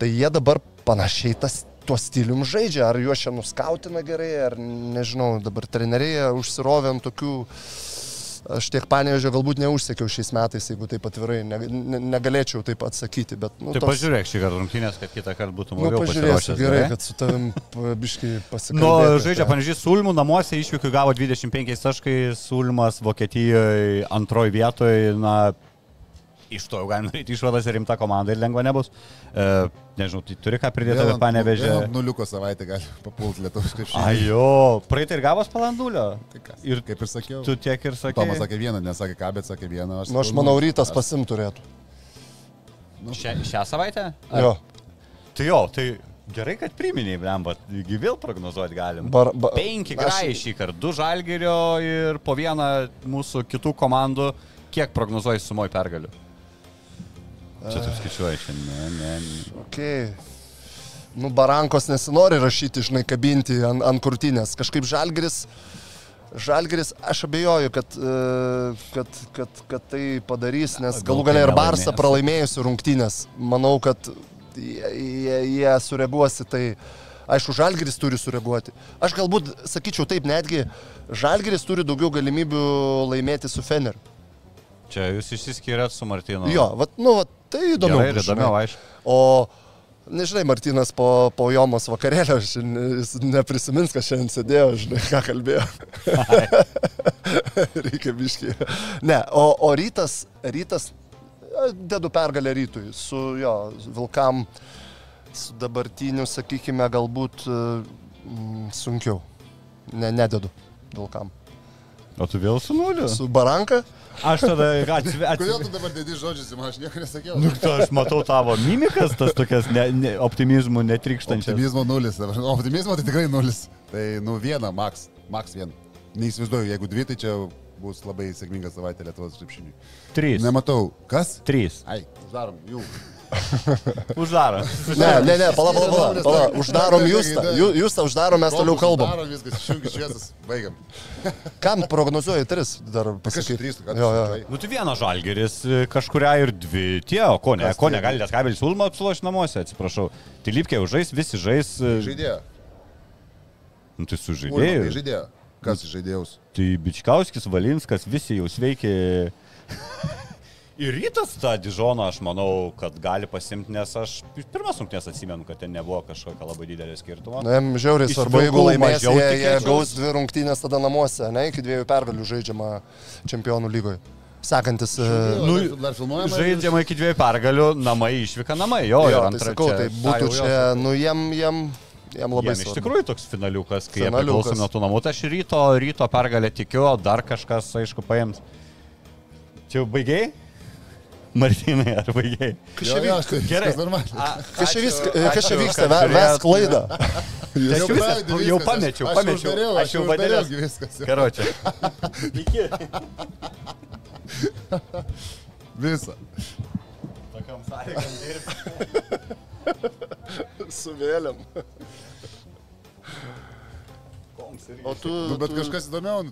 tai jie dabar panašiai tas tuo stilium žaidžia, ar juos čia nuskautina gerai, ar nežinau, dabar treneriai užsirovė ant tokių, aš tiek panėžio galbūt neužsiekiau šiais metais, jeigu taip atvirai, ne, ne, negalėčiau taip atsakyti, bet, nu, Tai toks- pažiūrėk šį kartą rungtynės, kad kitą kartą būtum Nu, pažiūrėsiu, pasiruošęs. gerai, kad su tavim biškai pasikalbėsiu. Nu, žaidžia panašiai Sulmų namuose, išvykių gavo 25 taškai, Sulmas Vokietijoje antroji vietoje, na, iš to jau galima daryti išvadas ir rimta komanda ir lengva nebus. E, nežinau, tai turi ką pridėti apie panevežę. Nuliuko savaitę gali papulti lietuvių krepšinį. Ajo, praeitą ir gavos palandulio. Tai kas? Ir Kaip ir sakiau. tu tiek ir sakai. Tomas sakė vieną, nesakė ką, bet sakė vieną. Nu, aš manau, nu, rytas aš- pasim turėtų. Šią, šią savaitę? Jo. Tai jo, tai gerai, kad priminėjai, blemba, vėl prognozuoti galim. Bar, ba, Penki aš- grai šį kartą, du žalgerio ir po vieną mūsų kitų komandų. Kiek prognozuoji sumoj pergalių? Čia taip skaičiuoji šiandien. Ne, ne. Okay. Nu, barankos nesinori rašyti, žinai, kabinti ant, ant krūtinės. Kažkaip žalgeris, žalgeris, aš abejoju, kad, e, kad, kad, kad tai padarys, nes Gal galų tai galia ir Barsa pralaimėjusi rungtynės. Manau, kad jie, jie, jie sureaguos į tai. Aišku, žalgeris turi sureaguoti. Aš galbūt sakyčiau taip, netgi žalgeris turi daugiau galimybių laimėti su Fener. Čia jūs išsiskyrėt su Martinu. Jo, vat, nu, vat, tai įdomu. Gerai, įdomiau, aišku. O, nežinai, Martinas po, po Jomos vakarėlio, aš jis neprisimins, kas šiandien sėdėjo, žinai, ką kalbėjo. Reikia biškai. Ne, o, o rytas, rytas, dedu pergalę rytui, su jo, Vilkam, su dabartiniu, sakykime, galbūt e, mm, sunkiau. Ne, nededu Vilkam. O tu vėl su nuliu? Su Baranka? Aš tada atsivedu. Kodėl tu dabar dedi žodžius, į mane aš nieko nesakiau. Nu, tu, aš matau tavo mimikas, tas tokias ne, ne, optimizmų netrykštančias. Optimizmo nulis. O, Optimizmo tai tikrai nulis. Tai nu vieną, max. Max vieną. Neįsivaizduoju, jeigu dvi, tai čia bus labai sėkminga savaitė Lietuvos krepšiniui. Trys. Nematau. Kas? Trys. Ai, uždarom jų. Uždaro. Ne, ne, ne, pala, pala, pala, pala. Uždarom jūs, jūs tą uždarom, mes toliau kalbam. Darom viskas, išjungi šviesas, baigiam. Kam prognozuoji tris dar Kas čia pasakyti? trys, kad Jo, jo. Nu, tai vienas žalgeris, e, kažkuria ir dvi. Tie, o ko ne, ko tie? negalite kabelis Ulmo apsiloš namuose, atsiprašau. Tai Lipkė užžais, visi žais. e, Žaidėjo. Nu, tai su Ulma, tai žaidėjo. Kas iš žaidėjus? Tai Bičkauskis, Valinskas, visi jau sveiki. Ir rytas tą Dižoną aš manau, kad gali pasimti, nes aš pirmas rungtynės atsimenu, kad ten nebuvo kažkokio labai didelio skirtumo. Na, žiauriai svarbu, jeigu laimės, jie, jie gaus dvi rungtynės tada namuose, ne, iki dviejų pergalių žaidžiama čempionų lygoje. Sekantis. e, Nu, dar, filmuojama. Žaidžiama iki dviejų pergalių, namai išvyka namai, jo, Jo, ir tai antra sakau, čia- tai būtų jau čia, jos- nu, jam, jam, jam labai Jiem iš svarbu. tikrųjų toks finaliukas, kai jie Finaliukas. priklauso nuo tų namų, tai aš ryto, ryto pergalę tikiu, dar kažkas, aišku, paims. Čia jau baigiai? Martinai, ar baigiai? Kas čia vyksta? Ve- Ves klaidą. Aš jau, viskas, jau pamečiau, aš pamečiau. Aš jau gi viskas. Karočią. Iki. Visa. Tokiam sąlygom dirbti. Su vėliam. O tu... Nu, bet tu- kažkas įdomiau